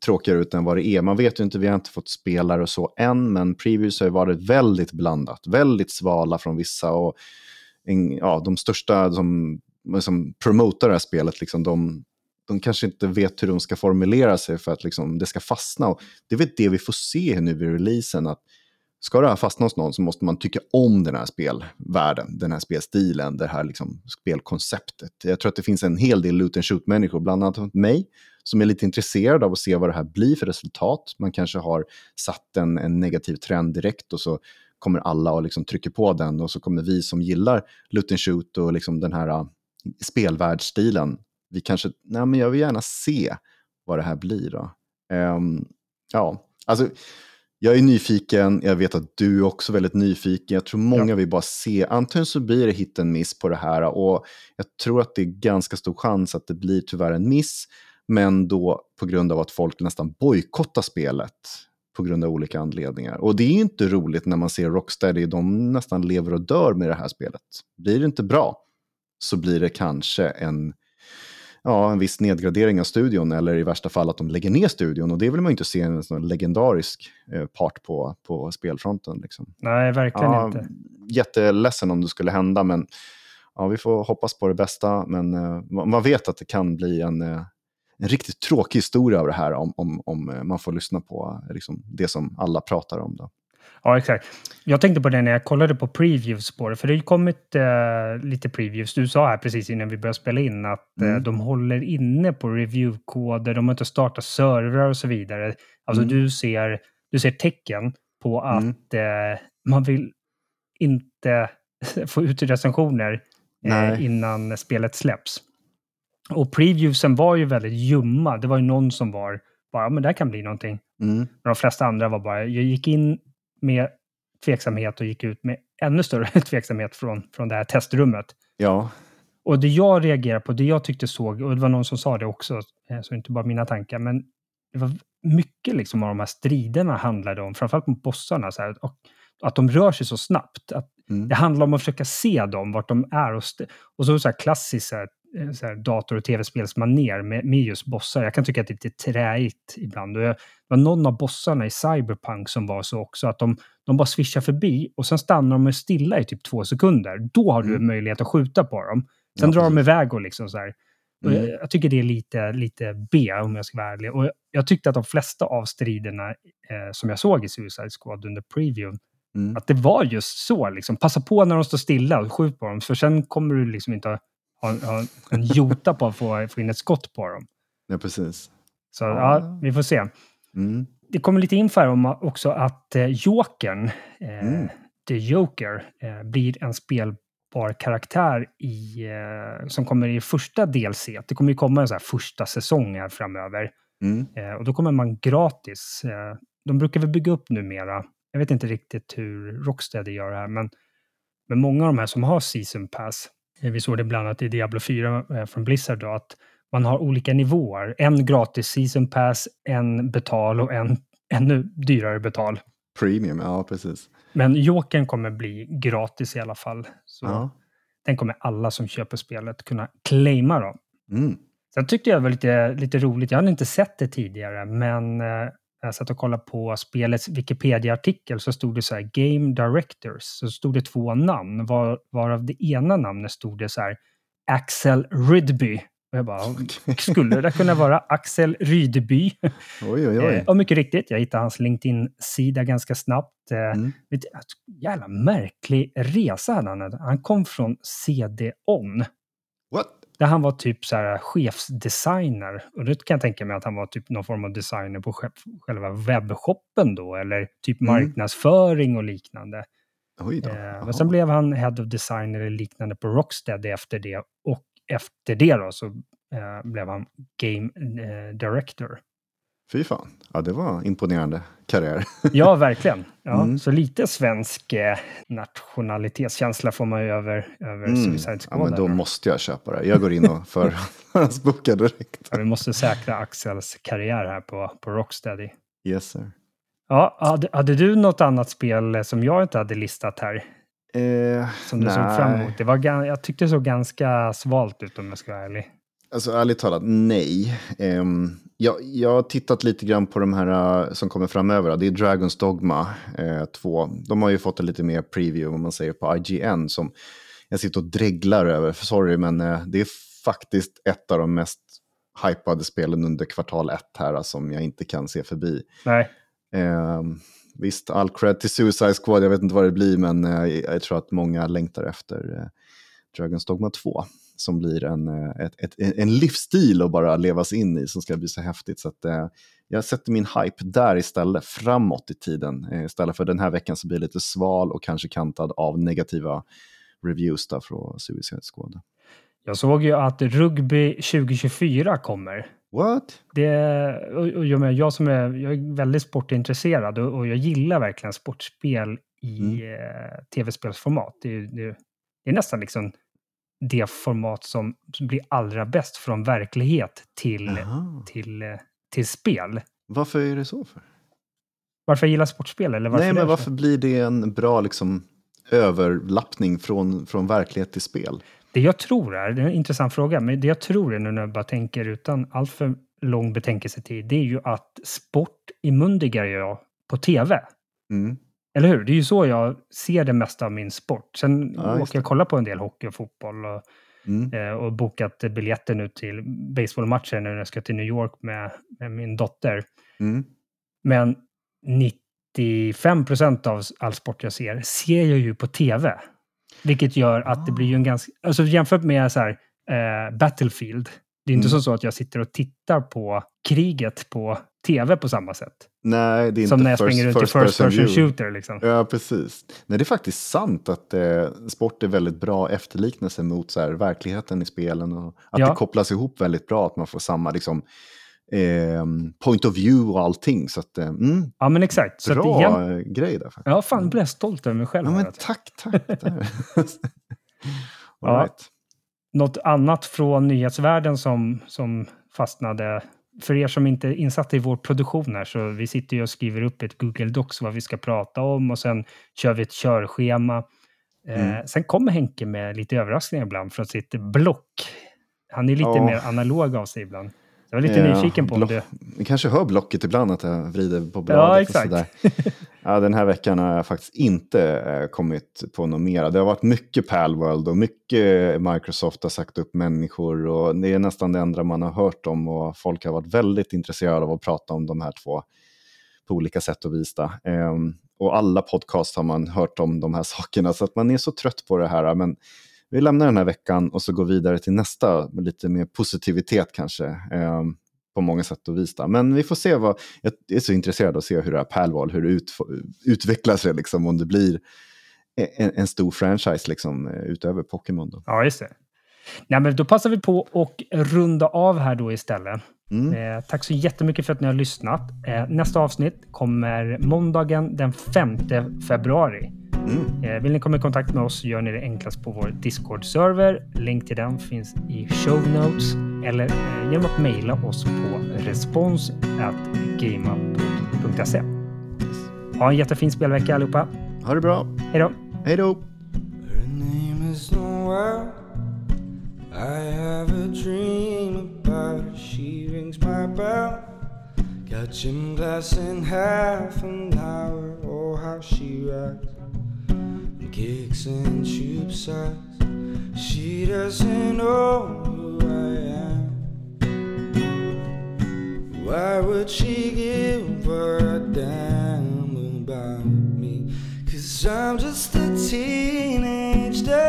Speaker 2: tråkigare ut än vad det är. Man vet ju inte, vi har inte fått spelare och så än, men previews har ju varit väldigt blandat. Väldigt svala från vissa och en, ja, de största som, som promotar det här spelet, liksom, de, de kanske inte vet hur de ska formulera sig för att liksom, det ska fastna. Och det är väl det vi får se nu vid releasen, att ska det här fastna hos någon så måste man tycka om den här spelvärlden, den här spelstilen, det här liksom spelkonceptet. Jag tror att det finns en hel del loot and shoot-människor, bland annat mig, som är lite intresserad av att se vad det här blir för resultat. Man kanske har satt en, en negativ trend direkt och så kommer alla och liksom trycker på den och så kommer vi som gillar loot and shoot och liksom den här äh, spelvärldsstilen, vi kanske, nej men jag vill gärna se vad det här blir då. Um, ja, alltså jag är nyfiken, jag vet att du är också väldigt nyfiken. Jag tror många ja. vill bara se, antingen så blir det hit en miss på det här och jag tror att det är ganska stor chans att det blir tyvärr en miss, men då på grund av att folk nästan bojkottar spelet på grund av olika anledningar. Och det är inte roligt när man ser Rocksteady, de nästan lever och dör med det här spelet. Blir det inte bra så blir det kanske en ja, en viss nedgradering av studion eller i värsta fall att de lägger ner studion. Och det vill man ju inte se en sån legendarisk eh, part på, på spelfronten. Liksom.
Speaker 1: Nej, verkligen ja, inte.
Speaker 2: Jätteledsen om det skulle hända, men ja, vi får hoppas på det bästa. Men uh, man vet att det kan bli en, uh, en riktigt tråkig historia av det här om, om, om man får lyssna på liksom, det som alla pratar om. Då.
Speaker 1: Ja, exakt. Jag tänkte på det när jag kollade på previews på det, för det har ju kommit eh, lite previews. Du sa här precis innan vi började spela in att eh, mm. eh, de håller inne på reviewkoder, de har inte startat servrar och så vidare. Alltså mm. du, ser, du ser tecken på mm. att mm. eh, man vill inte <laughs> få ut recensioner eh, innan spelet släpps. Och previewsen var ju väldigt ljumma. Det var ju någon som var bara, men det här kan bli någonting. Mm. Men de flesta andra var bara, jag gick in med tveksamhet och gick ut med ännu större <laughs> tveksamhet från, från det här testrummet.
Speaker 2: Ja.
Speaker 1: Och det jag reagerar på, det jag tyckte såg, och det var någon som sa det också, eh, så inte bara mina tankar, men det var mycket liksom av de här striderna handlade om, framförallt mot bossarna, så här, och att de rör sig så snabbt. Att mm. Det handlar om att försöka se dem, vart de är. Och, och så, så här klassiskt så här, så här, dator och tv-spelsmaner med, med just bossar. Jag kan tycka att det är lite träigt ibland. Och jag, det var någon av bossarna i Cyberpunk som var så också, att de, de bara swishar förbi och sen stannar de stilla i typ två sekunder. Då har du mm. möjlighet att skjuta på dem. Sen ja, drar de iväg och liksom så här. Mm. Jag, jag, tycker det är lite, lite B om jag ska vara ärlig. Och jag, jag tyckte att de flesta av striderna eh, som jag såg i Suicide Squad under previewn, mm. att det var just så. Liksom. Passa på när de står stilla och skjut på dem, för sen kommer du liksom inte ha, ha en jota på att få, få in ett skott på dem.
Speaker 2: Ja, precis.
Speaker 1: Så ja, ja vi får se. Mm. Det kommer lite info här om också att eh, Jokern, eh, mm. The Joker, eh, blir en spelbar karaktär i, eh, som kommer i första DLC. Det kommer ju komma en så här första säsong här framöver. Mm. Eh, och då kommer man gratis. Eh, de brukar väl bygga upp numera. Jag vet inte riktigt hur Rocksteady gör det här, men, men många av de här som har Season Pass vi såg det bland annat i Diablo 4 eh, från Blizzard då, att man har olika nivåer. En gratis season pass, en betal och en <laughs> ännu dyrare betal.
Speaker 2: Premium, ja precis.
Speaker 1: Men Jokern kommer bli gratis i alla fall. Så ja. Den kommer alla som köper spelet kunna claima då. Mm. Sen tyckte jag det var lite, lite roligt, jag hade inte sett det tidigare, men eh, jag satt och kollade på spelets Wikipedia-artikel så stod det så här Game Directors. Så stod det två namn, var, varav det ena namnet stod det så här Axel Rydby. Och jag bara, skulle det kunna vara Axel Rydby?
Speaker 2: Oj, oj, oj.
Speaker 1: Eh, och mycket riktigt, jag hittade hans LinkedIn-sida ganska snabbt. Eh, mm. Jävla märklig resa hade han. Han kom från CD-ON.
Speaker 2: What?
Speaker 1: Där han var typ så här chefsdesigner. Och det kan jag tänka mig att han var typ någon form av designer på själva webbshoppen då, eller typ mm. marknadsföring och liknande.
Speaker 2: Oj då.
Speaker 1: Eh, men sen blev han head of designer eller liknande på Rocksteady efter det. Och efter det då så eh, blev han game eh, director.
Speaker 2: Fy fan, ja det var imponerande karriär. <laughs>
Speaker 1: ja, verkligen. Ja, Så lite svensk eh, nationalitetskänsla får man ju över, över mm. Suicide Squad.
Speaker 2: Ja, men då måste jag köpa det. Jag går in och <laughs> förhandsbokar direkt.
Speaker 1: Ja, vi måste säkra Axels karriär här på, på Rocksteady.
Speaker 2: Yes sir.
Speaker 1: Ja, hade, hade du något annat spel som jag inte hade listat här?
Speaker 2: Eh,
Speaker 1: som du nej. såg fram emot? Det var, jag tyckte det såg ganska svalt ut om jag ska vara ärlig.
Speaker 2: Alltså ärligt talat, nej. Um, jag, jag har tittat lite grann på de här uh, som kommer framöver. Det är Dragons Dogma 2. Uh, de har ju fått en lite mer preview, om man säger, på IGN. Som jag sitter och dreglar över, för sorry, men uh, det är faktiskt ett av de mest hypade spelen under kvartal ett här som jag inte kan se förbi.
Speaker 1: Nej.
Speaker 2: Um, visst, all cred till Suicide Squad, jag vet inte vad det blir, men jag tror att många längtar efter Dragons Dogma 2 som blir en, eh, ett, ett, en livsstil att bara levas in i som ska bli så häftigt. Så att, eh, jag sätter min hype där istället, framåt i tiden. Eh, istället för den här veckan så blir lite sval och kanske kantad av negativa reviews där från Suicide Squad.
Speaker 1: Jag såg ju att Rugby 2024 kommer.
Speaker 2: What?
Speaker 1: Det, och, och jag, jag, som är, jag är väldigt sportintresserad och, och jag gillar verkligen sportspel i mm. eh, tv-spelsformat. Det, det, det, är nästan liksom det format som blir allra bäst från verklighet till, till, till spel.
Speaker 2: Varför är det så? för?
Speaker 1: Varför jag gillar sportspel? Eller varför
Speaker 2: Nej, men varför blir det en bra liksom, överlappning från, från verklighet till spel?
Speaker 1: Det jag tror är, det är en intressant fråga, men det jag tror är nu när jag bara tänker utan alltför lång betänkelsetid, det är ju att sport imundigar jag på tv. Mm. Eller hur? Det är ju så jag ser det mesta av min sport. Sen ja, åker jag kolla på en del hockey och fotboll och, mm. eh, och bokat biljetter nu till baseballmatcher när jag ska till New York med, med min dotter. Mm. Men 95 procent av all sport jag ser, ser jag ju på tv. Vilket gör att det blir ju en ganska... Alltså jämfört med så här, eh, Battlefield, det är inte mm. så att jag sitter och tittar på kriget på tv på samma sätt.
Speaker 2: Nej, det är
Speaker 1: Som
Speaker 2: inte
Speaker 1: när jag springer runt i first person, person shooter. Liksom.
Speaker 2: Ja, precis. Nej, det är faktiskt sant att eh, sport är väldigt bra efterliknelse mot så här, verkligheten i spelen. Och att ja. det kopplas ihop väldigt bra, att man får samma liksom, eh, point of view och allting. Så att, eh, mm,
Speaker 1: ja, men exakt.
Speaker 2: Bra
Speaker 1: så
Speaker 2: att igen... grej där. Faktiskt.
Speaker 1: Ja, fan, blev jag stolt över mig själv.
Speaker 2: Ja, men tack, tack. <laughs>
Speaker 1: All right. Något annat från nyhetsvärlden som, som fastnade för er som inte är insatta i vår produktion här, så vi sitter ju och skriver upp ett Google Docs vad vi ska prata om och sen kör vi ett körschema. Eh, mm. Eh, sen kommer Henke med lite överraskningar ibland från sitt block. Han är lite ja. mer analog av sig ibland. Jag var lite ja, nyfiken på om det...
Speaker 2: Ni kanske hör blocket ibland att jag vrider på bladet.
Speaker 1: Ja, exakt. Och sådär.
Speaker 2: Ja, den här veckan har jag faktiskt inte eh, kommit på något mer. Det har varit mycket Palworld och mycket Microsoft har sagt upp människor. Och det är nästan det enda man har hört om och folk har varit väldigt intresserade av att prata om de här två på olika sätt och vis. Ehm, och alla podcast har man hört om de här sakerna så att man är så trött på det här. Men vi lämnar den här veckan och så går vidare till nästa med lite mer positivitet kanske. Eh, på många sätt och vis. Men vi får se vad, jag är så intresserad av att se hur det här pärlval, hur det ut, utvecklar sig, liksom, om det blir e-, en, en stor franchise liksom, eh, utöver Pokémon. Då.
Speaker 1: Ja, just det. Nej, men då passar vi på att runda av här då istället. Mm. Eh, tack så jättemycket för att ni har lyssnat. Eh, nästa avsnitt kommer måndagen den 5 februari. Mm. Eh, vill ni komma i kontakt med oss gör ni det enklast på vår Discord-server. Länk till den finns i show notes eller eh, genom att mejla oss på respons.gameup.se. Ha en jättefin spelvecka allihopa.
Speaker 2: Ha det bra.
Speaker 1: Hej då.
Speaker 2: Hej då.
Speaker 3: I have a dream about her. She rings my bell. Got gym class in half an hour. Oh, how she rides. kicks and tube sides. She doesn't know who I am. Why would she give a damn about me? Cause I'm just a teenage dirtbag,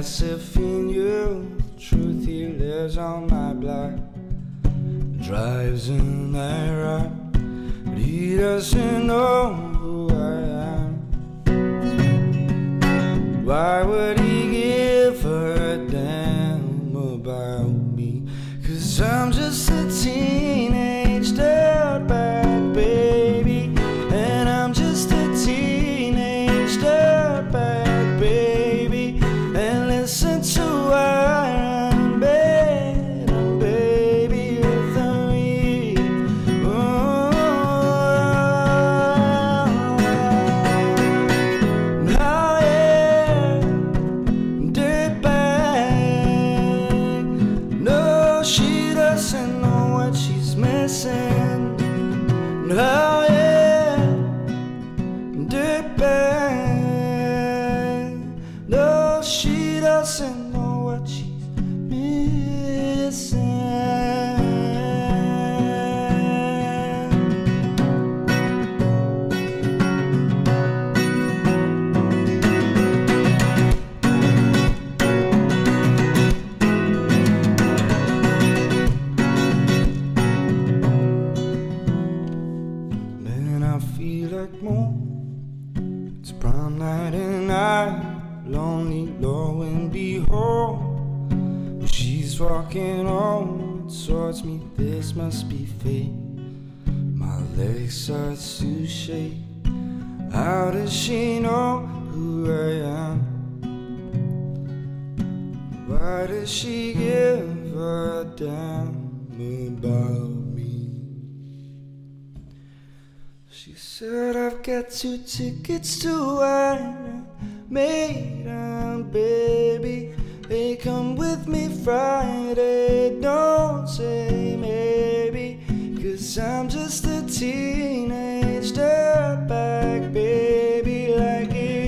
Speaker 3: as if got two tickets to wine, made baby. They come with me Friday. Don't say maybe, cause I'm just a teenage dirtbag baby, like it.